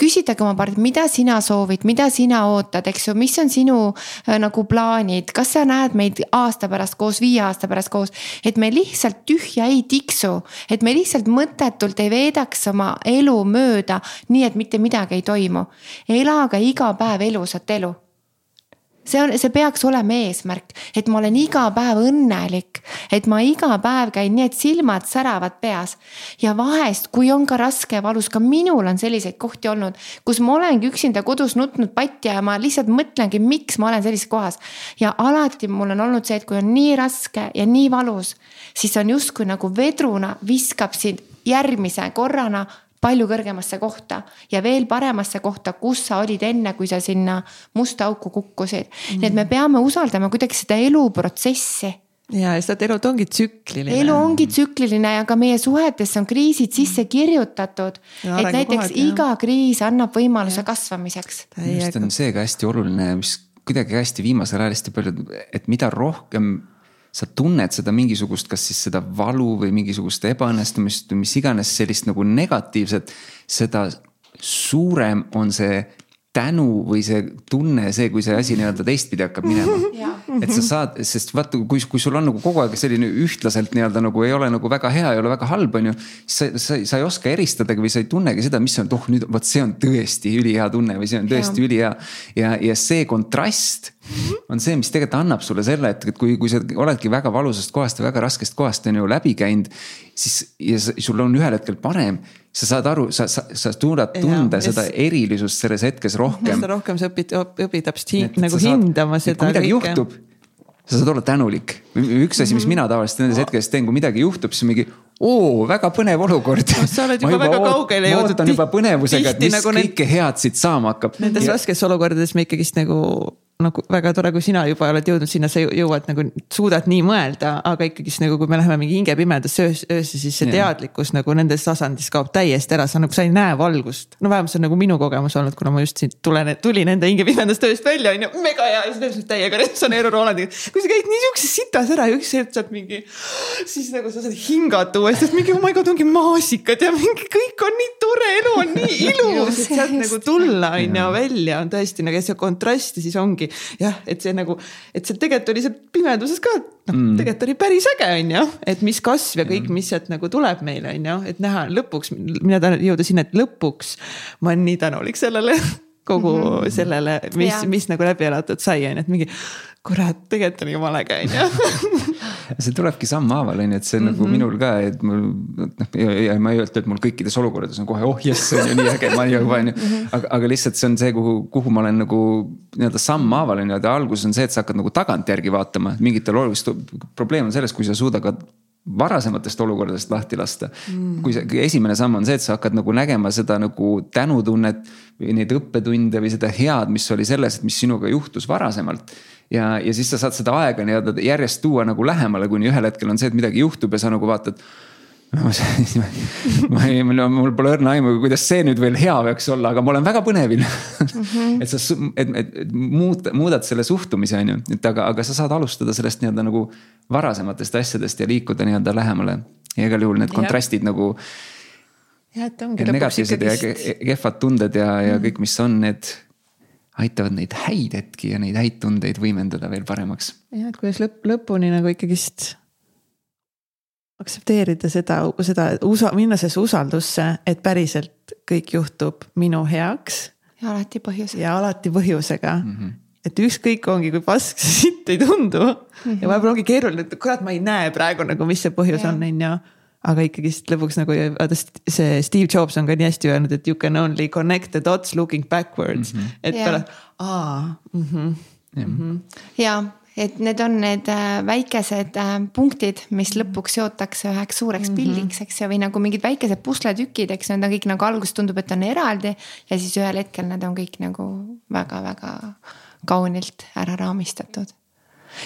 küsitage oma partnerilt, mida sina soovid, mida sina ootad, eks ju, mis on sinu äh, nagu plaanid, kas sa näed meid aasta pärast koos, viie aasta pärast koos. et me lihtsalt tühja ei tiksu, et me lihtsalt mõttetult ei veedaks oma elu mööda, nii et mitte midagi ei toimu. elage iga päev elusat elu see on, see peaks olema eesmärk, et ma olen iga päev õnnelik, et ma iga päev käin nii, et silmad säravad peas. ja vahest, kui on ka raske ja valus, ka minul on selliseid kohti olnud, kus ma olengi üksinda kodus nutnud patja ja ma lihtsalt mõtlengi, miks ma olen sellises kohas. ja alati mul on olnud see, et kui on nii raske ja nii valus, siis on justkui nagu vedruna viskab sind järgmise korrana palju kõrgemasse kohta ja veel paremasse kohta, kus sa olid enne, kui sa sinna musta auku kukkusid mm. -hmm. nii et me peame usaldama kuidagi seda eluprotsessi ja, ja seda elud ongi tsükliline. elu ongi tsükliline ja ka meie suhetesse on kriisid sisse kirjutatud. et näiteks kohad, iga jah. kriis annab võimaluse ja. kasvamiseks. minu arust on see ka hästi oluline, mis kuidagi hästi viimasel ajal hästi palju, et mida rohkem sa tunned seda mingisugust, kas siis seda valu või mingisugust ebaõnnestumist või mis iganes sellist nagu negatiivset, seda suurem on see tänu või see tunne, see, kui see asi nii-öelda teistpidi hakkab minema. et sa saad, sest vaata, kui, kui sul on nagu kogu aeg selline ühtlaselt nii-öelda nagu ei ole nagu väga hea, ei ole väga halb, on ju. sa, sa, sa ei oska eristadagi või sa ei tunnegi seda, mis on, oh nüüd vot see on tõesti ülihea tunne või see on tõesti ja. ülihea. ja, ja see kontrast on see, mis tegelikult annab sulle selle, et, et kui, kui sa oledki väga valusast kohast või väga raskest kohast on ju läbi käinud. siis ja sul on ühel hetkel parem sa saad aru, sa, sa, sa suudad tunda ja, seda yes. erilisust selles hetkes rohkem. rohkem sa õpid, õpid täpselt hi, nagu saad, hindama seda. kui midagi kõike. juhtub, sa saad olla tänulik. üks asi, mis mhm. mina tavaliselt nendes hetkedes teen, kui midagi juhtub, siis mingi oo, väga põnev olukord no,. sa oled juba, juba väga kaugele jõudnud. ootan juba põnevusega, et mis nagu kõike head siit saama hakkab. Nendes ja... raskes olukordades me ikkagist nagu nagu väga tore, kui sina juba oled jõudnud sinna, sa jõuad nagu, suudad nii mõelda, aga ikkagist nagu, kui me läheme mingi hingepimedasse öös, öösse, siis see ja. teadlikkus nagu nendes tasandis kaob täiesti ära, sa nagu, sa ei näe valgust. no vähemalt see on nagu minu kogemus olnud, kuna ma just siit tulen, tulin enda hingepimedast ööst välja, on ju, mega hea ja siis täiega resoneerun Rolandiga. kui sa käid niisuguses sitas ära ja üks hetk saad mingi, siis nagu sa saad hingata uuesti, sest mingi oh my god, ongi maasikad ja mingi kõik on nii tore, elu on nii ilus, et sealt nagu tulla on ju välja on tõesti nagu ja see kontrast ja siis ongi jah, et see nagu, et see tegelikult oli seal pimeduses ka, noh mm. tegelikult oli päris äge, on ju, et mis kasv ja kõik, mis sealt nagu tuleb meile, on ju, et näha lõpuks, mina tahan jõuda sinna, et lõpuks ma olen nii tänulik sellele kogu mm -hmm. sellele, mis, mis nagu läbi elatud sai, on ju, et mingi kurat, tegelikult on jumala äge, on ju. see tulebki sammhaaval, on ju, et see mm -hmm. nagu mhm. minul ka, et mul noh, ja ma ei öelda, et mul kõikides olukordades on kohe, oh jess, see on ju nii äge, ma juba on ju. Mhm. aga, aga lihtsalt see on see, kuhu, kuhu ma olen nagu nii-öelda sammhaaval on ju, et alguses on see, et sa hakkad nagu tagantjärgi vaatama mingitel olulistel, probleem on selles, kui sa suudad ka varasematest olukordadest lahti lasta. Mm.. kui see esimene samm on see, et sa hakkad nagu nägema seda nagu tänutunnet või neid õppetunde või seda head, mis oli selles, et mis sinuga juhtus varasemalt. Ja, ja siis sa saad seda aega nii-öelda järjest tuua nagu lähemale, kuni ühel hetkel on see, et midagi juhtub ja sa nagu vaatad ma ei, mul pole õrna aimu, kuidas see nüüd veel hea peaks olla, aga ma olen väga põnevil mm. -hmm. et sa, et, et, et muud, muudad selle suhtumise, on ju, et aga, aga sa saad alustada sellest nii-öelda nagu varasematest asjadest ja liikuda nii-öelda lähemale. ja igal juhul need kontrastid ja. nagu jah, et ongi lõpuks ja ke- kehvad tunded ja, ja kõik, mis on, need aitavad neid häid hetki ja neid häid tundeid võimendada veel paremaks. jah, et kuidas lõpp, lõpuni nagu ikkagist aktsepteerida seda, seda usa-, minna sellesse usaldusse, et päriselt kõik juhtub minu heaks ja alati põhjus. ja alati põhjusega mm. Mhm. -hmm. et ükskõik ongi, kui pask see sitt ei tundu mm -hmm. ja vahepeal ongi keeruline, et kurat, ma ei näe praegu nagu, mis see põhjus Jah. on, on ju. aga ikkagist lõpuks nagu vaata see Steve Jobs on ka nii hästi öelnud, et you can only connect the dots looking backwards mm. -hmm. et Jah. pärast, aa mm. -hmm. ja et need on need äh, väikesed äh, punktid, mis lõpuks seotakse üheks suureks Mhm. pildiks, eks ju, või nagu mingid väikesed pusletükid, eks need on kõik nagu alguses tundub, et on eraldi. ja siis ühel hetkel need on kõik nagu väga-väga kaunilt ära raamistatud.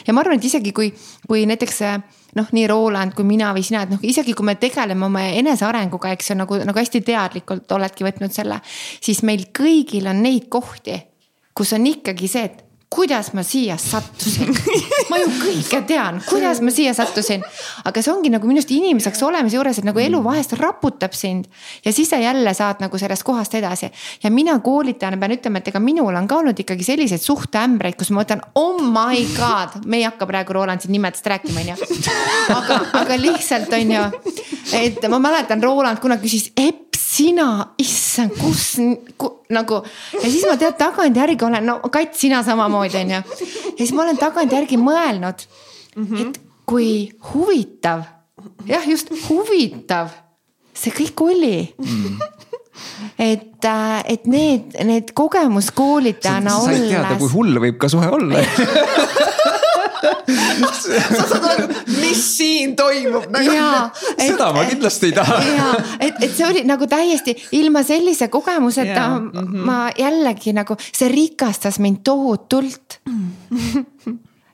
ja ma arvan, et isegi kui, kui näiteks äh, noh, nii Roland kui mina või sina, et noh, isegi kui me tegeleme oma enesearenguga, eks ju, nagu, nagu hästi teadlikult oledki võtnud selle. siis meil kõigil on neid kohti, kus on ikkagi see, et kuidas ma siia sattusin. ma ju kõike tean, kuidas ma siia sattusin. aga see ongi nagu minu arust inimeseks olemise juures, et nagu elu vahest raputab sind. ja siis sa jälle saad nagu sellest kohast edasi. ja mina koolitajana pean ütlema, et ega minul on ka olnud ikkagi selliseid suhteämbreid, kus ma mõtlen, oh my god, me ei hakka praegu Roland siin nimedest rääkima, on ju. aga, aga lihtsalt on ju, et ma mäletan, Roland kunagi küsis, Epp, sina, issand, kus ku, nagu ja siis ma tead tagantjärgi olen, no Kats, sina samamoodi onju. ja siis ma olen tagantjärgi mõelnud mm, -hmm. et kui huvitav, jah, just huvitav see kõik oli mm. et, et need, need kogemuskoolitajana sa said teada, kui olles. hull võib ka suhe olla sa saad aru, mis siin toimub nagu. seda ma kindlasti ei taha. ja et, et see oli nagu täiesti ilma sellise kogemuseta mm -hmm. ma jällegi nagu, see rikastas mind tohutult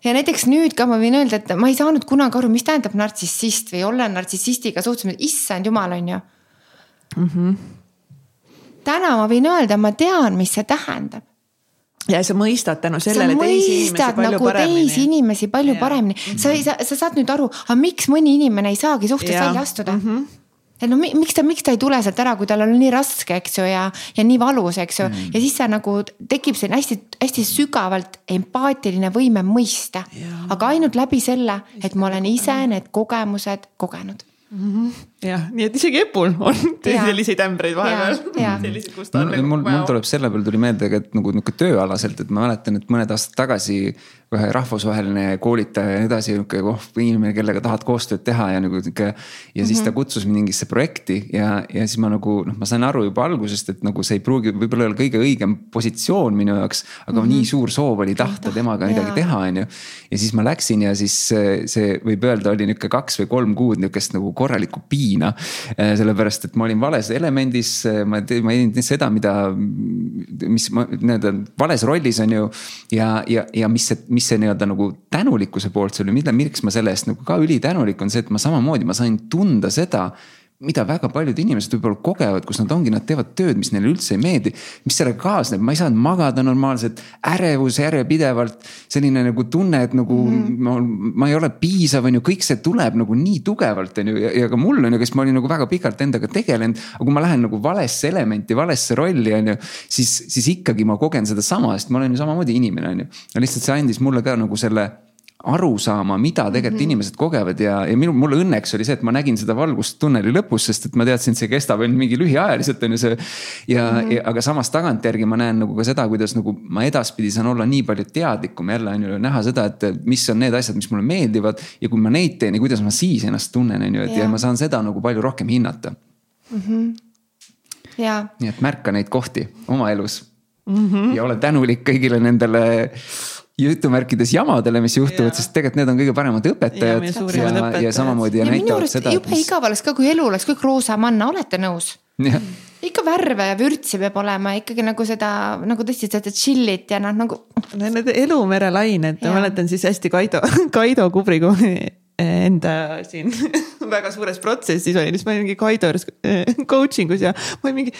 ja näiteks nüüd ka ma võin öelda, et ma ei saanud kunagi aru, mis tähendab nartsissist või olla nartsissistiga suhteliselt, issand jumal, on ju mm. -hmm. täna ma võin öelda, ma tean, mis see tähendab ja sa mõistad tänu sellele teisi inimesi palju nagu paremini. teisi inimesi palju Jaa. paremini, sa ei saa, sa saad nüüd aru, aga miks mõni inimene ei saagi suhtest välja astuda mm. -hmm et no mi- miks ta, miks ta ei tule sealt ära, kui tal on nii raske, eks ju, ja, ja nii valus, eks ju mm., ja siis sa nagu tekib selline hästi-hästi sügavalt empaatiline võime mõista. aga ainult läbi selle, et ma olen ise need kogemused kogenud. Jah, nii et isegi Epul on selliseid ämbreid vahepeal on mul, mul, tuleb selle peale tuli meelde, et nagu nihuke tööalaselt, et ma mäletan, et mõned aastad tagasi ühe rahvusvaheline koolitaja ja nii edasi, nihuke oh, inimene, kellega tahad koostööd teha ja nagu nihuke. ja siis ta kutsus mind mingisse projekti ja, ja siis ma nagu noh, ma sain aru juba algusest, et nagu see ei pruugi võib-olla olla kõige õigem positsioon minu jaoks. aga mm -hmm. nii suur soov oli tahta temaga midagi Jaa. teha, on ju. ja siis ma läksin ja siis see, see võib öelda, oli nihuke kaks või kolm kuud nihukest nagu korralikku piina. sellepärast, et ma olin vales elemendis, ma te- ma tegin seda, mida, mis ma nii-öelda vales rollis on ju. ja, ja, ja mis see, mis see nii-öelda nagu tänulikkuse poolt see oli, mida, milleks ma selle eest nagu ka ülitänulik on see, et ma samamoodi, ma sain tunda seda mida väga paljud inimesed võib-olla kogevad, kus nad ongi, nad teevad tööd, mis neile üldse ei meeldi. mis sellega kaasneb, ma ei saanud magada normaalselt, ärevus järjepidevalt, selline nagu tunne, et nagu mm -hmm. ma, ma ei ole piisav, on ju, kõik see tuleb nagu nii tugevalt, on ju, ja, ka mul on ju, kes ma olin nagu väga pikalt endaga tegelenud. aga kui ma lähen nagu valesse elementi, valesse rolli, on ju, siis, siis ikkagi ma kogen sedasama, sest ma olen ju samamoodi inimene, on ju. ja lihtsalt see andis mulle ka nagu selle aru saama, mida tegelikult mm -hmm. inimesed kogevad ja, ja minu, mulle õnneks oli see, et ma nägin seda valgust tunneli lõpus, sest et ma teadsin, et see kestab ainult mingi lühiajaliselt on ju see. ja mm, -hmm. ja, aga samas tagantjärgi ma näen nagu ka seda, kuidas nagu ma edaspidi saan olla nii palju teadlikum jälle on ju näha seda, et mis on need asjad, mis mulle meeldivad. ja kui ma neid teen ja kuidas ma siis ennast tunnen, on ju, et ja. ja ma saan seda nagu palju rohkem hinnata. ja, nii et märka neid kohti oma elus mm. -hmm. ja ole tänulik kõigile nendele jutumärkides jamadele, mis juhtuvad, sest tegelikult need on kõige paremad õpetajad. ja, ja, õpetajad. ja samamoodi ja, ja minu näitavad arust seda. jube igav oleks ka, kui elu oleks kõik roosa manna, olete nõus? ikka värve ja vürtsi peab olema ikkagi nagu seda, nagu tõesti seda chill'it ja noh, nagu. Need elumere lained, ma mäletan siis hästi Kaido, Kaido Kubriga enda siin väga suures protsessis olin, siis ma olin mingi Kaido juures eh, coaching us ja ma olin mingi.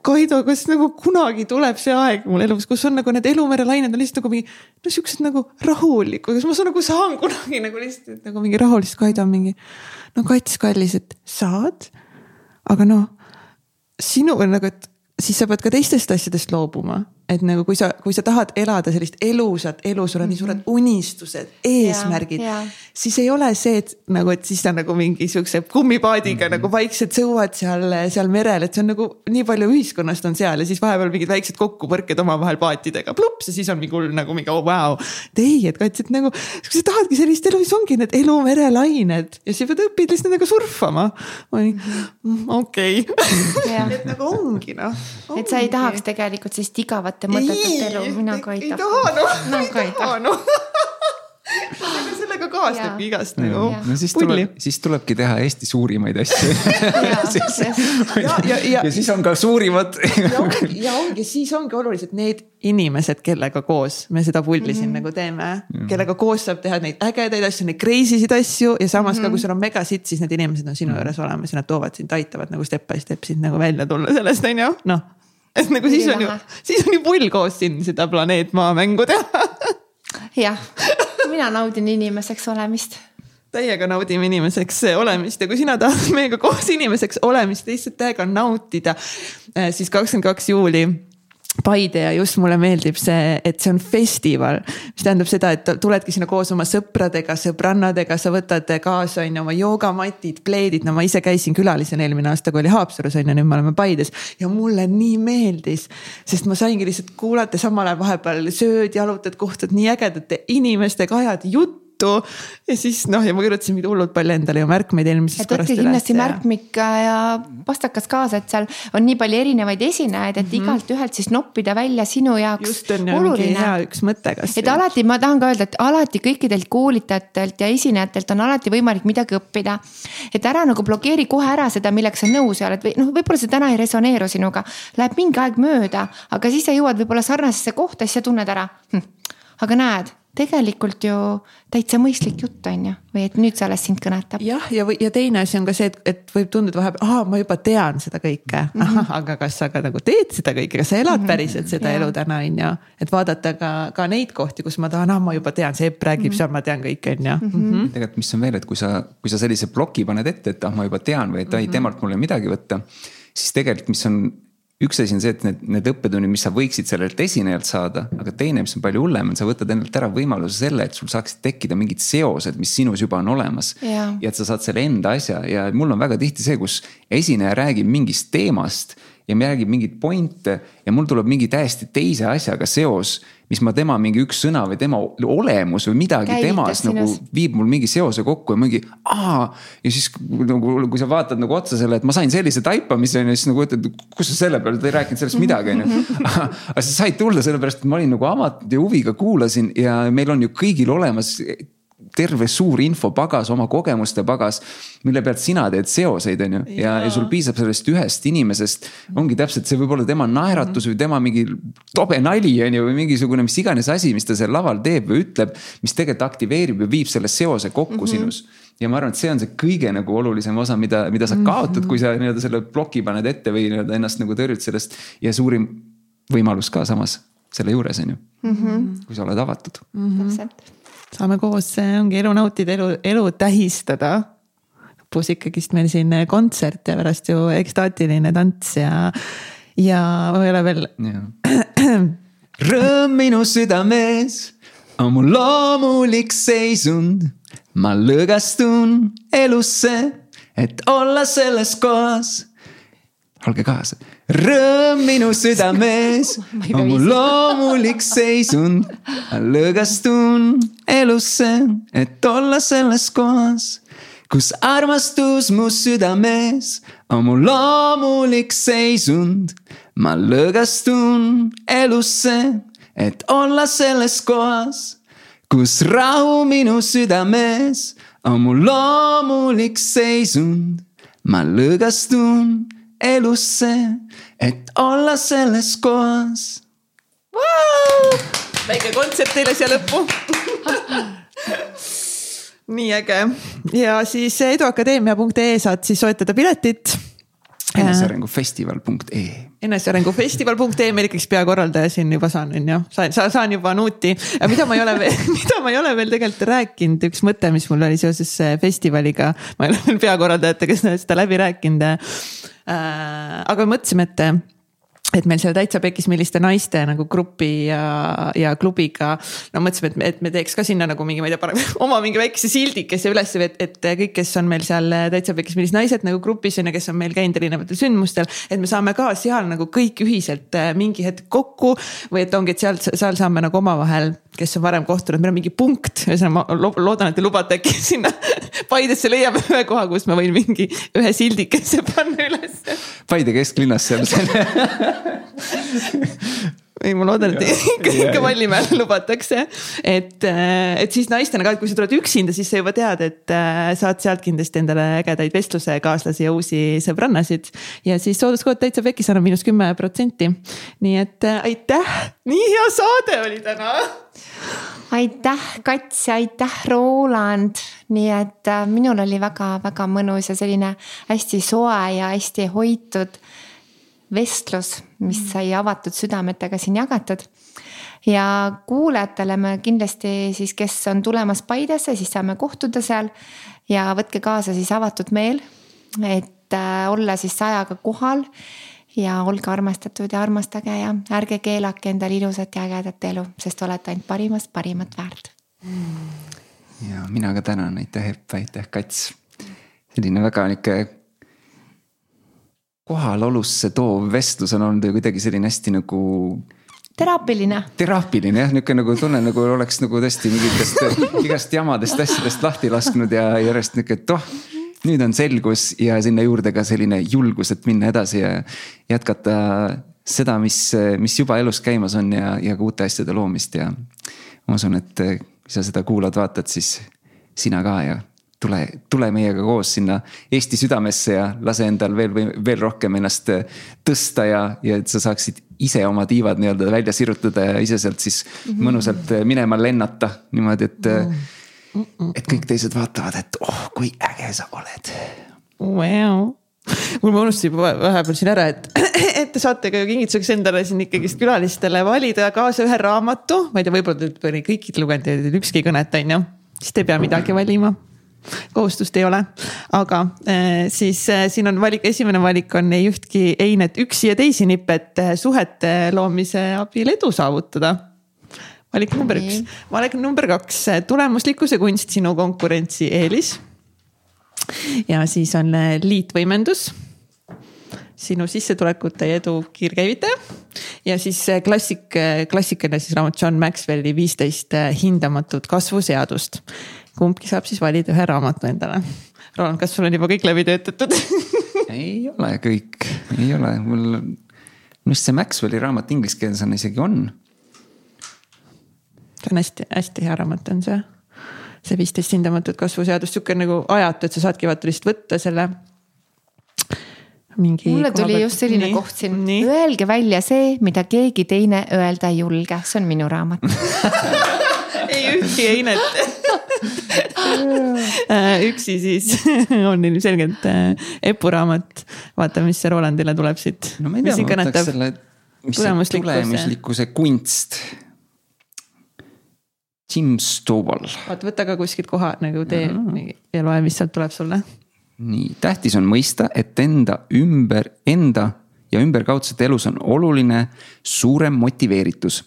Kaido, kas nagu kunagi tuleb see aeg mul elus, kus on nagu need elumere lained on lihtsalt nagu mingi. no siuksed nagu rahulikud, kas ma saan nagu saan kunagi nagu lihtsalt nagu mingi rahulist, Kaido on mingi. no kats kallis, et saad, aga noh sinu nagu, et siis sa pead ka teistest asjadest loobuma et nagu kui sa, kui sa tahad elada sellist elusat elu, sul on mm -hmm. nii suured mhm. unistused, eesmärgid. siis ei ole see, et nagu, et siis sa nagu mingi siukse kummipaadiga mm -hmm. nagu vaikselt sõuad seal, seal merel, et see on nagu nii palju ühiskonnast on seal ja siis vahepeal mingid väiksed kokkupõrked omavahel paatidega, plups ja siis on mingi hull nagu mingi oh, wow. et ei, et kats, et nagu kui sa tahadki sellist elu, siis ongi need elu merelained ja siis pead õppida lihtsalt nendega surfama. Mm, okei, et nagu ongi noh. et sa ei tahaks tegelikult sellist igavat mõttetut elu, mina ka ei taha. ei taha noh, ei taha noh sellega kaasnebki igast nagu. no siis tuleb, siis tulebki teha Eesti suurimaid asju ja, ja, ja, ja, ja siis on ka suurimad ja ongi, ja ongi, siis ongi olulised need inimesed, kellega koos me seda pulli siin mm -hmm. nagu teeme. kellega koos saab teha neid ägedaid asju, neid crazy sid asju ja samas mm -hmm. ka, kui mhm. sul on mega sitt, siis need inimesed on sinu juures olemas ja nad toovad sind, aitavad nagu step by step sind nagu välja tulla sellest, on ju, noh et nagu siis on ju, siis on ju pull koos siin seda planeet Maa mängu teha. jah, mina naudin inimeseks olemist. Täiega naudime inimeseks olemist ja kui sina tahad meiega koos inimeseks olemist lihtsalt täiega nautida, eh, siis kakskümmend kaks juuli Paide ja just mulle meeldib see, et see on festival, mis tähendab seda, et tuledki sinna koos oma sõpradega, sõbrannadega, sa võtad kaasa on ju oma joogamatid, pleedid, no ma ise käisin külalisena eelmine aasta, kui oli Haapsalus on ju, nüüd me oleme Paides ja mulle nii meeldis. sest ma saingi lihtsalt kuulata, samal ajal vahepeal sööd, jalutad, kohtud nii ägedate inimestega, ajad juttu juttu. ja siis noh, ja ma kirjutasin mingeid hullult palju endale ju märkmeid eelmisest korrast. võtke kindlasti märkmik ja pastakas kaasa, et seal on nii palju erinevaid esinejaid, et mm -hmm. igalt ühelt siis noppida välja sinu jaoks. just on mingi hea üks mõte kas. et alati ma tahan ka öelda, et alati kõikidelt koolitajatelt ja esinejatelt on alati võimalik midagi õppida. et ära nagu blokeeri kohe ära seda, millega sa nõus ei ole, et või noh, võib-olla see täna ei resoneeru sinuga. Läheb mingi aeg mööda, aga siis sa jõuad võib-olla sarnasesse kohta, siis sa tunned ära hm.. aga näed tegelikult ju täitsa mõistlik jutt on ju, või et nüüd see alles sind kõnetab. jah, ja, ja, ja teine asi on ka see, et, et võib tunduda vahepeal, aa, ma juba tean seda kõike mm, -hmm. aga kas sa ka nagu teed seda kõike, kas sa elad mm -hmm. päriselt seda ja. elu täna on ju. et vaadata ka, ka neid kohti, kus ma tahan, aa, ma juba tean, see Epp räägib mm, -hmm. seal ma tean kõike on ju mm -hmm.. tegelikult, mis on veel, et kui sa, kui sa sellise ploki paned ette, et ah, ma juba tean või et ai mm -hmm., temalt mul ei midagi võtta. siis tegelikult, mis on üks asi on see, et need, need õppetunnid, mis sa võiksid sellelt esinejalt saada, aga teine, mis on palju hullem, on sa võtad endalt ära võimaluse selle, et sul saaksid tekkida mingid seosed, mis sinus juba on olemas. ja et sa saad selle enda asja ja mul on väga tihti see, kus esineja räägib mingist teemast ja räägib mingeid pointe ja mul tuleb mingi täiesti teise asjaga seos mis ma tema mingi üks sõna või tema olemus või midagi Käivitas temas nagu sinus. viib mul mingi seose kokku ja mingi aa. ja siis nagu, kui sa vaatad nagu otsa selle, et ma sain sellise taipamise on ju, siis nagu ütled, kus sa selle peale, ta ei rääkinud sellest midagi on ju. aga sa said tulla sellepärast, et ma olin nagu avatud ja huviga kuulasin ja meil on ju kõigil olemas terve suur infopagas, oma kogemuste pagas, mille pealt sina teed seoseid, on ju. ja, ja sul piisab sellest ühest inimesest, ongi täpselt, see võib olla tema naeratus või tema mingi tobe nali, on ju, või mingisugune mis iganes asi, mis ta seal laval teeb või ütleb. mis tegelikult aktiveerib ja viib selle seose kokku mm -hmm. sinus ja ma arvan, et see on see kõige nagu olulisem osa, mida, mida sa mhm. kaotad, kui sa nii-öelda selle ploki paned ette või nii-öelda ennast nagu tõrjud sellest. ja suurim võimalus ka samas selle juures on ju mm, -hmm. kui sa oled avatud mm. -hmm. täpselt saame koos, ongi elu nautida, elu, elu tähistada. lõpus ikkagist meil siin kontsert ja pärast ju ekstaatiline tants ja, ja ma ei ole veel. Rõõm minu südames on mul loomulik seisund. ma lõõgastun elusse, et olla selles kohas. olge kaasa rõõm minu südames on mu loomulik seisund. ma lõõgastun elusse, et olla selles kohas, kus armastus mu südames on mu loomulik seisund. ma lõõgastun elusse, et olla selles kohas, kus rahu minu südames on mu loomulik seisund. ma lõõgastun elusse, et olla selles kohas wow!. väike kontsert teile siia lõppu nii äge ja siis eduakadeemia.ee saad siis soetada piletit enesearengufestival.ee. enesearengufestival.ee, meil ikkagi peakorraldaja siin juba saan, on ju, saan, saan juba nuuti. mida ma ei ole veel, mida ma ei ole veel tegelikult rääkinud, üks mõte, mis mul oli seoses festivaliga. ma ei ole veel peakorraldajatega seda läbi rääkinud äh,. Aga mõtlesime, et et meil seal täitsa pekis, milliste naiste nagu grupi ja, ja klubiga. no mõtlesime, et et me teeks ka sinna nagu mingi, ma ei tea, paneme oma mingi väikese sildikese üles, et, et kõik, kes on meil seal täitsa pekis, millised naised nagu grupis on ja kes on meil käinud erinevatel sündmustel. et me saame ka seal nagu kõik ühiselt äh, mingi hetk kokku või et ongi, et seal, seal saame nagu omavahel, kes on varem kohtunud, meil on mingi punkt, ühesõnaga ma loodan, et te lubate äkki sinna Paidesse leiame ühe koha, kus ma võin mingi ühe sildikese panna ülesse. Paide kesklinnas seal ei, ma loodan, et ikka, ikka Vallimäel lubatakse. et, äh, et siis naistena ka, et kui sa tuled üksinda, siis sa juba tead, et äh, saad sealt kindlasti endale ägedaid vestlusekaaslasi ja uusi sõbrannasid. ja siis sooduskood täitsa pekis annab miinus kümme protsenti. nii et äh, aitäh, nii hea saade oli täna. aitäh, Kats ja aitäh, Roland. nii et minul oli väga-väga mõnus ja selline hästi soe ja hästi hoitud vestlus, mis mm. sai avatud südametega siin jagatud. ja kuulajatele me kindlasti siis, kes on tulemas Paidesse, siis saame kohtuda seal ja võtke kaasa siis avatud meel, et äh, olla siis ajaga kohal ja olge armastatud ja armastage ja ärge keelake endale ilusat ja ägedat elu, sest olete ainult parimast parimat väärt mm.. ja mina ka tänan, aitäh Epp, aitäh Kats. selline väga nihuke kohalolusse toov vestlus on olnud kuidagi selline hästi nagu teraapiline. teraapiline jah, nihuke nagu tunne nagu oleks nagu tõesti mingitest igast jamadest asjadest lahti lasknud ja järjest nihuke, et oh. nüüd on selgus ja sinna juurde ka selline julgus, et minna edasi ja jätkata seda, mis, mis juba elus käimas on ja, ja ka uute asjade loomist ja. ma usun, et kui sa seda kuulad, vaatad, siis sina ka ja tule, tule meiega koos sinna Eesti südamesse ja lase endal veel, veel rohkem ennast äh, tõsta ja, ja et sa saaksid ise oma tiivad nii-öelda välja sirutada ja ise sealt siis mm -hmm. mõnusalt äh, minema lennata niimoodi, et mm. -mm. et kõik teised vaatavad, et oh, kui äge sa oled wow mul ma unustasin vahepeal siin ära, et, et te saate ka kingituseks endale siin ikkagist külalistele valida kaasa ühe raamatu, ma ei tea, võib-olla te olete kõikidel lugenud ja ükski kõnet on ju, siis te ei pea midagi valima kohustust ei ole, aga äh, siis äh, siin on valik, esimene valik on ei ühtki einet üksi ja teisi nippe, et äh, suhete loomise abil edu saavutada. valik number üks, valik number kaks, tulemuslikkuse kunst, sinu konkurentsieelis. ja siis on liitvõimendus sinu sissetulekute ja edu kiirkäivitaja. ja siis klassik, klassikaline siis raamat John Maxwelli viisteist hindamatut kasvuseadust kumbki saab siis valida ühe raamatu endale. Roland, kas sul on juba kõik läbi töötatud? Ei ole kõik, ei ole, mul, minu arust see Maxwelli raamat ingliskeelsena isegi on. see on hästi-hästi hea raamat on see, see viisteist hindamatut kasvuseadust, sihuke nagu ajatu, et sa saadki vaata lihtsalt võtta selle mingi. mulle tuli pealt... just selline nii, koht siin, öelge välja see, mida keegi teine öelda ei julge, see on minu raamat. Ei ühtki einet. äh, üksi siis on ilmselgelt äh, Epu raamat, vaata, mis Rolandile tuleb siit. no ma ei tea, ma võtaks selle, mis see tulemuslikkuse kunst. Jim Stovall. vaata, võta ka kuskilt koha nagu tee ja, ja loe, mis sealt tuleb sulle. nii, tähtis on mõista, et enda ümber, enda ja ümberkaudsete elus on oluline suurem motiveeritus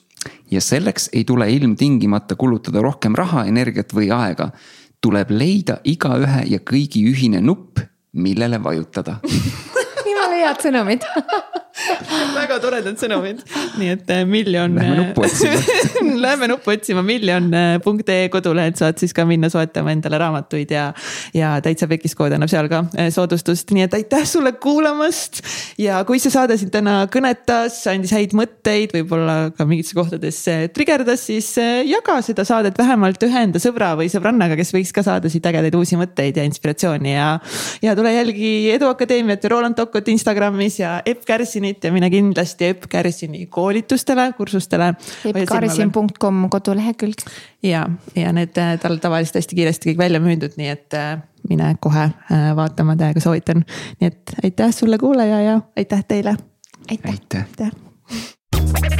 ja selleks ei tule ilmtingimata kulutada rohkem raha, energiat või aega. tuleb leida igaühe ja kõigi ühine nupp, millele vajutada jumala head sõnumid väga toredad sõnumid, nii et äh, miljon. Lähme nuppu otsima Lähme nuppu otsima, miljon.ee äh, kodulehelt saad siis ka minna soetama endale raamatuid ja, ja täitsa pekis kood annab seal ka äh, soodustust, nii et aitäh sulle kuulamast. ja kui see saade sind täna kõnetas, andis häid mõtteid, võib-olla ka mingites kohtades trigerdas, siis jaga seda saadet vähemalt ühe enda sõbra või sõbrannaga, kes võiks ka saada siit ägedaid uusi mõtteid ja inspiratsiooni ja. ja tule jälgi Edu Akadeemiat ja Roland Tokkut Instagramis ja Epp Kärsinit Kärsinit ja mine kindlasti Epp Kärsini koolitustele, kursustele. eppkärsin.com kodulehekülg. ja, ja need äh, tal tavaliselt hästi kiiresti kõik välja müüdud, nii et äh, mine kohe äh, vaatama, täiega soovitan. nii et aitäh sulle, kuulaja ja aitäh teile. aitäh, aitäh.. aitäh.